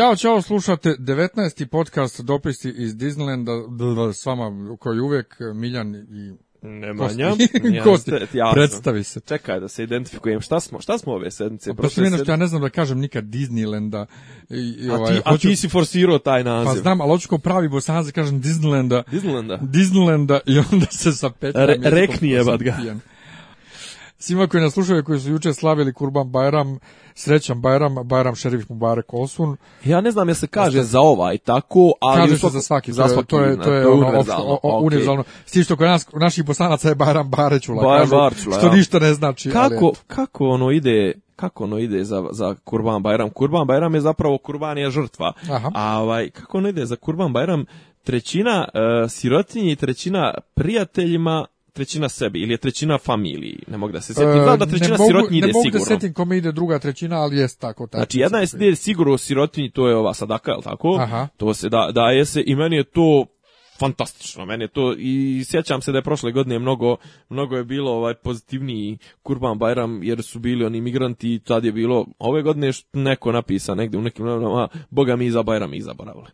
Ćao, čao, slušate 19. podcast dopisi iz Disneylanda s vama koji uvijek e, Miljan i Nemanja. Kosti, ja predstavi se. Čekaj da se identifikujem. Šta smo, šta smo ove sedmice? Pa što ja ne znam da kažem nikad Disneylanda. I, i, ovaj, a, ti, hoću, a ti si forsirao taj naziv. Pa znam, ali hoću pravi bosanac da kažem Disneylanda. Disneylanda. Disneylanda i onda se sa petom... Re, rekni ga. Svima koji nas slušaju, koji su juče slavili Kurban Bajram, Srećan Bajram, Bajram Šerif Mubarek Osun. Ja ne znam je se kaže Osta... za ovaj tako, ali... Kaže se za svaki, za to je, to je, to je ono što kod nas, naših poslanaca je Bajram Barečula, Bajar što ništa ne znači. Kako, kako ono ide, kako ono ide za, za Kurban Bajram? Kurban Bajram je zapravo Kurban žrtva. Aha. A ovaj, kako ono ide za Kurban Bajram? Trećina uh, sirotinji i trećina prijateljima trećina sebi ili je trećina familiji, ne mogu da se sjetim. E, Znam da trećina mogu, sirotinji ide sigurno. Ne mogu da sjetim kome ide druga trećina, ali jest tako. tako znači, jedna je sigurno sirotinji, to je ova sadaka, jel tako? Aha. To se da, daje se i meni je to fantastično. Meni je to i sjećam se da je prošle godine mnogo mnogo je bilo ovaj pozitivniji Kurban Bajram jer su bili oni migranti i tad je bilo ove godine neko napisa negdje u nekim novinama boga mi za Bajram ih zaboravili.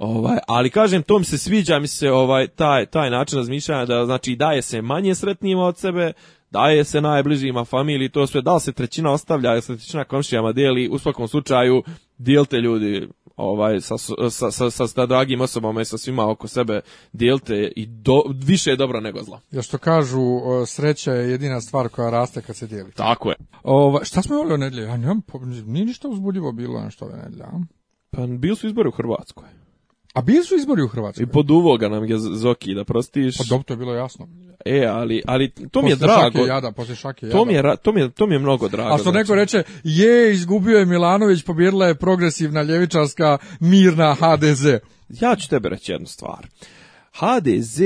Ovaj, ali kažem, to mi se sviđa, mi se ovaj taj taj način razmišljanja da znači daje se manje sretnijima od sebe, daje se najbližima familiji, to sve, da li se trećina ostavlja, da se trećina komšijama dijeli, u svakom slučaju dijelite ljudi ovaj sa sa sa sa, dragim osobama i sa svima oko sebe dijelite i do, više je dobro nego zla. Ja što kažu sreća je jedina stvar koja raste kad se dijeli. Tako je. Ovaj šta smo imali o nedelju? Ja nije ništa uzbudljivo bilo na što nedlje. Pa bili su izbori u Hrvatskoj. A bili su izbori u Hrvatskoj. I pod uvoga nam je Zoki, da prostiš. Pa dobro, to je bilo jasno. E, ali, ali to mi je drago. jada, poslije šake To mi je, to mi je, to mi je mnogo drago. A što neko znači. reče, je, izgubio je Milanović, pobjedila je progresivna ljevičarska mirna HDZ. Ja ću tebe reći jednu stvar. HDZ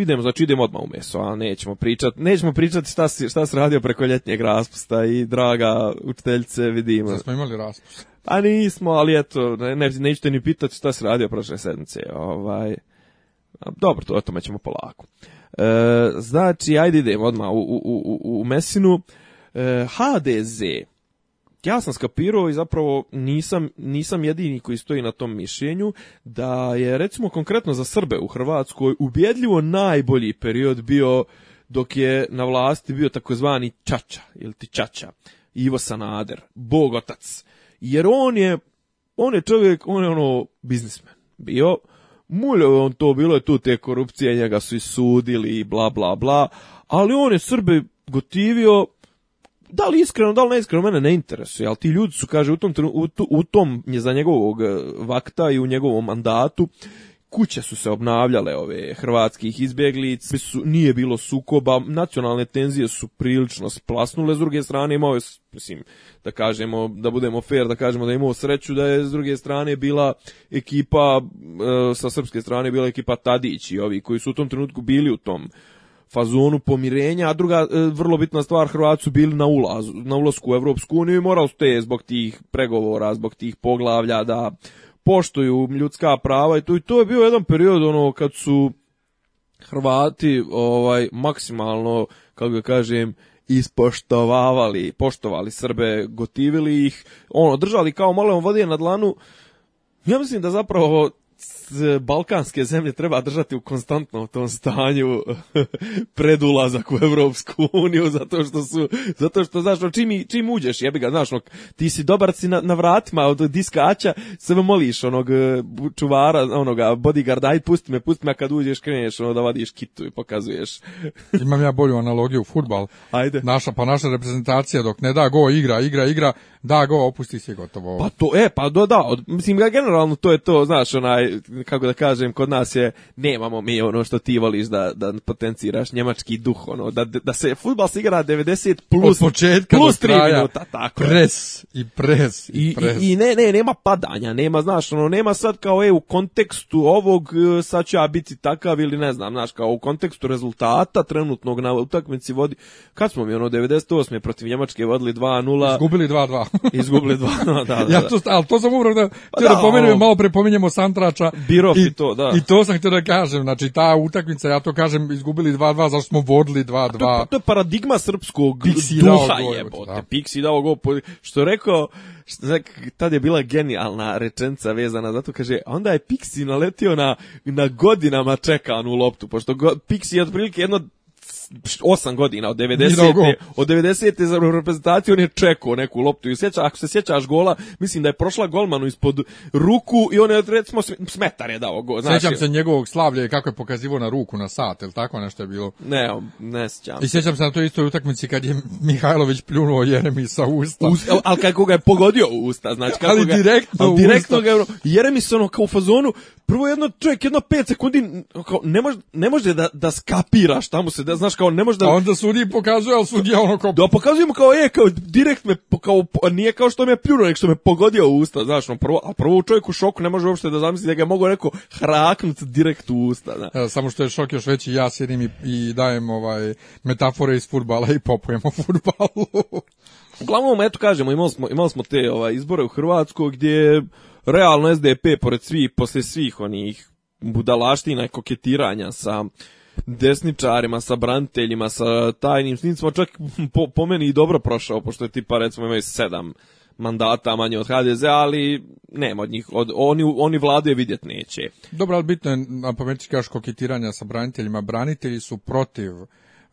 idemo, znači idemo odmah u meso, a nećemo pričati, nećemo pričati šta si, šta radio preko ljetnjeg raspusta i draga učiteljice vidimo. Sada smo imali raspust. A nismo, ali eto, ne, nećete ni pitati šta se radio prošle sedmice. Ovaj, dobro, to o tome ćemo polako. E, znači, ajde idemo odmah u, u, u, u Mesinu. E, HDZ. Ja sam skapirao i zapravo nisam, nisam jedini koji stoji na tom mišljenju da je recimo konkretno za Srbe u Hrvatskoj ubjedljivo najbolji period bio dok je na vlasti bio takozvani Čača ili ti Čača, Ivo Sanader, Bog otac jer on je, on je čovjek, on je ono biznismen bio, muljo on to, bilo je tu te korupcije, njega su i sudili i bla bla bla, ali on je Srbe gotivio, da li iskreno, da li neiskreno, mene ne interesuje, ali ti ljudi su, kaže, u tom, u, u tom, za njegovog eh, vakta i u njegovom mandatu kuće su se obnavljale ove hrvatskih izbjeglic, nije bilo sukoba, nacionalne tenzije su prilično splasnule, s druge strane imao je, mislim, da kažemo, da budemo fair, da kažemo da je imao sreću da je s druge strane bila ekipa, e, sa srpske strane bila ekipa Tadić i ovi koji su u tom trenutku bili u tom fazonu pomirenja, a druga e, vrlo bitna stvar Hrvati su bili na ulazu, na ulasku u Evropsku uniju i morali su zbog tih pregovora, zbog tih poglavlja da poštuju ljudska prava i to to je bio jedan period ono kad su Hrvati ovaj maksimalno kako ga kažem ispoštovavali, poštovali Srbe, gotivili ih, ono držali kao malo vode na dlanu. Ja mislim da zapravo E, balkanske zemlje treba držati u konstantnom tom stanju pred ulazak u Evropsku uniju, zato što su, zato što, znaš, no, čim, čim uđeš, jebi ga, znaš, no, ti si dobar si na, na vratima od diskača, se moliš onog e, čuvara, onoga, bodyguarda, aj pusti me, pusti me, a kad uđeš kreneš, ono, da vadiš kitu i pokazuješ. Imam ja bolju analogiju u futbal. Ajde. Naša, pa naša reprezentacija dok ne da go, igra, igra, igra, da go, opusti se gotovo. Pa to, e, pa do, da, od, mislim, generalno to je to, znaš, onaj, kako da kažem, kod nas je, nemamo mi ono što ti voliš da, da potenciraš njemački duh, ono, da, da se futbal se igra 90 plus, Od plus 3 minuta, tako Pres i pres i, pres. I, I, ne, ne, nema padanja, nema, znaš, ono, nema sad kao, e, u kontekstu ovog, e, sad će ja biti takav ili ne znam, znaš, kao u kontekstu rezultata trenutnog na utakmici vodi, kad smo mi, ono, 98. protiv Njemačke vodili 2-0. Izgubili 2-2. izgubili 2 pa da, da, da. Ja to, ali to sam uvrlo, da, da, da, pomenujem, ono. malo prepominjemo Santrača, Birov i, i to, da. I to sam htio da kažem, znači ta utakmica, ja to kažem, izgubili 2-2, zašto smo vodili 2-2. To, pa, to, je paradigma srpskog Pixi duha jebote. Znači, da. Pixi dao go, što je rekao, što, je bila genijalna rečenca vezana, zato kaže, onda je Pixi naletio na, na godinama čekanu loptu, pošto go, Pixi je otprilike jedno Osam godina od 90. Od 90. za reprezentaciju on je čekao neku loptu. I sjeća, ako se sjećaš gola, mislim da je prošla golmanu ispod ruku i on je recimo smetar je dao gol. sjećam se njegovog slavlja i kako je pokazivo na ruku na sat, ili tako nešto je bilo. Ne, ne sjećam. I sjećam se na toj istoj utakmici kad je Mihajlović pljunuo Jeremi sa usta. Al ali kako ga je pogodio u usta, znači kako ali ga, direktno, direktno ga je, ono- Jeremi se ono kao u fazonu, prvo jedno čovjek jedno 5 sekundi ne može ne može da da skapira šta mu se da znaš kao ne može da onda sudi pokazuje al sudija ono kao da kao je kao direkt me kao nije kao što me pljunuo nek što me pogodio u usta znaš no prvo a prvo čovjek u šoku ne može uopšte da zamisli da ga mogu neko hraknut direkt u usta da. samo što je šok još veći ja sjedim i, i dajem ovaj metafore iz fudbala i popujem o fudbalu Uglavnom, eto kažemo, imali smo, te ovaj, izbore u Hrvatskoj gdje realno SDP pored svih, posle svih onih budalaština i koketiranja sa desničarima, sa braniteljima, sa tajnim snimcima, čak po, meni i dobro prošao, pošto je tipa recimo imaju sedam mandata manje od HDZ, ali nema od njih, od, oni, oni vlade vidjet neće. Dobro, ali bitno je, na pamet kaš koketiranja sa braniteljima, branitelji su protiv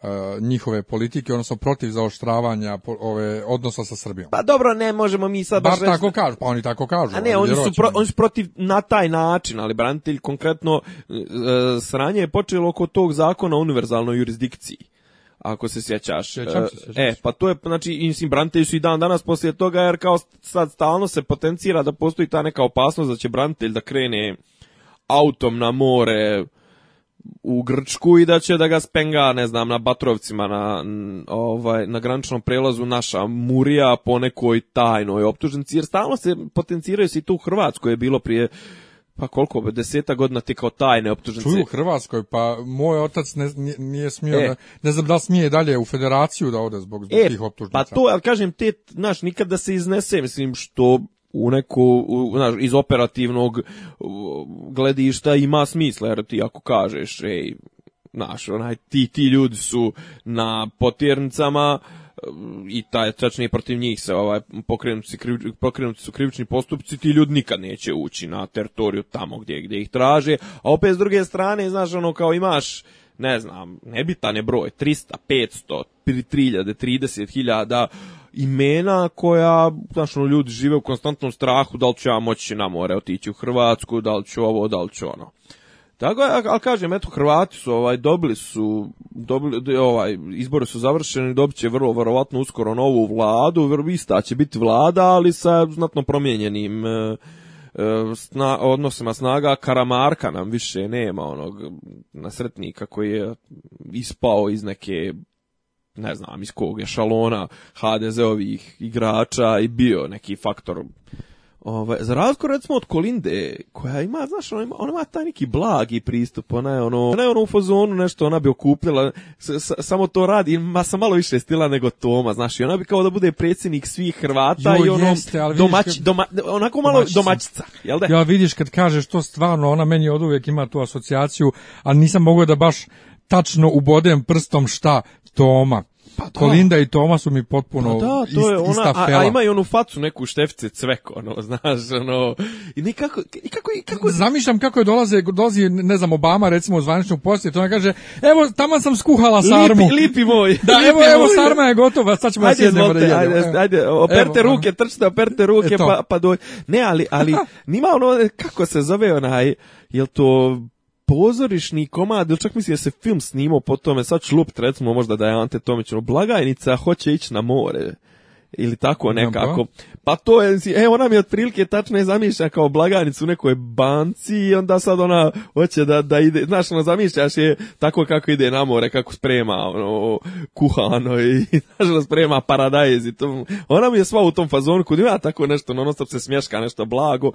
E, njihove politike, odnosno protiv zaoštravanja ove odnosa sa Srbijom. Pa dobro, ne možemo mi sad... Bar tako kažu, pa oni tako kažu. A ne, oni su, oni su protiv na taj način, ali branitelj konkretno e, sranje je počelo oko tog zakona o univerzalnoj jurisdikciji ako se sjećaš. Sjećam se, E, e pa to je, znači, mislim, branitelji su i dan danas poslije toga, jer kao sad stalno se potencira da postoji ta neka opasnost da će branitelj da krene autom na more, u Grčku i da će da ga spenga, ne znam, na Batrovcima, na, ovaj, na graničnom prelazu naša Murija po nekoj tajnoj optužnici, jer stalno se potenciraju se i tu u Hrvatskoj je bilo prije pa koliko, deseta godina ti kao tajne optužnice. Čuju u Hrvatskoj, pa moj otac ne, nije, smio, ne, ne, znam da smije dalje u federaciju da ode zbog, zbog e, tih optužnica. Pa to, ali kažem, te, znaš, nikad da se iznese, mislim, što u neku, u, znaš, iz operativnog gledišta ima smisla, jer ti ako kažeš, ej, znaš, onaj, ti, ti ljudi su na potjernicama, i taj tačnije protiv njih se ovaj pokrenuti, pokrenuti su krivični postupci, ti ljudi nikad neće ući na teritoriju tamo gdje gdje ih traže, a opet s druge strane, znaš, ono kao imaš ne znam, nebitan je broj, 300, 500, 3000, 30.000 imena koja, znaš, ono, ljudi žive u konstantnom strahu da li ću ja moći na more otići u Hrvatsku, da li ću ovo, da li ću ono. Tako, ali kažem, eto, Hrvati su, ovaj, dobili su, dobili, ovaj, izbori su završeni, dobit će vrlo verovatno uskoro novu vladu, ista će biti vlada, ali sa znatno promijenjenim e, e, odnosima snaga Karamarka nam više nema onog nasretnika koji je ispao iz neke ne znam iz kog je šalona HDZ-ovih igrača i bio neki faktor Ovaj, za razliku recimo od Kolinde, koja ima, znaš, ona ima, ona ima taj neki blagi pristup, ona je ono, ona je ono u fazonu nešto, ona bi okupljala, samo to radi, ima sam malo više stila nego Toma, znaš, i ona bi kao da bude predsjednik svih Hrvata i ono, jeste, domać, kad... onako malo domaćica, jel da? Ja vidiš kad kažeš to stvarno, ona meni od ima tu asocijaciju, ali nisam mogao da baš tačno ubodem prstom šta Toma. Pa da. Kolinda i Toma su mi potpuno pa da, to je ona, ista fela. A, a ima i onu facu neku štefce cvek, ono, znaš, ono, i nekako, i kako, kako... Zamišljam kako je dolaze, dolazi, ne znam, Obama, recimo, u poslije, to ona kaže, evo, tamo sam skuhala sarmu. Lipi, lipi moj. Da, evo, evo, sarma je gotova, sad ćemo ajde, Ajde, ajde, operte ruke, trčite, operte ruke, pa, pa doj. Ne, ali, ali, nima ono, kako se zove onaj, jel to pozorišni komad, ili čak misli da se film snimao po tome, sad ću lupit recimo možda da je Ante Tomić, ono, blagajnica hoće ići na more ili tako nekako. Pa to je, e ona mi otprilike tačno je zamišlja kao blagajnicu u nekoj banci i onda sad ona hoće da, da ide, znaš, ona zamišljaš je tako kako ide na more, kako sprema ono, kuhano i znaš, ono sprema paradajz i to. Ona mi je sva u tom fazonu kod ima tako nešto, non ono, se smješka nešto blago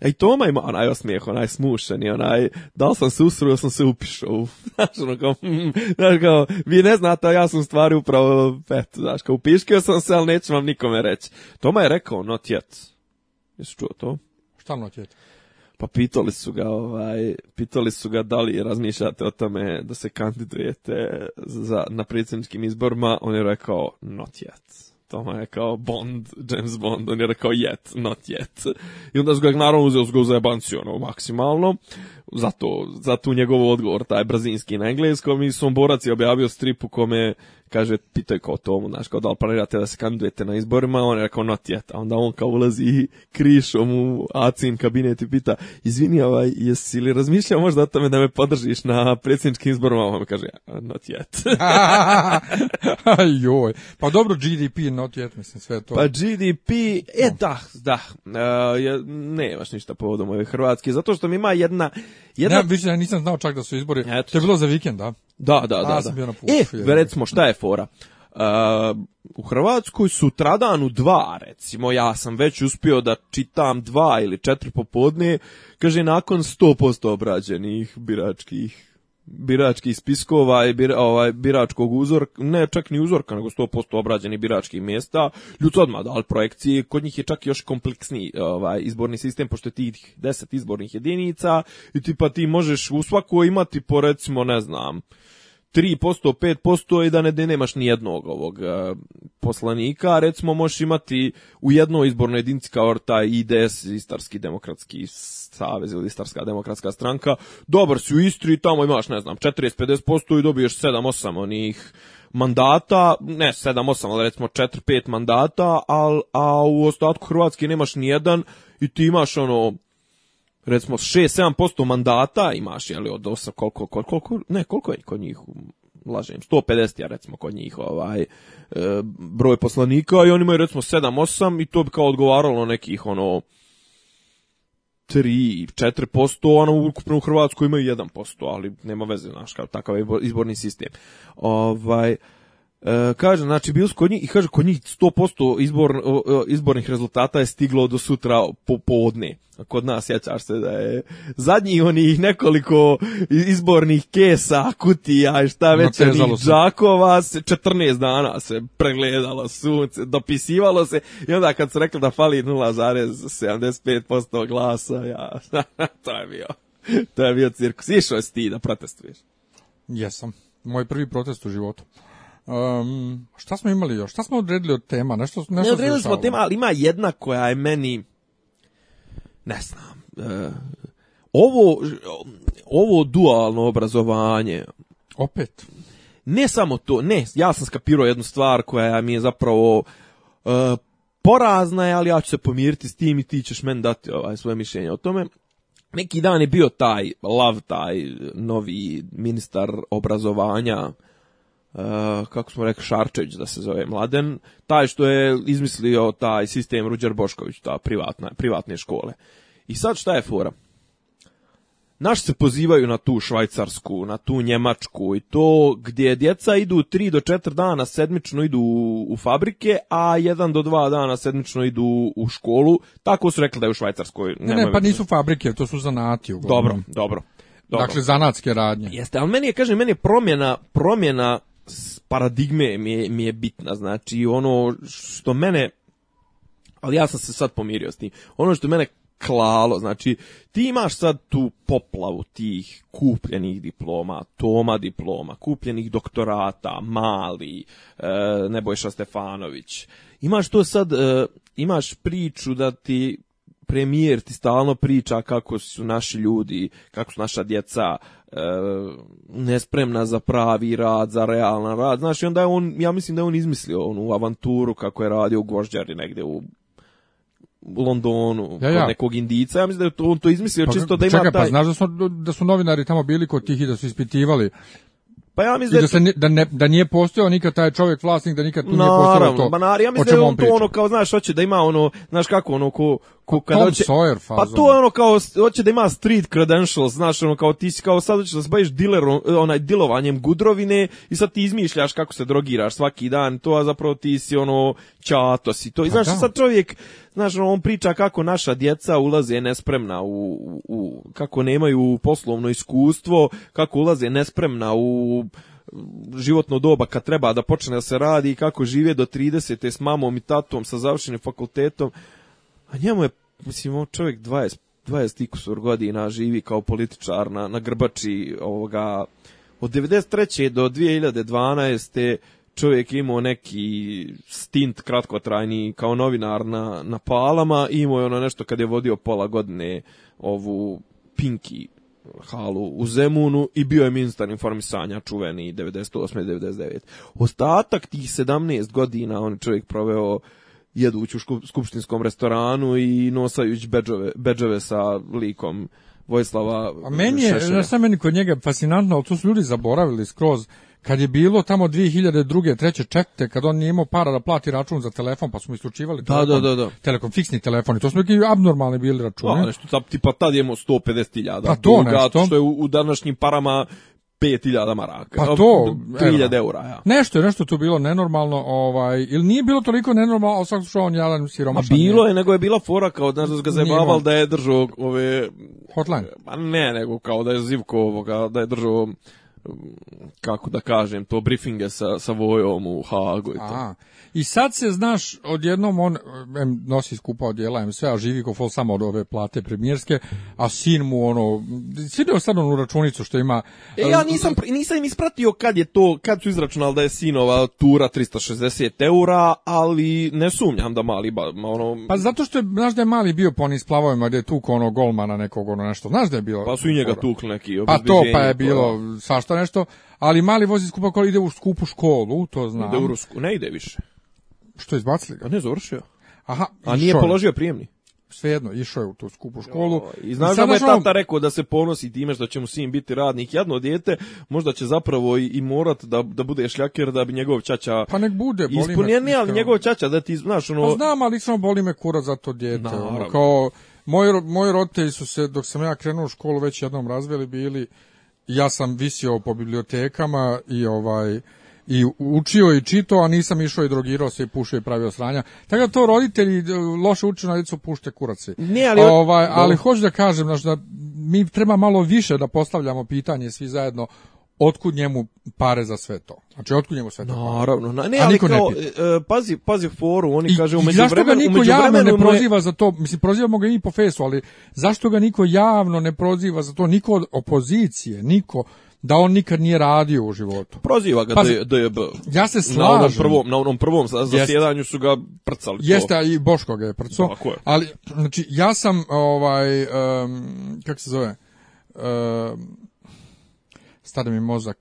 E i Toma ima onaj osmijeh, onaj smušen smušeni, onaj, da li sam se usruo, sam se upišao. Znaš, ono kao, mm, kao, vi ne znate, a ja sam stvari upravo, eto, znaš, kao, upiškio sam se, ali neću vam nikome reći. Toma je rekao, not yet. Jesi čuo to? Šta not yet? Pa pitali su ga, ovaj, pitali su ga da li razmišljate o tome da se kandidujete za, na predsjedničkim izborima, on je rekao, not yet tamo je kao Bond, James Bond, on je rekao yet, not yet. I onda ga naravno uzeo, ga u ono, maksimalno za, to, za tu njegov odgovor, taj brzinski na engleskom i Somborac je objavio strip u kome kaže, pitaj kao tomu, znaš, kao da li planirate da se kandidujete na izborima, on je rekao not yet, onda on kao ulazi i krišom u Acin kabinet i pita, izvini, ovaj, jesi li razmišljao možda o tome da me podržiš na predsjedničkim izborima, on kaže, not yet. Joj, pa dobro GDP, not yet, mislim, sve to. Pa GDP, e da, da, e, ne, baš ništa povodom ove Hrvatske, zato što mi ima jedna jedna... Ne, više nisam znao čak da su izbori. To je bilo za vikend, da? Da, da, da. e, recimo, šta je fora? Uh, u Hrvatskoj su u dva, recimo, ja sam već uspio da čitam dva ili četiri popodne, kaže, nakon 100% obrađenih biračkih biračkih spiskova i bira, ovaj, biračkog uzorka, ne čak ni uzorka, nego 100% obrađeni biračkih mjesta, ljudi odmah al projekcije, kod njih je čak još kompleksni ovaj, izborni sistem, pošto je tih 10 izbornih jedinica i tipa ti možeš u svakoj imati po recimo, ne znam, 3%, 5% i da ne da nemaš ni jednog ovog e, poslanika, recimo možeš imati u jednoj izbornoj jedinici kao taj IDS, Istarski demokratski savez ili Istarska demokratska stranka, dobar si u Istri, i tamo imaš, ne znam, 40-50% i dobiješ 7-8 onih mandata, ne 7-8, ali recimo 4-5 mandata, al, a u ostatku Hrvatske nemaš ni jedan i ti imaš ono recimo 6-7% mandata imaš, ali od 8, koliko, koliko, koliko, ne, koliko je kod njih, lažem, 150 ja recimo kod njih ovaj, e, broj poslanika i oni imaju recimo 7-8 i to bi kao odgovaralo nekih ono 3-4%, ono ukupno u Hrvatskoj imaju 1%, ali nema veze, znaš, kao takav izborni sistem. Ovaj, E, kaže, znači, bilo su kod njih i kaže, kod njih 100% izbor, izbornih rezultata je stiglo do sutra popodne kod nas sjećaš se da je zadnjih onih nekoliko izbornih kesa, kutija i šta već njih džakova, 14 dana se pregledalo sunce, dopisivalo se i onda kad su rekli da fali 0,75% glasa, ja, to je bio, to je bio cirkus. Išao si ti da protestuješ? Jesam, moj prvi protest u životu. Um, šta smo imali još? Šta smo odredili od tema? Nešto, nešto ne odredili smo od tema, ali ima jedna koja je meni ne znam, e, ovo, ovo dualno obrazovanje, opet, ne samo to, ne, ja sam skapirao jednu stvar koja mi je zapravo e, porazna ali ja ću se pomiriti s tim i ti ćeš meni dati ovaj, svoje mišljenje o tome. Neki dan je bio taj lav, taj novi ministar obrazovanja Eh, kako smo rekli, Šarčević da se zove Mladen, taj što je izmislio taj sistem Ruđer Bošković, ta privatna, privatne škole. I sad šta je fora? Naš se pozivaju na tu Švajcarsku, na tu Njemačku i to gdje djeca idu 3 do 4 dana sedmično idu u fabrike, a jedan do dva dana sedmično idu u školu. Tako su rekli da je u Švajcarskoj. Ne, ne, pa nisu fabrike, to su zanati uglavnom. Dobro, dobro. Dobro. Dakle zanatske radnje. Jeste, ali meni je kažem, meni je promjena promjena paradigme mi je, mi je bitna, znači ono što mene, ali ja sam se sad pomirio s tim, ono što mene klalo, znači ti imaš sad tu poplavu tih kupljenih diploma, toma diploma, kupljenih doktorata, mali, e, Nebojša Stefanović, imaš to sad, e, imaš priču da ti premijer ti stalno priča kako su naši ljudi, kako su naša djeca E, nespremna za pravi rad, za realan rad. Znaš, onda je on, ja mislim da je on izmislio onu avanturu kako je radio u Gvožđari negdje u Londonu, ja, Kod nekog indica. Ja mislim da je to, on to izmislio pa čisto da ima čekaj, pa taj... pa znaš da su, da su novinari tamo bili kod tih i da su ispitivali pa ja mislim da, da, da nije postojao nikad taj čovjek vlasnik, da nikad tu nije postojao to. Naravno, ja mislim da je on, to ono kao, znaš, hoće da ima ono, znaš kako ono, ko, ko pa kad Tom hoće, Sawyer Pa to je ono kao, hoće da ima street credentials, znaš, ono kao ti si kao sad hoćeš da se baviš dilerom, e, onaj, dilovanjem gudrovine i sad ti izmišljaš kako se drogiraš svaki dan, to a zapravo ti si ono, čato si to. I pa znaš, pa sad čovjek, Znaš, ono, on priča kako naša djeca ulaze nespremna u, kako nemaju poslovno iskustvo, kako ulaze nespremna u životno doba kad treba da počne da se radi i kako žive do 30. s mamom i tatom sa završenim fakultetom. A njemu je, mislim, čovjek 20, 20 godina živi kao političar na, na grbači ovoga od 93. do 2012 čovjek je imao neki stint kratkotrajni kao novinar na, na palama imao je ono nešto kad je vodio pola godine ovu pinki halu u Zemunu i bio je ministar informisanja čuveni 98. i 99. Ostatak tih 17 godina on čovjek proveo jedući u skupštinskom restoranu i nosajući beđove, beđove sa likom Vojislava A meni je, znaš meni kod njega fascinantno, ali to su ljudi zaboravili skroz, kad je bilo tamo 2002. treće četvrte kad on nije imao para da plati račun za telefon pa smo isključivali da, telefon, da, da, da. telekom fiksni telefoni to smo neki abnormalni bili računi da, nešto tipa tad imamo 150.000 pa to Druga, nešto što je u, u današnjim parama 5000 maraka. Pa to, 3000 eura, ja. Nešto je nešto tu bilo nenormalno, ovaj, ili nije bilo toliko nenormalno, ali što on jalan siromašan. A bilo je, nego je bila fora kao da ga zajebaval da je držao ove... Hotline? Ma pa ne, nego kao da je Zivko ovoga, da je držao kako da kažem, to briefinge sa, sa Vojom u Hagu i to. Aha. I sad se, znaš, odjednom on em, nosi skupa odjela, em sve, a živi ko fol samo od ove plate premijerske, a sin mu ono, sjedi sad onu računicu što ima... E, ja nisam, nisam ispratio kad je to, kad su izračunali da je sinova tura 360 eura, ali ne sumnjam da mali, ba, ono... Pa zato što je, znaš da je mali bio po onim splavovima gdje je tuk ono golmana nekog ono nešto, znaš da je bilo... Pa su i njega tukli neki Pa to, pa je bilo pa svašta nešto, ali mali vozi skupa kola ide u skupu školu, to znam. u Rusku, ne ide više. Što izbacili ga? A ne završio. Aha, a nije položio prijemni. Svejedno, išao je u tu skupu školu. I znaš da mu je tata rekao da se ponosi time što će mu sin biti radnik. Jedno dijete, možda će zapravo i, morat da, da bude šljaker da bi njegov čača... Pa nek bude, boli ispunjen, me. ali njegov čača da ti, znaš, ono... Pa znam, ali samo boli me kura za to dijete. Ono, Naravno. kao, moji, moji roditelji su se, dok sam ja krenuo u školu, već jednom razveli bili ja sam visio po bibliotekama i ovaj i učio i čito, a nisam išao i drogirao se i pušio i pravio sranja. Tako da to roditelji loše uče na djecu pušte kuraci. Ne, ali... Ovaj, ali hoću da kažem, da mi treba malo više da postavljamo pitanje svi zajedno otkud njemu pare za sve to? Znači, otkud njemu sve to? Naravno, ne, ali ne e, e, pazi, pazi foru, oni kažu, zašto ga niko javno ne proziva za to, mislim, prozivamo ga i po fesu, ali zašto ga niko javno ne proziva za to, niko od opozicije, niko, da on nikad nije radio u životu. Proziva ga je je Ja se slažem. Na onom prvom, na onom prvom zasjedanju su ga prcali. Jeste, i Boško ga je prcao. Ali, znači, ja sam, ovaj, um, kako se zove, um, stade mi mozak.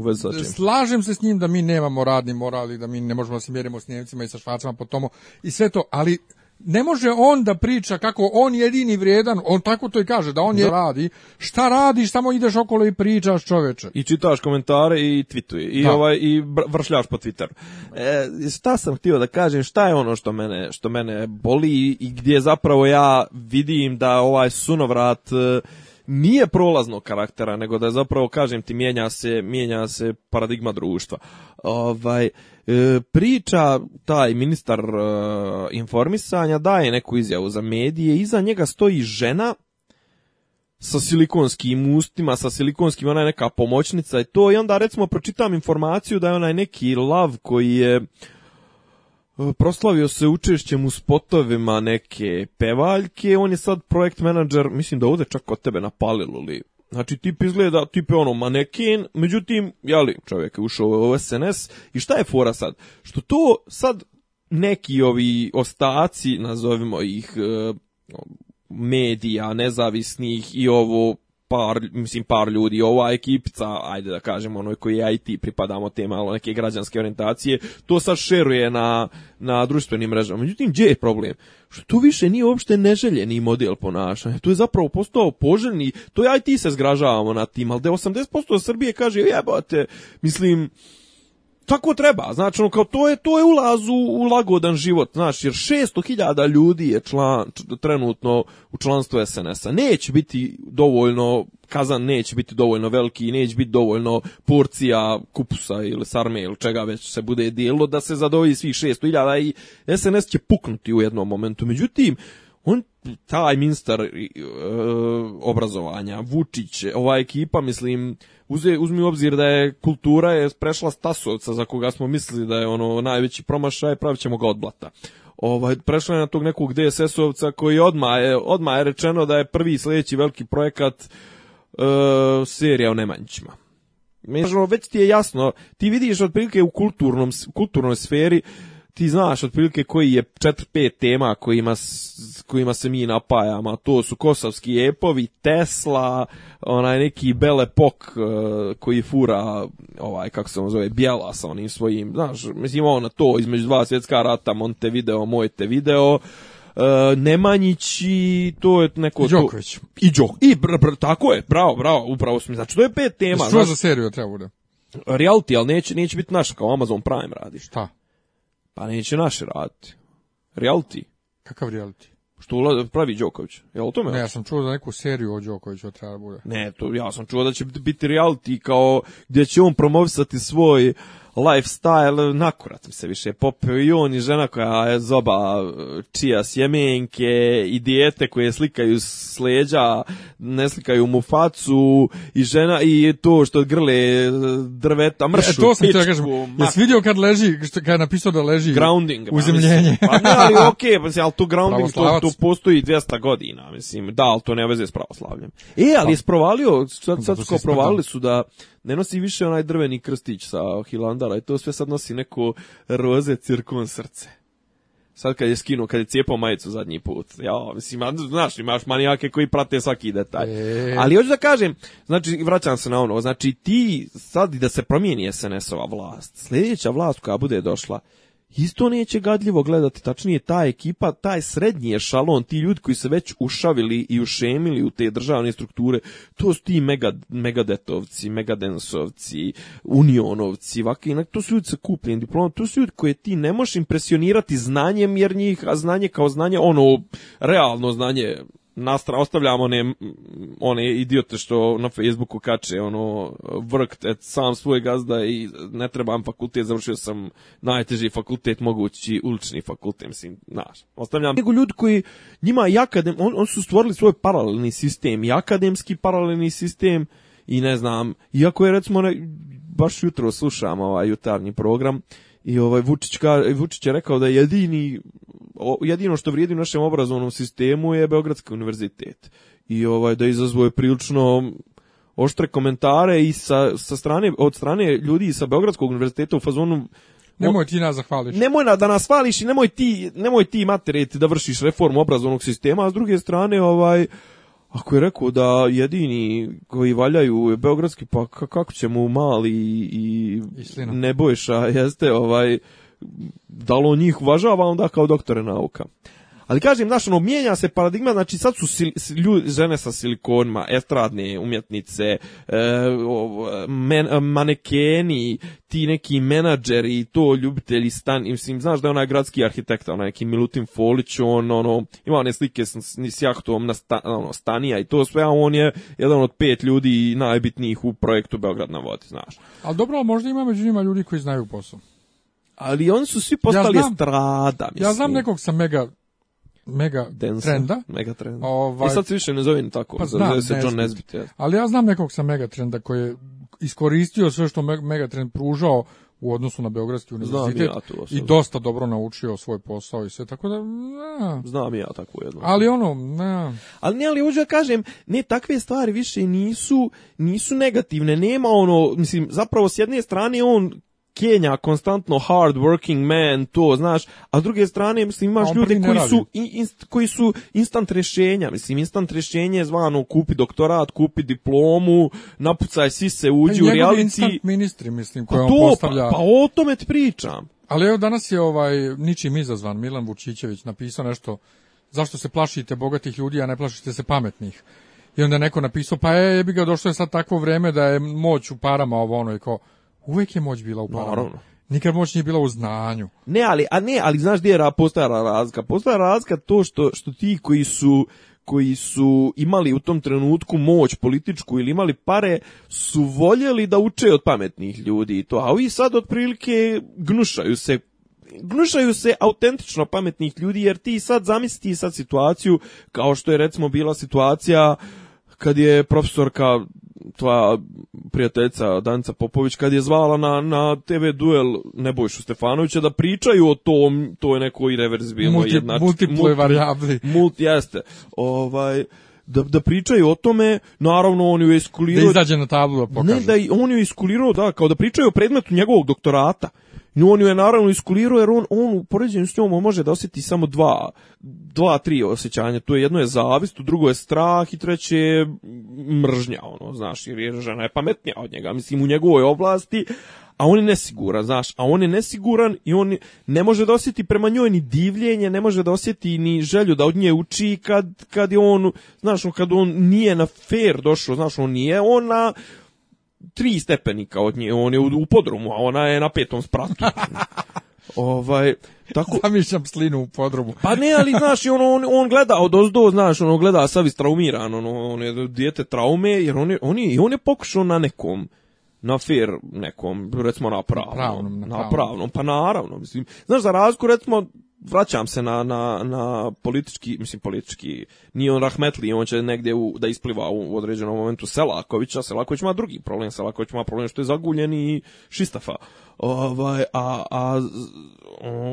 E, slažem se s njim da mi nemamo radni moral i da mi ne možemo da se mjerimo s Njemcima i sa Švacima po tomu i sve to, ali ne može on da priča kako on jedini vrijedan, on tako to i kaže, da on je radi. Šta radiš, samo ideš okolo i pričaš čoveče. I čitaš komentare i tvituje, i, da. ovaj, i vršljaš po Twitter. E, šta sam htio da kažem, šta je ono što mene, što mene boli i gdje zapravo ja vidim da ovaj sunovrat... E, nije prolaznog karaktera, nego da je zapravo, kažem ti, mijenja se, mijenja se paradigma društva. Ovaj, e, priča, taj ministar e, informisanja daje neku izjavu za medije, iza njega stoji žena sa silikonskim ustima, sa silikonskim, ona je neka pomoćnica i to, i onda recimo pročitam informaciju da je onaj neki lav koji je E, proslavio se učešćem u spotovima neke pevaljke, on je sad projekt menadžer, mislim da ovde čak od tebe napalilo li. Znači tip izgleda, tip je ono manekin, međutim, jeli, čovjek je ušao u SNS i šta je fora sad? Što to sad neki ovi ostaci, nazovimo ih, e, medija, nezavisnih i ovo par, mislim par ljudi, ova ekipica, ajde da kažemo, onoj koji it pripadamo te malo neke građanske orientacije, to sad šeruje na, na društvenim mrežama. Međutim, gdje je problem? Što tu više nije uopšte neželjeni model ponašanja. To je zapravo postao poželjni, to je IT se zgražavamo na tim, ali da 80% Srbije kaže, jebate, mislim, tako treba. Znači, ono, kao to je, to je ulaz u, u lagodan život, znaš, jer 600.000 ljudi je član, trenutno u članstvu SNS-a. Neće biti dovoljno, kazan neće biti dovoljno veliki, neće biti dovoljno porcija kupusa ili sarme ili čega već se bude dijelo da se zadovi svih 600.000 i SNS će puknuti u jednom momentu. Međutim, on taj ministar e, obrazovanja Vučić ova ekipa mislim uzmi u obzir da je kultura je prešla Stasovca za koga smo mislili da je ono najveći promašaj pravićemo ga odblata ovaj prešla je na tog nekog DSS-ovca koji odma je rečeno da je prvi sljedeći veliki projekat e, serija o Nemanjićima Mislim, ono, već ti je jasno, ti vidiš otprilike u kulturnom, kulturnoj sferi ti znaš otprilike koji je 4-5 tema kojima, kojima se mi napajamo. To su kosovski epovi, Tesla, onaj neki Belepok e, koji fura, ovaj, kako se on zove, Bjela sa onim svojim, znaš, mislim on na to između dva svjetska rata, Montevideo, moj video, Uh, e, Nemanjić i to je neko... I Đoković. I Đok, i br, tako je, bravo, bravo, upravo smo Znači, to je pet tema. Što za seriju treba bude? Reality, ali neće, neće biti naša kao Amazon Prime radi. Šta? Pa neće naše raditi. Reality. Kakav reality? Što ulazi, pravi Đoković. Je li o tome? ja sam čuo za neku seriju o Đokoviću treba bude. Ne, to ja sam čuo da će biti reality kao gdje će on promovisati svoj lifestyle, nakurat mi se više popio i on i žena koja je zoba čija sjemenke i dijete koje slikaju sleđa, ne slikaju mu facu i žena i to što grle e, drveta e, mršu. E, to sam pičku, kažem, jesi vidio kad leži, kad je napisao da leži grounding, uzemljenje. Pa, ne, ali okej, pa, ali to grounding to, to postoji 200 godina, mislim, da, ali to ne veze s pravoslavljem. E, ali pa. je sprovalio, sad, sad, kao provalili su da ne nosi više onaj drveni krstić sa Hilandara i to sve sad nosi neko roze cirkon srce. Sad kad je skinuo, kad je cijepao majicu zadnji put. Ja, mislim, znaš, imaš manijake koji prate svaki detalj. E. Ali hoću da kažem, znači, vraćam se na ono, znači ti sad da se promijeni SNS-ova vlast, sljedeća vlast koja bude došla, isto neće gadljivo gledati, tačnije ta ekipa, taj srednji ešalon, ti ljudi koji se već ušavili i ušemili u te državne strukture, to su ti megad, megadetovci, megadensovci, unionovci, vaki to su ljudi sa kupljenim to su ljudi koje ti ne možeš impresionirati znanjem jer njih, a znanje kao znanje, ono, realno znanje, nastra, ostavljamo one, one idiote što na Facebooku kače, ono, vrkt, et, sam svoj gazda i ne trebam fakultet, završio sam najteži fakultet mogući, ulični fakultet, mislim, naš, ostavljam. Nego ljudi koji, njima i akadem, on, on su stvorili svoj paralelni sistem, i akademski paralelni sistem, i ne znam, iako je recimo, ne, baš jutro slušam ovaj jutarnji program, i ovaj Vučić, Vučić je rekao da jedini jedino što vrijedi u našem obrazovnom sistemu je Beogradski univerzitet. I ovaj da je prilično oštre komentare i sa, sa strane od strane ljudi sa Beogradskog univerziteta u fazonu Nemoj ti nas zahvališ. Nemoj da nas hvališ i nemoj ti, nemoj ti materiti da vršiš reformu obrazovnog sistema, a s druge strane, ovaj, ako je rekao da jedini koji valjaju je beogradski, pa kako će mu mali i nebojša jeste ovaj, da li on njih uvažava onda kao doktore nauka. Ali kažem, znaš, ono, mijenja se paradigma, znači sad su sil, žene sa silikonima, estradne umjetnice, e, manekeni, ti neki menadžeri, to ljubitelji stan, mislim, znaš da je onaj gradski arhitekta, onaj neki Milutin Folić, on, ono, ima one slike s, s jahtom na ono, stanija i to sve, a on je jedan od pet ljudi najbitnijih u projektu Beograd na vodi, znaš. Ali dobro, možda ima među njima ljudi koji znaju posao. Ali oni su svi postali ja strada, mislim. Ja znam nekog sa mega mega Dance, trenda. Mega trend. Ovaj, I sad se više ne zove tako, pa se John Ali ja znam nekog sa mega trenda koji je iskoristio sve što mega trend pružao u odnosu na Beogradski univerzitet ja i dosta dobro naučio svoj posao i sve, tako da... Znam ja tako jedno. Ali ono, Ali ne, ali hoću da kažem, ne, takve stvari više nisu, nisu negativne, nema ono, mislim, zapravo s jedne strane on Kenja konstantno hard working man, to, znaš, a s druge strane, mislim, imaš ljude koji su, koji su instant rješenja, mislim, instant rješenje je zvano kupi doktorat, kupi diplomu, napucaj se pa uđi e, u realnici. ministri, mislim, pa koje on to, postavlja. Pa, pa o tome ti pričam. Ali evo danas je ovaj ničim izazvan Milan Vučićević napisao nešto zašto se plašite bogatih ljudi, a ne plašite se pametnih. I onda je neko napisao, pa e, je, ga, došlo je sad takvo vreme da je moć u parama ovo ono i ko. Uvek je moć bila u parama. Naravno. Nikad moć nije bila u znanju. Ne, ali a ne, ali znaš gdje je postojala razlika? Postojala razlika to što što ti koji su koji su imali u tom trenutku moć političku ili imali pare su voljeli da uče od pametnih ljudi i to, a ovi sad otprilike gnušaju se gnušaju se autentično pametnih ljudi jer ti sad zamisli sad situaciju kao što je recimo bila situacija kad je profesorka tvoja prijateljica Danica Popović kad je zvala na, na TV duel Nebojšu Stefanovića da pričaju o tom, to je neko i Multi, jednač... Multiple multi, variabli. Multi, Ovaj, da, da pričaju o tome, naravno on ju je iskulirao... Da izađe na tablu da pokaže. Ne, da on ju je iskulirao, da, kao da pričaju o predmetu njegovog doktorata. on ju je naravno iskulirao jer on, on u poređenju s njom može da osjeti samo dva, dva, tri osjećanja. To je jedno je zavist, drugo je strah i treće je mržnja, ono, znaš, jer je žena je pametnija od njega, mislim, u njegovoj oblasti, a on je nesiguran, znaš, a on je nesiguran i on ne može da osjeti prema njoj ni divljenje, ne može da osjeti ni želju da od nje uči kad, kad je on, znaš, kad on nije na fer došao, znaš, on nije ona tri stepenika od nje, on je u podrumu, a ona je na petom spratu. Ovaj tako zamišljam slinu u podrumu. pa ne, ali znaš, ono, on, on, gleda od ozdo, znaš, on gleda sav istraumiran, on, on je dijete traume, jer on je, on je, on je pokušao na nekom na fir nekom, recimo na pravnom. Na pravnom, na pravnom. pa naravno, mislim. Znaš, za razliku, recimo, vraćam se na, na, na politički, mislim politički, nije on rahmetli, on će negdje u, da ispliva u, određenom momentu Selakovića, Selaković ima drugi problem, Selaković ima problem što je zaguljen i Šistafa. Ovaj, a, a,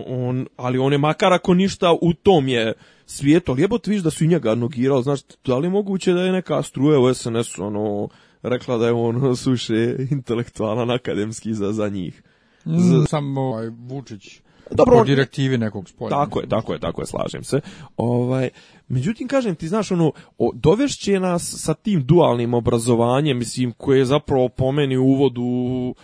on, ali on je makar ako ništa u tom je svijetu, ali jebot viš da su i njega nogirali, znaš, da li je moguće da je neka struje u sns ono, rekla da je on suše intelektualan akademski za, za njih. Mm, samo ovaj, Vučić Dobro, po direktivi nekog spolja. Tako je, tako je, tako je, slažem se. Ovaj, međutim, kažem ti, znaš, ono, dovešće nas sa tim dualnim obrazovanjem, mislim, koje je zapravo pomeni uvod u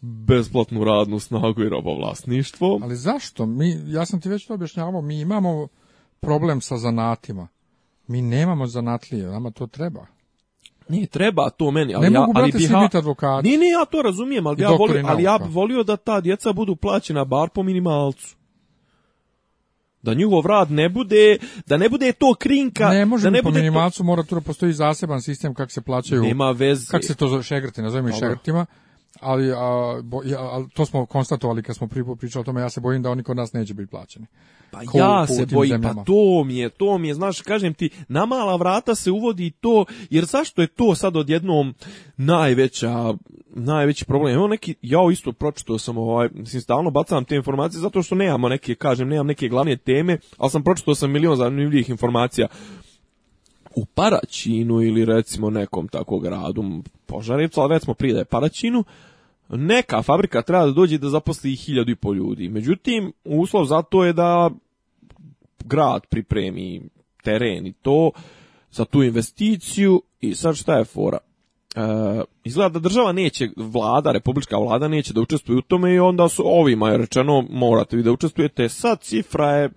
besplatnu radnu snagu i robovlasništvo. Ali zašto? Mi, ja sam ti već to objašnjavao, mi imamo problem sa zanatima. Mi nemamo zanatlije, nama to treba. Ne treba to meni, ali ne ja, mogu, ali bi biti ja to razumijem, ali, ja volio, ali ja volio da ta djeca budu plaćena bar po minimalcu da njihov rad ne bude da ne bude to krinka ne može da ne po bude minimalcu mora tu postoji zaseban sistem kako se plaćaju nema veze kako se to zove šegrti nazovimo šegrtima ali ja, to smo konstatovali kad smo pričali o tome ja se bojim da oni kod nas neće biti plaćeni pa ja se bojim, pa to mi je, to mi je, znaš, kažem ti, na mala vrata se uvodi to, jer zašto je to sad odjednom najveća, najveći problem? Evo neki, ja isto pročitao sam, ovaj, mislim, stalno bacam te informacije zato što nemamo neke, kažem, nemam neke glavne teme, ali sam pročitao sam milion zanimljivih informacija u Paraćinu ili recimo nekom takvog radu, Požarevcu, ali recimo prije da je Paraćinu, neka fabrika treba da dođe da zaposli hiljadu i pol ljudi. Međutim, uslov za to je da grad pripremi teren i to za tu investiciju i sad šta je fora? E, izgleda da država neće, vlada, republička vlada neće da učestvuje u tome i onda su ovima je rečeno morate vi da učestvujete. Sad cifra je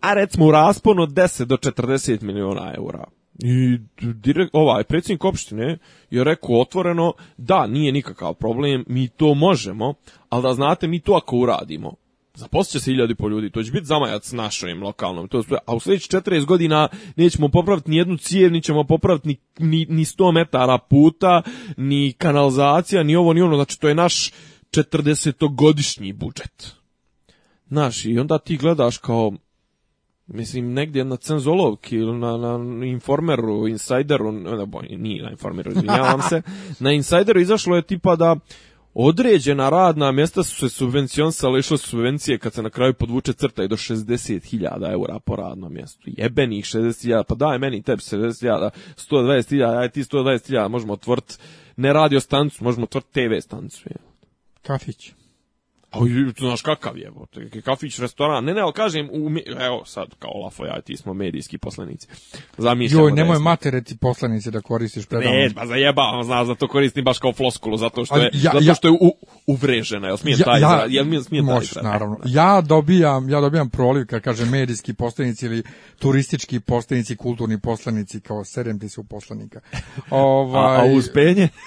a recimo u rasponu od 10 do 40 miliona eura. I direkt, ovaj, predsjednik opštine je rekao otvoreno, da, nije nikakav problem, mi to možemo, ali da znate, mi to ako uradimo, zaposlit se iljadi po ljudi, to će biti zamajac našom lokalnom, to a u sljedeći 40 godina nećemo popraviti ni jednu cijev, ni ćemo popraviti ni, ni, ni 100 metara puta, ni kanalizacija, ni ovo, ni ono, znači to je naš 40-godišnji budžet. Znaš, i onda ti gledaš kao, Mislim, negdje na Cenzolovki ili na, Informeru, Insajderu, ne, nije na Informeru, izvinjavam se, na Insajderu izašlo je tipa da određena radna mjesta su se subvencionisale, išle subvencije kad se na kraju podvuče crta i do 60.000 eura po radnom mjestu. Jebenih 60.000, pa daj meni tebi 60.000, 120.000, aj ti 120.000, možemo otvrt ne radio stanicu, možemo otvrt TV stanicu. Kafić. A tu znaš kakav je, kafić, restoran. Ne, ne, ali kažem, u, evo sad, kao Olafo, ja ti smo medijski poslanici. Zamišljamo Joj, nemoj da matere ti da koristiš predavno. Ne, pa zajebavam, znaš, zato koristim baš kao floskulu, zato što je, ja, zato što je uvrežena, jel smije ja, taj, ja, jel smije naravno. Ja dobijam, ja dobijam proliv kad kažem medijski poslanici ili turistički poslanici, kulturni poslanici, kao serem ti su poslanika. Ovaj... A, a ovaj- uspenje?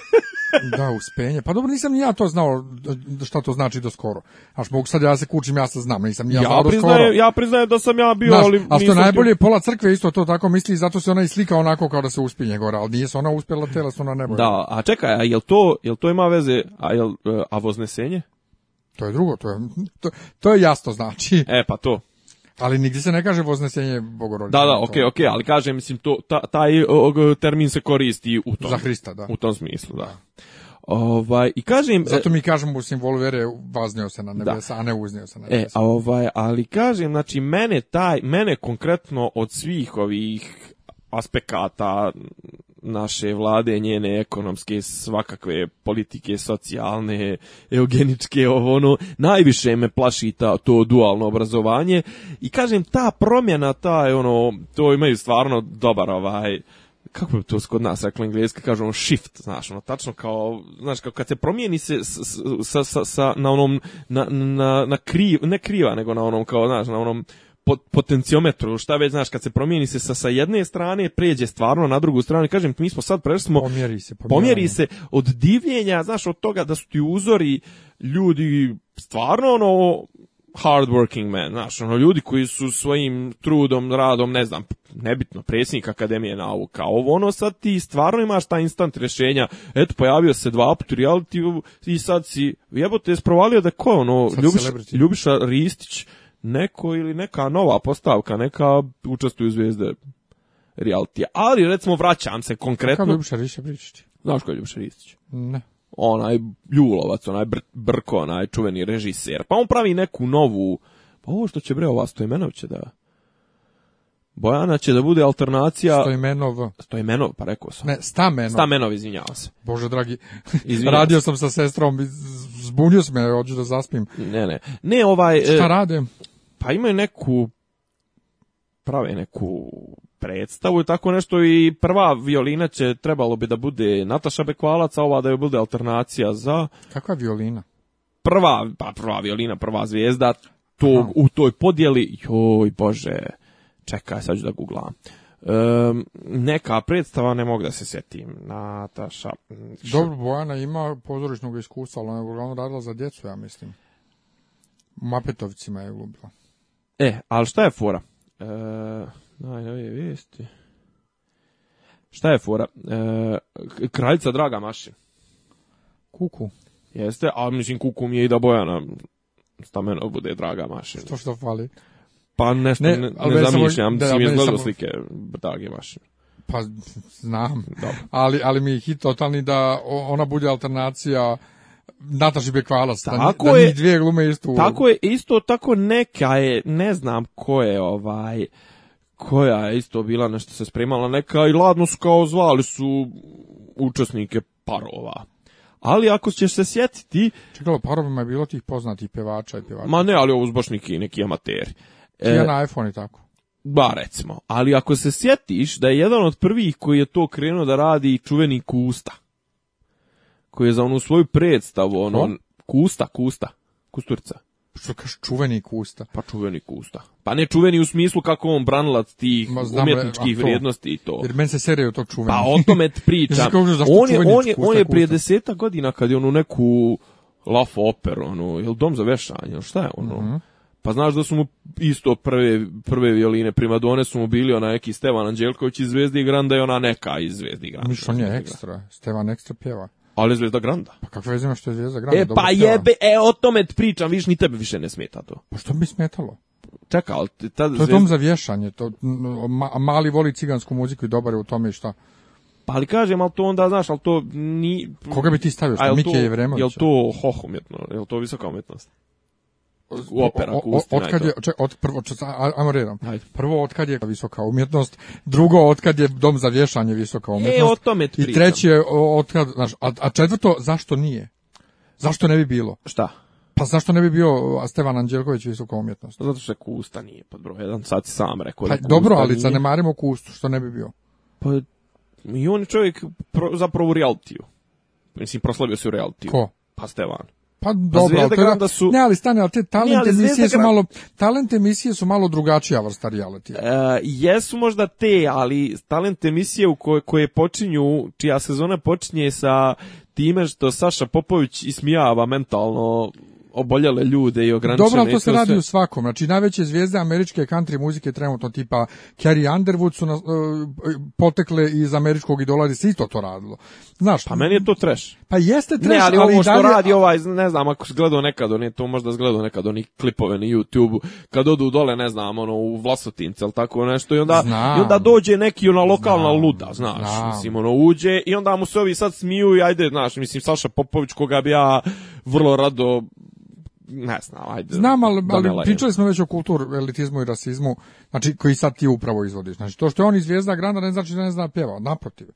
da, uspenje. Pa dobro, nisam ni ja to znao šta to znači do skoro. Aš mogu sad ja se kučim, ja sad znam, nisam ni ja, ja znao do skoro. Ja priznajem da sam ja bio, Znaš, ali A što najbolje, pola crkve isto to tako misli i zato se ona i slika onako kao da se uspinje gore, ali nije se ona uspjela tela, se ona ne Da, a čekaj, a jel to, jel to ima veze, a, jel, e, a voznesenje? To je drugo, to je, to, to je jasno znači. E, pa to. Ali nigdje se ne kaže voznesenje bogorodice. Da, da, okej, okay, okej, okay, ali kaže, mislim, to, ta, taj o, termin se koristi u tom, Za U tom smislu, da. Ovaj, i kažem... Zato mi kažemo u simbolu vere vaznio se na nebesa, da. a ne uznio se na e, nebesa. E, ovaj, ali kažem, znači, mene, taj, mene konkretno od svih ovih aspekata naše vlade, njene ekonomske, svakakve politike, socijalne, eugeničke, ovo ono, najviše me plaši ta, to dualno obrazovanje i kažem, ta promjena, ta ono, to imaju stvarno dobar ovaj, kako bi to kod nas rekla engleska, kažu shift, znaš, ono, tačno kao, znaš, kao kad se promijeni se sa, sa, sa, na onom, na, na, na kriv, ne kriva, nego na onom, kao, znaš, na onom, potenciometru, šta već znaš, kad se promijeni se sa, sa jedne strane, pređe stvarno na drugu stranu, kažem mi smo sad prešli smo, pomjeri se, pomjeri. se od divljenja, znaš, od toga da su ti uzori ljudi stvarno ono working man, znaš, ono, ljudi koji su svojim trudom, radom, ne znam, nebitno, predsjednik Akademije nauka, ovo ono sad ti stvarno imaš ta instant rješenja, eto, pojavio se dva put reality i sad si, jebote, je sprovalio da ko, ono, Ljubiš, Ljubiša Ristić, neko ili neka nova postavka, neka učestvuju zvijezde realitija. Ali recimo vraćam se konkretno. Kako Ljubša Ristić pričati? Znaš ko je Ristić? Ne. Onaj ljulovac onaj Brko, onaj čuveni režiser. Pa on pravi neku novu... Pa ovo što će bre ova Stojmenov će da... Bojana će da bude alternacija... Stojmenov. Stojmenov, pa rekao sam. Ne, Stamenov. Stamenov, izvinjavam se. Bože dragi, izvinjavam radio sam sa sestrom, zbunio sam me, hoću da zaspim. Ne, ne. Ne, ovaj... Šta e, radim? pa imaju neku prave neku predstavu i tako nešto i prva violina će trebalo bi da bude Nataša Bekvalac, a ova da joj bude alternacija za... Kakva violina? Prva, pa prva violina, prva zvijezda tog, u toj podjeli, joj bože, čekaj, sad ću da googlam. neka predstava, ne mogu da se sjetim. Nataša... Mm, Dobro, Bojana ima pozorišnog iskustva, ali ona je radila za djecu, ja mislim. Mapetovcima je glubila. E, ali šta je fora? E, najnovije vijesti. Šta je fora? E, kraljica Draga Mašin. Kuku. Jeste, ali mislim kuku mi je i da Bojana stameno bude Draga Mašin. Što što fali? Pa nešto ne, ne, ne zamišljam, mi je samo... slike Drage Mašin. Pa znam, ali, ali mi je hit totalni da ona bude alternacija Nataši Bekvalac, da, je, dvije glume isto Tako je, isto tako neka je, ne znam ko je ovaj, koja je isto bila nešto se spremala, neka i ladno su kao zvali su učesnike parova. Ali ako ćeš se sjetiti... Čekalo, parovima je bilo tih poznatih pevača i pevača. Ma ne, ali ovo zbaš neki, neki amateri. E, na iPhone i tako. Ba, recimo. Ali ako se sjetiš da je jedan od prvih koji je to krenuo da radi čuveni Kusta koji je za onu svoju predstavu, ono, on? Kusta, Kusta, Kusturica. Što kaš čuveni Kusta? Pa čuveni Kusta. Pa ne čuveni u smislu kako on branilac tih Ma, umjetničkih vrijednosti i to. Jer meni se serio to čuveni. Pa o tome pričam. on je, on je, prije deseta godina kad je onu neku laf operu, ono, jel dom za vešanje, šta je ono? Mhm. Pa znaš da su mu isto prve, prve violine done su mu bili ona neki Stevan Anđelković iz Zvezdi Granda i ona neka iz Zvezdi Granda. Mišljen je ekstra, Stevan ekstra pjeva. Ali zvezda granda. Pa kakva vezima što je zvezda granda? E pa Dobro jebe, e o tome pričam, viš ni tebe više ne smeta to. Pa što bi smetalo? Čeka, ali tada... To je dom za vješanje, to, ma, mali voli cigansku muziku i dobar je u tome i šta. Pa ali kažem, ali to onda, znaš, ali to ni... Koga bi ti stavio? Što Mike Jevremovića? Je li to hoh umjetno? Je li to visoka umjetnost? u opera Otkad je, od prvo, če, ajmo redom. Prvo, otkad je visoka umjetnost, drugo, kad je dom za vješanje visoka e, umjetnost. E, o tome I treće, otkad, znaš, a, a četvrto, zašto nije? Zašto ne bi bilo? Šta? Pa zašto ne bi bio Stevan Anđelković visoka umjetnost? Zato što je Kusta nije pod broj jedan, sad si sam rekao. Pa, dobro, ali zanemarimo Kustu, što ne bi bio? Pa i on je čovjek zapravo u realitiju. Mislim, proslavio se u realitiju. Ko? Pa Stevan. Pa, pa dobro, ali da, su... Ne, ali te talent emisije su malo talent emisije su malo drugačija vrsta reality. E, jesu možda te, ali talent emisije u koje, koje počinju, čija sezona počinje sa time što Saša Popović ismijava mentalno oboljele ljude i ograničene. Dobro, to se radi u svakom. Znači, najveće zvijezde američke country muzike trenutno tipa Carrie Underwood su na, e, potekle iz američkog idola, se isto to radilo. Znaš, pa meni je to trash Pa jeste trash, ne, ali, ali što radi ovaj, ne znam, ako si gledao nekad, on je to možda gledao nekad oni klipove na YouTubeu, kad odu dole, ne znam, ono u Vlasotince, ili tako nešto i onda i onda dođe neki ona lokalna znam. luda, znaš, znam. mislim ono uđe i onda mu se ovi sad smiju i ajde, znaš, mislim Saša Popović koga bi ja vrlo rado ne znam, ajde. Znam, ali, pričali smo već o kulturu, elitizmu i rasizmu, znači koji sad ti upravo izvodiš. Znači to što je on iz Zvijezda Granda ne znači da ne zna pjeva, naprotiv.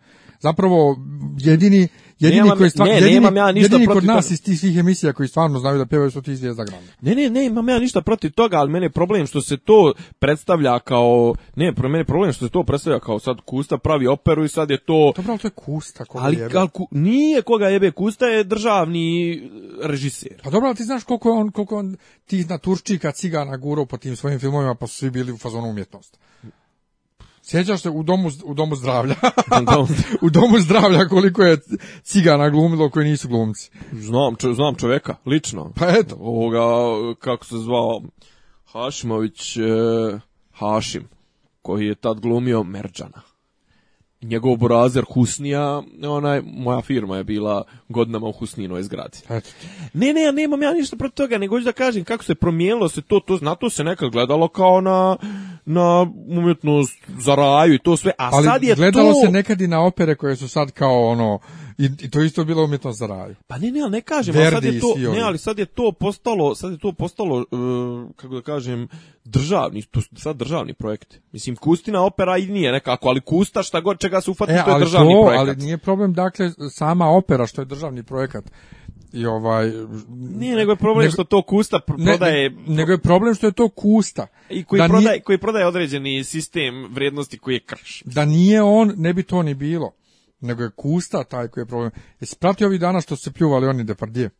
Zapravo jedini Jedini koji ne, jedini, nemam ja ništa jedini kod nas iz tih svih emisija koji stvarno znaju da pjevaju su ti zvijezda grande. Ne, ne, ne, imam ja ništa protiv toga, ali mene je problem što se to predstavlja kao, ne, pro mene je problem što se to predstavlja kao sad Kusta pravi operu i sad je to... Dobro, ali to je Kusta koga ali, jebe. Ali nije koga jebe, Kusta je državni e, režiser. Pa dobro, ali ti znaš koliko je on, koliko on tih naturčika, cigana guro po tim svojim filmovima, pa su svi bili u fazonu umjetnosti. Sjećaš se u domu, u domu zdravlja? u domu zdravlja koliko je cigana glumilo koji nisu glumci. Znam, čo, znam čoveka, lično. Pa eto. Ovoga, kako se zvao, Hašimović, e, Hašim, koji je tad glumio Merđana njegov burazer Husnija, onaj, moja firma je bila godinama u Husninoj zgradi. Ne, ne, ja nemam ja ništa protiv toga, nego hoću da kažem kako se promijenilo se to, to, na to se nekad gledalo kao na, na umjetnost za raju i to sve, a sad je gledalo to... gledalo se nekad i na opere koje su sad kao ono, i, to isto bilo umjetnost za raju. Pa ne, ne, ne kažem, ali sad je to, ne, ali sad je to postalo, sad je to postalo, e, kako da kažem, državni, to sad državni projekt. Mislim, Kustina opera i nije nekako, ali Kusta šta god čega se ufati, e, to je državni to, projekat. Ali nije problem, dakle, sama opera što je državni projekat i ovaj nije nego je problem što to kusta prodaje nego je problem što je to kusta i koji prodaje koji prodaje određeni sistem vrijednosti koji je krš da nije on ne bi to ni bilo nego je Kusta taj koji je problem. Jesi pratio ovih dana što se pljuvali oni Depardije?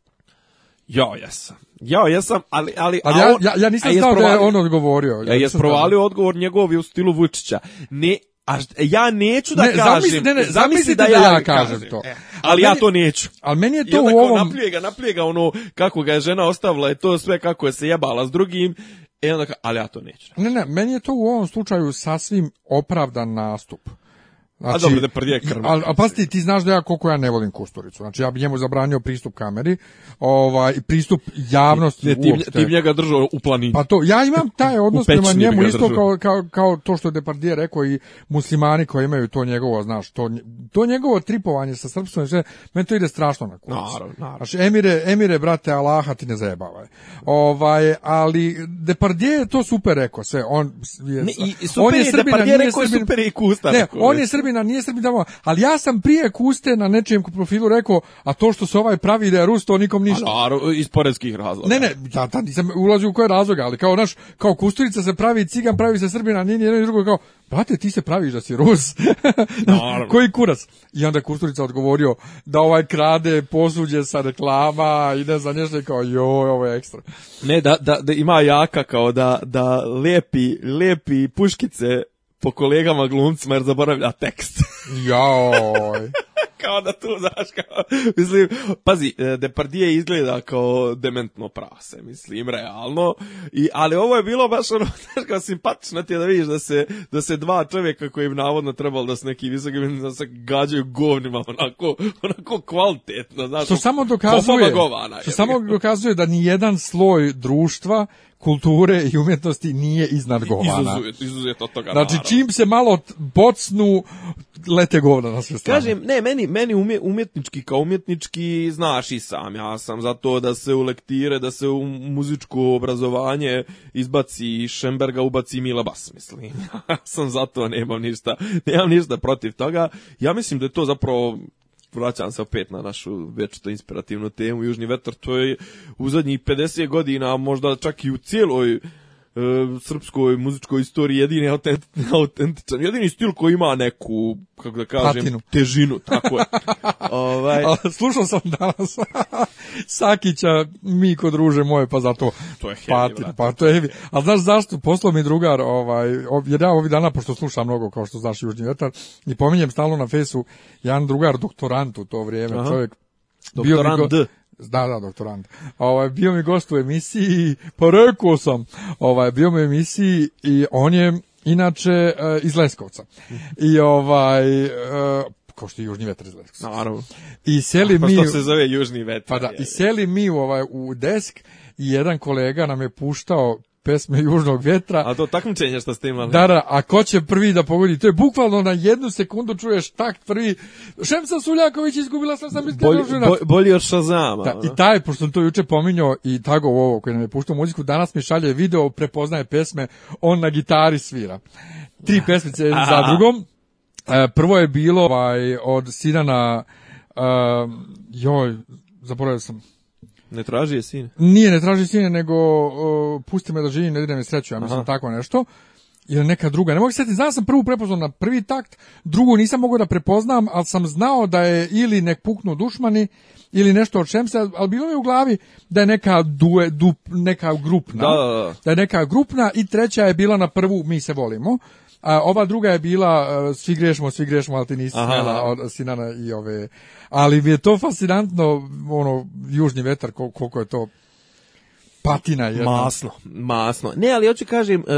Ja, jesam. Ja, jesam, ali... Ali, ali ja, ja, ja nisam znao da je on odgovorio. Ja, provalio odgovor njegov u stilu Vučića. Ne, a e, ja neću da ne, kažem. ne, zamisli da, ja, kažem, to. E, ali ja to neću. Ali meni je to u ovom... ga, ono kako ga je žena ostavila i to sve kako je se jebala s drugim. E, onda ali ja to neću. Ne, ne, meni je to u ovom slučaju sasvim opravdan nastup. Znači, a dobro da znači, prdje krv. A, a pasti, ti znaš da ja koliko ja ne volim Kusturicu. Znači ja bi njemu zabranio pristup kameri, ovaj pristup javnosti ti, bi njega držao u planini. Pa to ja imam taj odnos prema njemu isto kao, kao, kao to što je rekao i muslimani koji imaju to njegovo, znaš, to to njegovo tripovanje sa srpstvom, znači, meni to ide strašno na kurac. Naravno, Emire, Emire brate Allaha ti ne zajebavaj. Ovaj ali Depardije je to super rekao sve. On je, ne, i super on je, je rekao super i Ne, on je Srbina, nije Srbin, ali ja sam prije Kuste na nečijem profilu rekao, a to što se ovaj pravi da je Rus, to nikom ništa. A, iz poredskih razloga. Ne, ne, ja nisam ulazio u koje razloga, ali kao naš, kao Kusturica se pravi Cigan, pravi se Srbina, nije ni drugo, kao, brate, ti se praviš da si Rus. Koji kurac? I onda Kusturica odgovorio da ovaj krade posuđe sa reklama i ne znam nešto kao, joj, ovo je ekstra. Ne, da, da, ima jaka kao da, da lijepi, lijepi puškice po kolegama glumcima jer zaboravlja tekst. Joj. kao da tu, znaš, kao, mislim, pazi, e, Depardije izgleda kao dementno prase, mislim, realno, i, ali ovo je bilo baš ono, znaš, kao simpatično ti je da vidiš da se, da se dva čovjeka koji im navodno trebalo da su neki visoki, da se gađaju govnima, onako, onako kvalitetno, znaš, što samo dokazuje, što samo dokazuje da ni jedan sloj društva kulture i umjetnosti nije iznad govana. Izuzet, od toga. Znači, čim se malo bocnu, lete govna na sve strane. Kažem, ne, meni, meni umjetnički kao umjetnički znaš i sam. Ja sam za to da se u lektire, da se u muzičko obrazovanje izbaci Šemberga, ubaci Mila Bas, mislim. Ja sam za to, nemam ništa, nemam ništa protiv toga. Ja mislim da je to zapravo vraćam se opet na našu večito inspirativnu temu Južni vetar, to je u zadnjih 50 godina, možda čak i u cijeloj E, srpskoj muzičkoj istoriji jedini autentičan, jedini stil koji ima neku, kako da kažem, težinu, tako je. ovaj... Slušao sam danas Sakića, mi ko druže moje, pa zato to je heavy, pa to je A znaš zašto? Poslao mi drugar, ovaj, jer ja ovih dana, pošto slušam mnogo, kao što znaš, Južni vetar, i pominjem stalno na fesu, jedan drugar doktorant u to vrijeme, Aha. čovjek Doktorant bio da, da, doktorant. Ovaj, bio mi gost u emisiji, pa rekao sam, ovaj, bio mi u emisiji i on je inače eh, iz Leskovca. I ovaj, eh, kao što je južni vetar iz Leskovca. Naravno. I seli pa mi... se zove južni vetar. Pa da, i seli mi u, ovaj, u desk i jedan kolega nam je puštao pesme Južnog vjetra. A to takmičenje što ste imali. Da, da, a ko će prvi da pogodi? To je bukvalno na jednu sekundu čuješ tak prvi. Šemsa Suljaković izgubila sam sam Bolje bolji od Šazama. Da, I taj, pošto sam to juče pominjao i Tago ovo koji nam je puštao muziku, danas mi šalje video, prepoznaje pesme, on na gitari svira. Tri pesmice za drugom. E, prvo je bilo ovaj, od Sinana... E, joj, zaboravio sam, ne traži je sine. Nije, ne traži sine, nego uh, pusti me da živim, ne idem i sreću, ja mislim Aha. tako nešto. Ili neka druga. Ne mogu se znao sam prvu prepoznao na prvi takt, drugu nisam mogao da prepoznam, ali sam znao da je ili nek puknu dušmani, ili nešto o čem se, ali bilo mi u glavi da je neka, due, dup, neka grupna. Da, da, da. da je neka grupna i treća je bila na prvu Mi se volimo. A ova druga je bila e, svi grešimo, svi grešimo, ali ti nisi od Sinana i ove. Ali mi je to fascinantno, ono, južni vetar, koliko je to patina je masno masno ne ali hoću kažem e,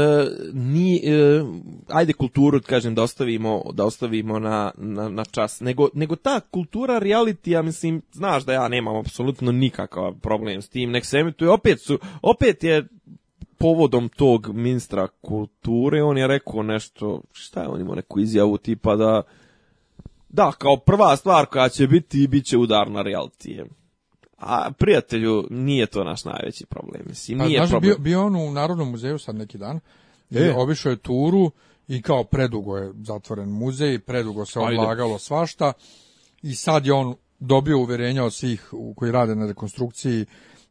ni e, ajde kulturu kažem da ostavimo da ostavimo na, na, čas nego nego ta kultura reality ja mislim znaš da ja nemam apsolutno nikakav problem s tim nek se emituje opet su opet je povodom tog ministra kulture on je rekao nešto, šta je on imao neku izjavu tipa da da, kao prva stvar koja će biti bit će udar na realitije. A prijatelju, nije to naš najveći problem. pa, Bio, bio on u Narodnom muzeju sad neki dan, e. obišao je turu i kao predugo je zatvoren muzej, predugo se odlagalo svašta i sad je on dobio uverenja od svih koji rade na rekonstrukciji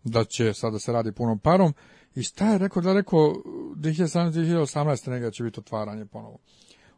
da će sada se radi punom parom i šta je rekao, da je rekao 2017-2018 nega će biti otvaranje ponovo.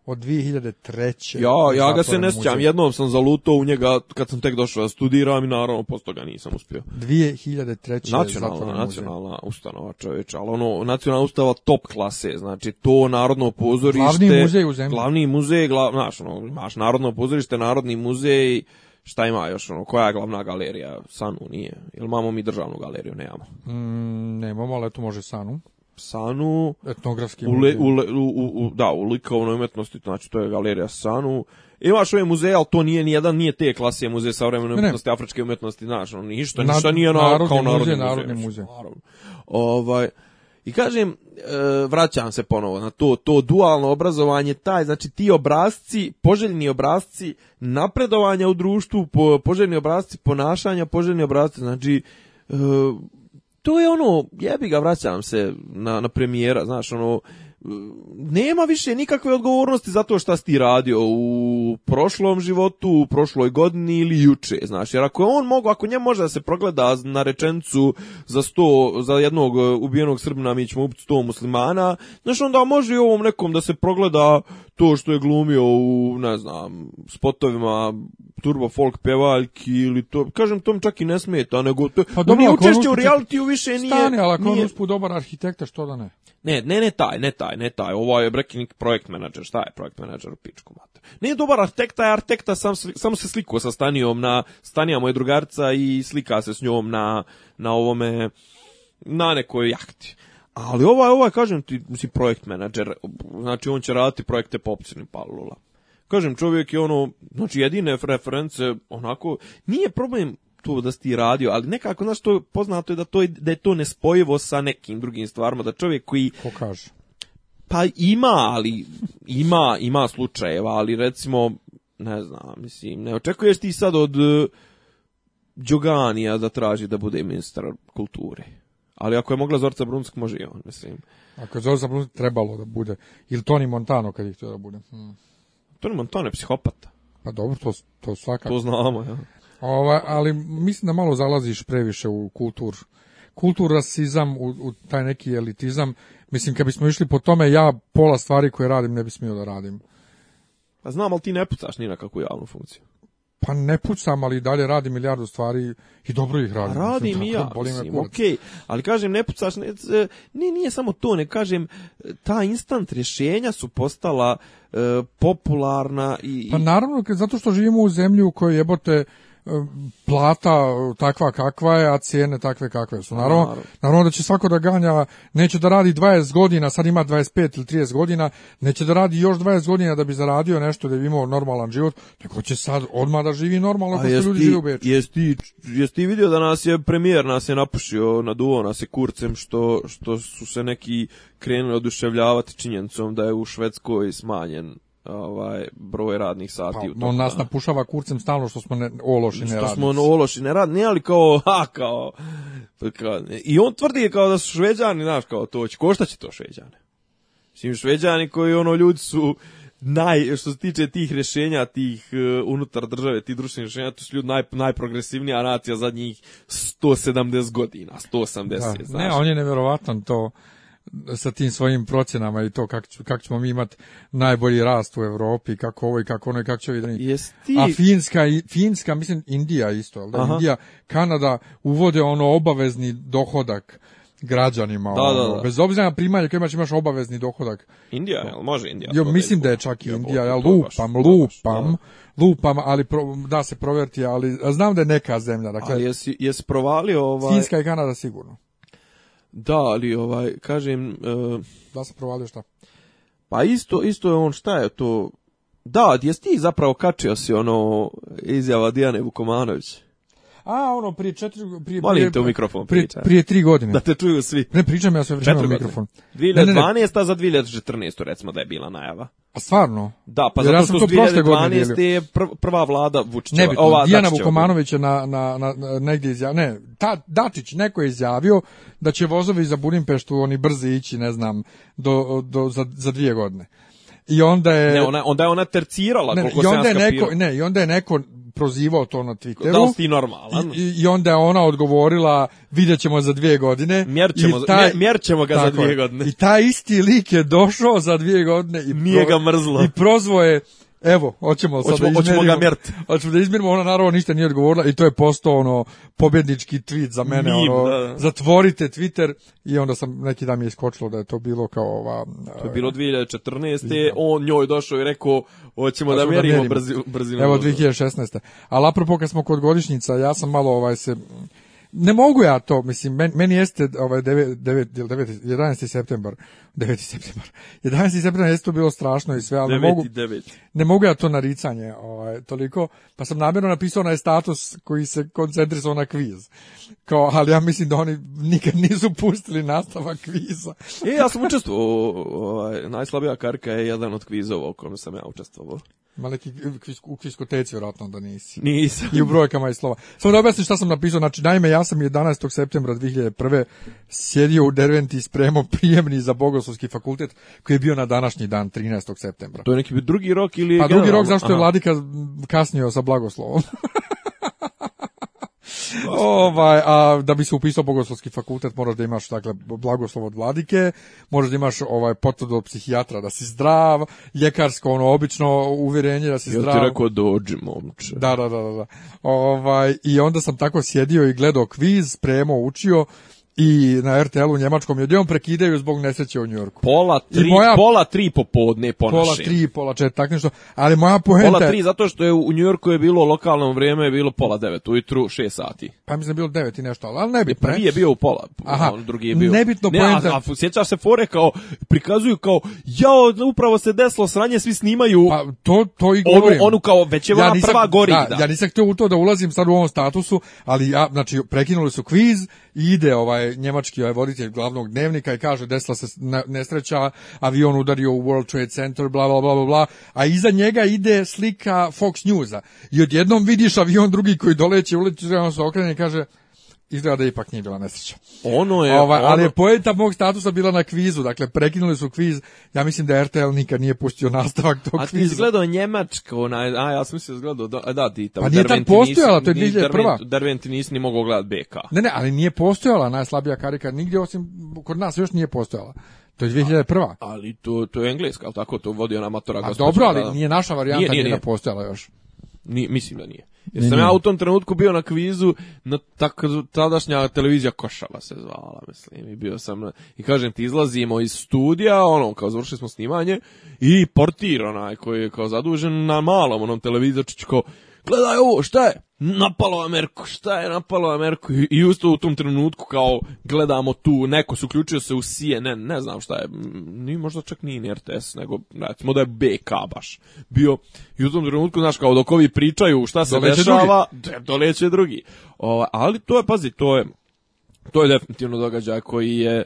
Od 2003. Ja, ja ga se ne sjećam, jednom sam zalutao u njega kad sam tek došao da studiram i naravno posto ga nisam uspio. 2003. Nacionalna, nacionalna muzej. ustanova čovječa, ali ono, nacionalna ustava top klase, znači to narodno pozorište... Glavni muzej u zemlji. Glavni muzej, glav, znaš, ono, imaš narodno pozorište, narodni muzej, šta ima još, ono, koja je glavna galerija? Sanu nije. Jel imamo mi državnu galeriju? Nemamo. Mm, nemamo, ali eto može Sanu. Sanu... Etnografski u, u, u, Da, u likovnoj umetnosti, znači to je galerija Sanu. Imaš ove muzeje, ali to nije nijedan, nije te klasije muzeje savremene umetnosti, afričke umetnosti, znaš, ono, ništa, ništa nije na, ono narodni narodni muzej. Narodni muzej. Ovaj, i kažem, e, vraćam se ponovo na to, to dualno obrazovanje, taj, znači ti obrazci, poželjni obrazci napredovanja u društvu, poželjni obrazci ponašanja, poželjni obrazci, znači, e, to je ono, jebi ga, vraćam se na, na premijera, znaš, ono, nema više nikakve odgovornosti za to šta si ti radio u prošlom životu, u prošloj godini ili juče, znaš, jer ako je on mogu, ako njemu može da se progleda na rečencu za sto, za jednog e, ubijenog Srbina mi ćemo ubiti sto muslimana, znaš, onda može i ovom nekom da se progleda to što je glumio u, ne znam, spotovima turbo folk pevaljki ili to, kažem, tom čak i ne smeta, nego to, pa dobro, učešće u realitiju više nije... Stani, ali ako on uspud dobar arhitekta, što da ne? Ne, ne, ne taj, ne taj, ne taj, ovo je brekinik projekt menadžer, šta je projekt menadžer u pičku mater. Nije dobar arhitekta, je arhitekta, sam, samo se slikao sa Stanijom na, Stanija moje drugarca i slika se s njom na, na ovome, na nekoj jahti. Ali ovaj, ovaj, kažem ti, si projekt menadžer, znači on će raditi projekte po opcini Palula. Kažem, čovjek je ono, znači jedine reference, onako, nije problem to da si ti radio, ali nekako, znaš, to poznato je da, to je, da je to nespojivo sa nekim drugim stvarima, da čovjek koji... Ko kaže? Pa ima, ali ima, ima slučajeva, ali recimo, ne znam, mislim, ne očekuješ ti sad od uh, Đoganija da traži da bude ministar kulture. Ali ako je mogla Zorca Brunsk, može i on, mislim. Ako je Zorca Brunsk trebalo da bude. Ili Toni Montano kad je htio da bude. Hmm. Toni Montano je psihopata. Pa dobro, to, to svakako. To znamo, ja. Ova, ali mislim da malo zalaziš previše u kultur kultur rasizam, u, taj neki elitizam. Mislim, kad bismo išli po tome, ja pola stvari koje radim ne bi smio da radim. Pa znam, ali ti ne pucaš ni na kakvu javnu funkciju pa ne pucam, ali dalje radi milijardu stvari i dobro ih radim. Radim i ja, mislim, ali kažem, ne pucaš, ne, nije samo to, ne kažem, ta instant rješenja su postala e, popularna i... Pa naravno, zato što živimo u zemlji u kojoj jebote plata e, takva kakva je, a cijene takve kakve su. Naravno, naravno da će svako da ganja, neće da radi 20 godina, sad ima 25 ili 30 godina, neće da radi još 20 godina da bi zaradio nešto da bi imao normalan život, nego će sad odmah da živi normalno ako ljudi žive Jesi ti, ti vidio da nas je premijer nas je napušio, duo nas je kurcem što, što su se neki krenuli oduševljavati činjenicom da je u Švedskoj smanjen ovaj broj radnih sati pa, u On nas napušava kurcem stalno što smo ne, ološi ne Što smo ološi ne ali kao, ha, kao, i on tvrdi kao da su šveđani, znaš, kao to će, košta to šveđane? Mislim, šveđani koji ono ljudi su naj, što se tiče tih rješenja, tih e, unutar države, tih društvenih rješenja, to su ljudi naj, najprogresivnija nacija zadnjih 170 godina, 180, da, znaš. Ne, on je neverovatan to sa tim svojim procjenama i to kako kak ćemo mi imati najbolji rast u Europi, kako ovo i kako ono kako će A Finska, Finska, mislim Indija isto, da? Indija, Kanada uvode ono obavezni dohodak građanima. Ono, bez obzira na primanje koje imaš, imaš obavezni dohodak. Indija, jel može Indija? Jo, mislim da je čak i Indija, ja lupam, lupam, lupam, ali da se proverti, ali znam da je neka zemlja. Dakle, jesi, jesi provalio ovaj... Finska i Kanada sigurno. Da, ali ovaj, kažem... Uh, da se provalio šta? Pa isto, isto je on, šta je to? Da, jesi ti zapravo kačio si ono izjava Dijane Vukomanović? a ono prije četiri prije Molim te u mikrofon prije, priča. prije tri godine. Da te čuju svi. Ne pričam ja sve vrijeme u mikrofon. 2012 za 2014 recimo da je bila najava. A stvarno? Da, pa Jer zato što ja prošle je prva vlada Vučića. Nebitno, ova Dijana Vukomanović je na, na, na, negdje izjavio, ne, ta, Dačić neko je izjavio da će vozovi za Budimpeštu oni brzi ići, ne znam, do, do, za, za dvije godine. I onda je ne, ona onda je ona tercirala ne, koliko i onda je neko, ne, i onda je neko prozivao to na Twitteru. Da li ti normalan? I, I, onda je ona odgovorila, vidjet ćemo za dvije godine. Mjerćemo, i taj, mjerćemo ga za dvije godine. I taj isti lik je došao za dvije godine i, Nije pro, ga mrzlo. i prozvoje... Evo, hoćemo sad hoćemo, da izmjerimo. Hoćemo ga mjeriti. Hoćemo da izmjerimo, ona naravno ništa nije odgovorila i to je postao ono pobjednički tweet za mene. ono, Zatvorite Twitter i onda sam neki dan mi je iskočilo da je to bilo kao ova... To je bilo 2014. Je, On njoj došao i rekao hoćemo da mjerimo, da mjerimo. brzinu. Brzi, brzi Evo 2016. Ali apropo kad smo kod godišnjica, ja sam malo ovaj se ne mogu ja to, mislim, meni, jeste ovaj 9, 9, 9, 11. septembar, 9. septembar, 11. septembar jeste to bilo strašno i sve, ali 9, ne mogu, 9. ne mogu ja to naricanje ovaj, toliko, pa sam namjerno napisao na status koji se koncentrisao na kviz, kao, ali ja mislim da oni nikad nisu pustili nastavak kviza. I e, ja sam učestvovao, ovaj, najslabija karka je jedan od kvizova u kojem sam ja učestvovao. Ima neki u kviskoteci vjerojatno da nisi. Nisam. I u brojkama i slova. Samo da objasnim šta sam napisao. Znači, naime, ja sam 11. septembra 2001. sjedio u Derventi Spremo prijemni za Bogoslovski fakultet koji je bio na današnji dan, 13. septembra. To je neki drugi rok ili... Pa drugi rok zašto je Vladika kasnio sa blagoslovom. Ovaj, a da bi se upisao bogoslovski fakultet moraš da imaš dakle blagoslov od vladike, moraš da imaš ovaj potvrdu od psihijatra da si zdrav, ljekarsko ono obično uvjerenje da si ja zdrav. Ja ti rekao dođi momče. Da, da, da, da. Ovaj, i onda sam tako sjedio i gledao kviz, spremao učio i na RTL u Njemačkom i odjevom prekidaju zbog nesreće u Njorku. Pola tri, moja, pola tri popodne ponaše. Pola tri, pola četiri, tak nešto. Ali moja poenta... Pola tri, zato što je u Njorku je bilo lokalno vrijeme, je bilo pola devet, ujutru šest sati. Pa mislim je bilo devet i nešto, ali ne bi... Prvi je bio u pola, Aha, ono drugi je bio... Nebitno ne, poenta... A, a sjećaš se fore kao, prikazuju kao, jao, upravo se desilo sranje, svi snimaju... Pa to, to i Onu, kao, već je ja nisam, prva gori. Da, da, Ja nisam htio u to da ulazim sad u ovom statusu, ali ja, znači, prekinuli su kviz ide ovaj njemački ovaj voditelj glavnog dnevnika i kaže desila se nesreća, avion udario u World Trade Center, bla bla bla bla, a iza njega ide slika Fox Newsa. I odjednom vidiš avion drugi koji doleće, uleće, on se okrene i kaže izgleda da je ipak nije bila nesreća. Ono je... Ova, Ali ono- je mog statusa bila na kvizu, dakle prekinuli su kviz, ja mislim da RTL nikad nije pustio nastavak tog kviza. A ti si gledao Njemačko, a ja sam se gledao, da, da Pa nije postojala, to je 2001. prva. nisi ni mogao gledat BK. Ne, ne, ali nije postojala najslabija karika nigdje, osim kod nas još nije postojala. To je 2001. A, ali to, to je engleska, ali tako, to vodi on amatora. A dobro, ali nije naša varijanta, nije, nije, nije postojala još. Ni, mislim da nije. Jer sam ja u tom trenutku bio na kvizu na tadašnja televizija Košava se zvala, mislim, i bio sam i kažem ti izlazimo iz studija, ono, kao završili smo snimanje i portir onaj koji je kao zadužen na malom onom televizorčiću gledaj ovo, šta je? Napalo Ameriku, šta je napalo Ameriku? I, usto u tom trenutku kao gledamo tu, neko se uključio se u CNN, ne znam šta je, ni možda čak nije ni RTS, nego recimo da je BK baš bio. I u tom trenutku, znaš, kao dok ovi pričaju šta se doleće dešava, drugi. doleće drugi. ali to je, pazi, to je, to je definitivno događaj koji je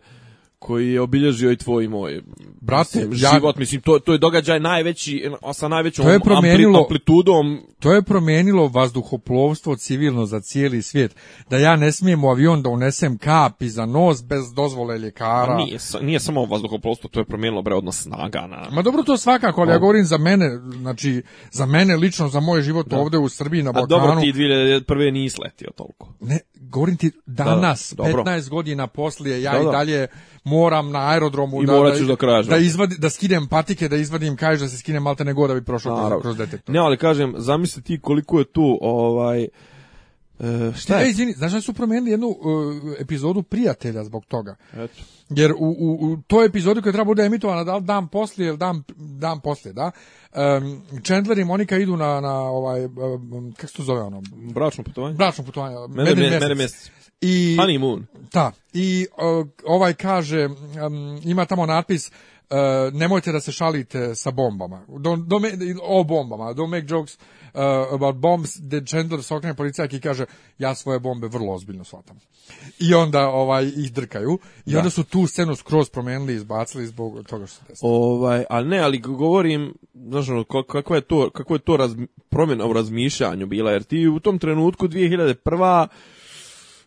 koji je obilježio i tvoj i moj brate život mislim to to je događaj najveći sa najvećom to je promijenilo, amplitudom to je promijenilo vazduhoplovstvo civilno za cijeli svijet da ja ne smijem u avion da unesem kap za nos bez dozvole ljekara nije, nije samo vazduhoplovstvo to je promijenilo bre odnos snaga na ma dobro to svakako ali ja govorim za mene znači za mene lično za moj život ovdje u Srbiji na Balkanu a dobro ti 2001 nisi letio toliko ne govorim ti danas da, 15 godina poslije ja i dalje moram na aerodromu I da, da, da, izvadi, da skinem patike, da izvadim kaiš da se skinem malte nego da bi prošao kroz, detektor. Ne, ali kažem, zamisli ti koliko je tu ovaj, E, šta je? E, izvini, znaš da su promijenili jednu e, epizodu Prijatelja zbog toga. Eto. Jer u, u, u toj epizodi koja treba bude emitovana da dan poslije ili dan, dan poslije, da, Chandler i Monika idu na, na ovaj, kako se to zove ono? Bračno putovanje. Bračno putovanje. Mene, i, Honeymoon. Da. I ovaj kaže, ima tamo natpis, e, nemojte da se šalite sa bombama. Don't, make, o bombama. Don't make jokes uh, about bombs. The gender sokrene policajak i kaže, ja svoje bombe vrlo ozbiljno shvatam. I onda ovaj, ih drkaju. I da. onda su tu scenu skroz promijenili i izbacili zbog toga što se desilo. Ovaj, ali ne, ali govorim, znaš, ono, kako je to, kako je to promjena u razmišljanju bila, jer ti u tom trenutku 2001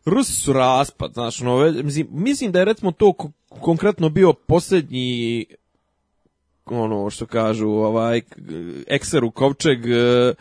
Rusi su raspad, znaš, no, mislim, mislim da je recimo to konkretno bio posljednji ono što kažu ovaj u kovčeg e,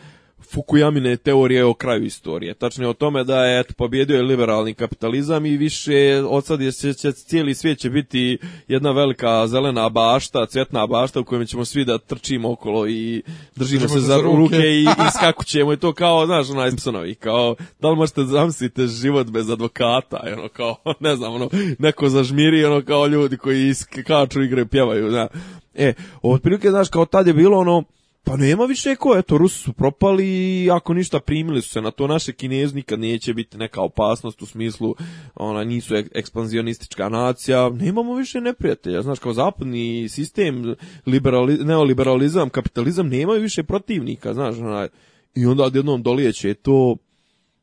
Fukuyamine teorije o kraju istorije. Tačno je o tome da je eto, pobjedio liberalni kapitalizam i više od sad će, cijeli svijet će biti jedna velika zelena bašta, cvjetna bašta u kojoj ćemo svi da trčimo okolo i držimo, se za ruke, ruke i, i skakućemo i to kao, znaš, onaj Simpsonovi, kao, da li možete zamisliti život bez advokata, ono, kao, ne znam, ono, neko zažmiri, ono, kao ljudi koji skaču, igre, pjevaju, znaš. E, otprilike, znaš, kao tad je bilo ono, pa nema više neko, eto, Rusi su propali i ako ništa primili su se na to, naše Kinezi nikad neće biti neka opasnost u smislu, ona, nisu ekspanzionistička nacija, nemamo više neprijatelja, znaš, kao zapadni sistem, liberali, neoliberalizam, kapitalizam, nemaju više protivnika, znaš, ona, i onda jednom dolijeće to,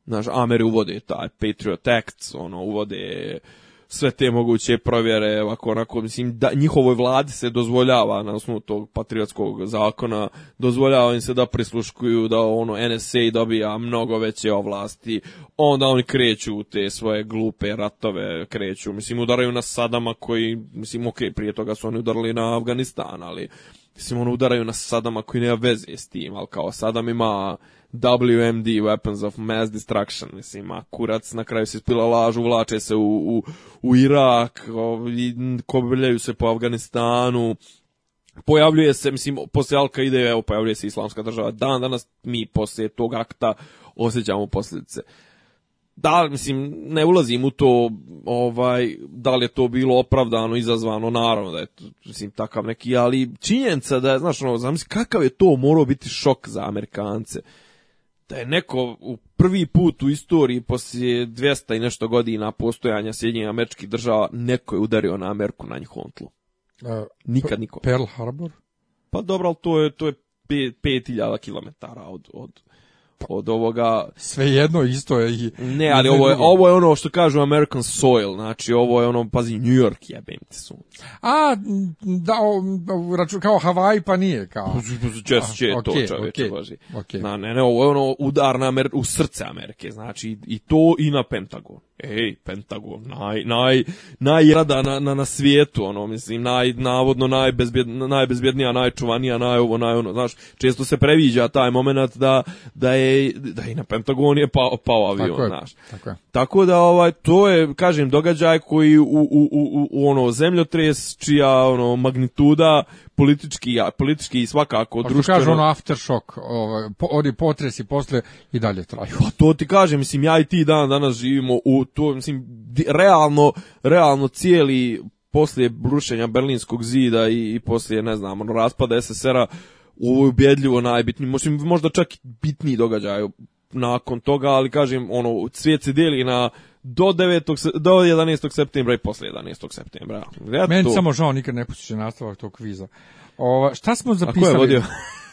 znaš, Ameri uvode taj Patriot Act, ono, uvode sve te moguće provjere, ovako, onako, mislim, da njihovoj vladi se dozvoljava, na osnovu tog patriotskog zakona, dozvoljava im se da prisluškuju, da ono, NSA dobija mnogo veće ovlasti, onda oni kreću u te svoje glupe ratove, kreću, mislim, udaraju na Sadama koji, mislim, ok, prije toga su oni udarili na Afganistan, ali, mislim, oni udaraju na Sadama koji nema veze s tim, ali kao Sadam ima WMD, Weapons of Mass Destruction, mislim, a kurac na kraju se ispila lažu, vlače se u, u, u Irak, kobrljaju se po Afganistanu, pojavljuje se, mislim, poslije alka ide evo, pojavljuje se islamska država, dan danas mi poslije tog akta osjećamo posljedice. Da, mislim, ne ulazim u to, ovaj, da li je to bilo opravdano, izazvano, naravno da je, mislim, takav neki, ali činjenica da je, znaš, ono, kakav je to morao biti šok za Amerikance da je neko u prvi put u istoriji poslije 200 i nešto godina postojanja Sjedinjenih američkih država neko je udario na Ameriku na njihovom tlu. E, Nikad niko. Pearl Harbor? Pa dobro, ali to je, to je 5000 km od, od, pa, od ovoga svejedno isto je ne ali ovo je ovo je ono što kažu American soil znači ovo je ono pazi New York jebem ti a da račun kao Hawaii pa nije kao pa, pa, je to okay, ne ne ovo je ono udar na u srce Amerike znači i to i na Pentagon ej, Pentagon, naj, naj, najrada na, na, na svijetu, ono, mislim, naj, navodno najbezbjed, najbezbjednija, najčuvanija, naj ovo, naj ono, znaš, često se previđa taj moment da, da je, da i na Pentagon je pao, pao avion, tako je, znaš. Tako, tako da, ovaj, to je, kažem, događaj koji u, u, u, u ono, zemljotres, čija, ono, magnituda politički, politički svakako pa društveno. kažu ono aftershock, ovaj, oni potresi posle i dalje traju. Pa to ti kažem, mislim, ja i ti dan danas živimo u to, mislim, realno, realno cijeli poslije brušenja Berlinskog zida i, i poslije, ne znam, ono, raspada SSR-a, u ovoj ubjedljivo najbitniji, možda, možda čak i bitniji događaj nakon toga, ali kažem, ono, svijet se deli na do 9. do 11. septembra i posle 11. septembra. Ja Meni tu. samo žao nikad ne nastavak tog kviza. Ova, šta smo zapisali? je vodio?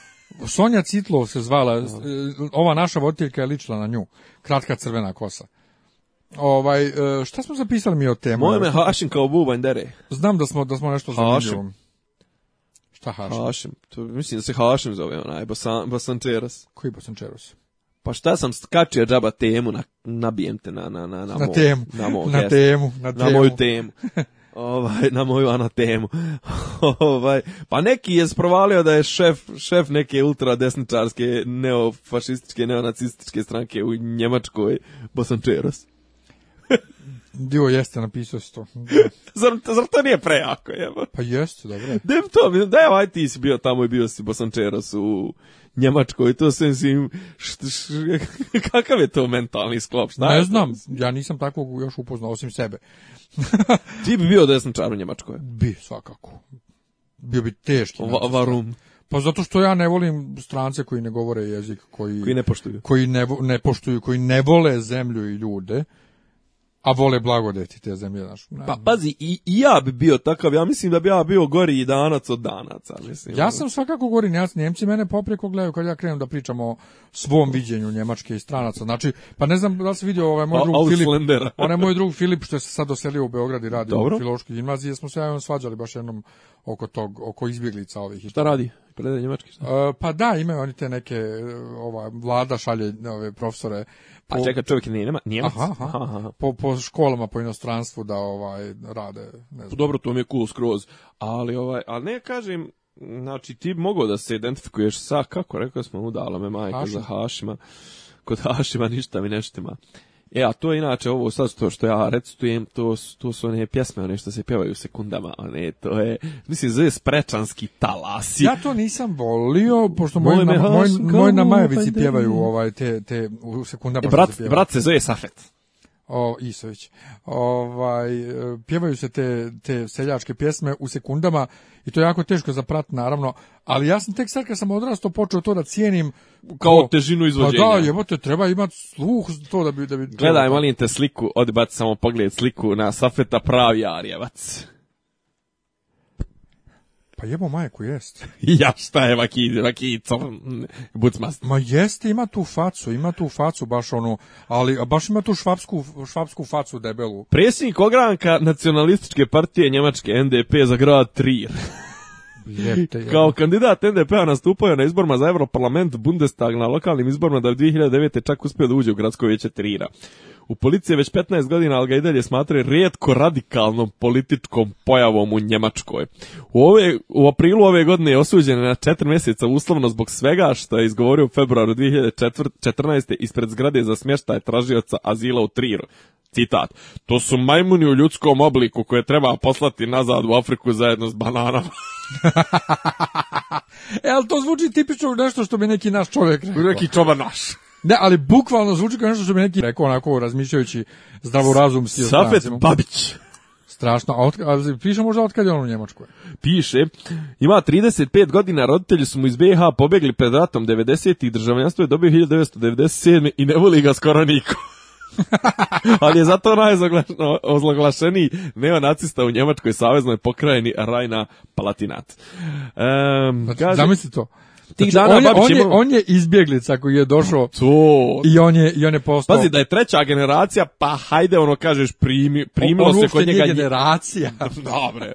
Sonja Citlov se zvala, e, ova naša voditeljka je ličila na nju. Kratka crvena kosa. Ovaj e, šta smo zapisali mi o temu? Moje me Hašim kao bubanj dere. Znam da smo da smo nešto zanimljivo. Šta Hašim? Hašim. To mislim da se Hašim zove onaj Bosan, Koji pa šta sam skačio džaba temu, na, nabijem te na, na, na, na, na temu, na, moj, na, temu, na, na moju temu. ovaj, na moju anatemu. ovaj, pa neki je sprovalio da je šef, šef neke ultradesničarske, neofašističke, neonacističke stranke u Njemačkoj, Bosančeros. Dio jeste napisao si to. zar, zar to nije prejako, Pa jeste, dobro. Dem to, da je, aj ti si bio tamo i bio si Bosančeros u Njemačkoj, to se mislim, kakav je to mentalni sklop? Šta ne znam, ja nisam takvog još upoznao osim sebe. Ti bi bio desničar u Njemačkoj? Bi, svakako. Bio bi teški. varum. Pa zato što ja ne volim strance koji ne govore jezik, koji, koji ne poštuju, koji ne, ne poštuju, koji ne vole zemlju i ljude a vole blagodeti te zemlje našu. Pa pazi, i, ja bi bio takav, ja mislim da bi ja bio gori i danac od danaca. Mislim. Ja ono. sam svakako gori, ja Njemci mene poprijeko gledaju kad ja krenem da pričam o svom viđenju Njemačke i stranaca. Znači, pa ne znam da li si vidio ovaj moj drug Filip, je moj drug Filip što se sad doselio u Beograd i radi Dobro. u filološkoj gimnaziji, smo se ja svađali baš jednom oko tog, oko izbjeglica ovih. Šta radi? Predaje njemački? E, pa da, imaju oni te neke, e, ova, vlada šalje ove profesore pa po... A čekaj, čovjek nije, nema, Nijemac? Po, po školama, po inostranstvu da ovaj rade. Ne pa znam. Dobro, to mi je cool skroz. Ali, ovaj, ali ne kažem, znači ti mogao da se identifikuješ sa, kako rekao smo, udala me majka za Hašima. Kod Hašima ništa mi neštima. E, a to je inače ovo sad to što ja recitujem, to, to su one pjesme, one što se pjevaju u sekundama, one, to je, mislim, zove sprečanski talasi. Ja to nisam volio, pošto moj, moj, moj, na pjevaju ovaj, te, te u sekundama. E, brat, se brat Safet o, Isović. Ovaj, e, pjevaju se te, te seljačke pjesme u sekundama i to je jako teško za prat, naravno. Ali ja sam tek sad kad sam odrastao počeo to da cijenim... Kao, težinu pa izvođenja. Pa da, treba imati sluh to da bi... Da bi Gledaj, malim te sliku, odbaci samo pogled sliku na Safeta pravi Arjevac. Pa jebo majku, jest. ja šta je vaki, vaki bucmast. Ma jeste, ima tu facu, ima tu facu baš onu, ali baš ima tu švapsku, švapsku facu debelu. Presnik ogranka nacionalističke partije Njemačke NDP za grad Trier. Kao kandidat NDP-a nastupao je na izborima za Europarlament Bundestag na lokalnim izborima da je 2009. čak uspio da uđe u gradsko vijeće Trira. U policiji već 15 godina, ali ga i dalje smatraju rijetko radikalnom političkom pojavom u Njemačkoj. U, ove, u aprilu ove godine je osuđen na 4 mjeseca uslovno zbog svega što je izgovorio u februaru 2014. ispred zgrade za smještaj tražioca azila u Triru. Citat. To su majmuni u ljudskom obliku koje treba poslati nazad u Afriku zajedno s bananama. e, ali to zvuči tipično nešto što bi neki naš čovjek rekao. Neki čoban naš. Ne, ali bukvalno zvuči kao nešto što bi neki rekao onako razmišljajući zdravorazumski. Safet Babić. Strašno. A, otka, a piše možda otkad je on u Njemačkoj? Piše. Ima 35 godina, roditelji su mu iz BiH pobjegli pred ratom 90-ih, državljanstvo je dobio 1997. i ne voli ga skoro niko. ali je zato najozloglašeniji neonacista u Njemačkoj saveznoj pokrajini Rajna Palatinat. Um, kaže, Zamisli to. Tih znači, on je, on, je, izbjeglica koji je došao i on je, i on je postao... Pazi, da je treća generacija, pa hajde ono kažeš, primi, primilo se kod njega... generacija. Dobre.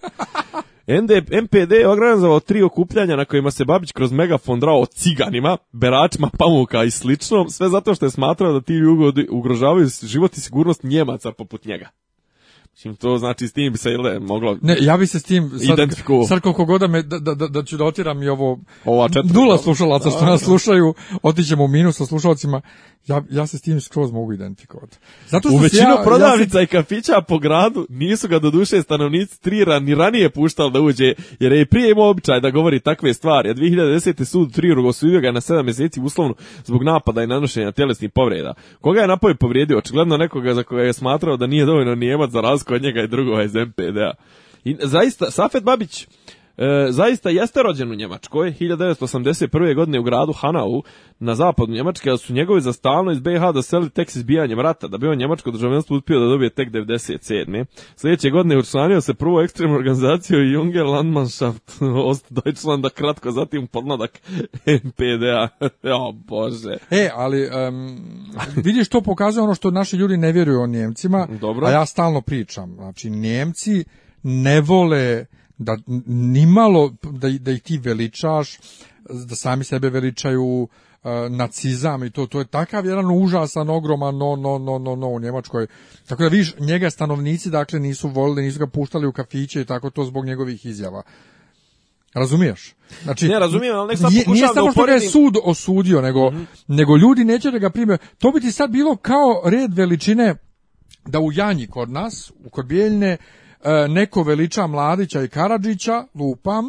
ND, MPD je organizovao tri okupljanja na kojima se Babić kroz megafon drao o ciganima, beračima pamuka i slično, sve zato što je smatrao da ti ljudi ugrožavaju život i sigurnost Njemaca poput njega. Mislim, to znači s tim bi se ili moglo... Ne, ja bi se s tim... Sad, sad koliko god me, da, da, da ću da otiram i ovo... Ova četvrta. Nula slušalaca što nas slušaju, otićemo u minus sa slušalcima ja, ja se s tim skroz mogu identifikovati. Zato što U većinu ja, prodavnica i kafića po gradu nisu ga duše stanovnici Trira ni ranije puštali da uđe, jer je prije imao običaj da govori takve stvari. A 2010. sud tri osudio ga na sedam mjeseci uslovno zbog napada i nanošenja tjelesnih povreda. Koga je napoj povrijedio? Očigledno nekoga za koga je smatrao da nije dovoljno nijemat za razliku od njega i drugova iz MPD-a. I zaista, Safet Babić, E, zaista jeste rođen u Njemačkoj, 1981. godine u gradu Hanau na zapadu Njemačke, ali su njegovi za stalno iz BiH doselili tek s izbijanjem rata, da bi on njemačko državljanstvo uspio da dobije tek 97. Sljedeće godine učlanio se prvo ekstremnu organizaciju Junge Landmannschaft Deutschlanda, kratko zatim podnadak MPDA. o bože. E, ali um, vidiš to pokazuje ono što naši ljudi ne vjeruju o Njemcima, Dobro. a ja stalno pričam. Znači, Njemci ne vole da nimalo da, da ih ti veličaš, da sami sebe veličaju e, nacizam i to to je takav jedan užasan ogroman no no no no no u Njemačkoj. Tako da viš njega stanovnici dakle nisu volili, nisu ga puštali u kafiće i tako to zbog njegovih izjava. Razumiješ? Znači, ne razumijem, ali nek nije, samo što ga je sud osudio, nego, mhm. nego ljudi neće da ga prime. To bi ti sad bilo kao red veličine da u Janji kod nas, u Korbijeljne, E, neko veliča Mladića i Karadžića, lupam.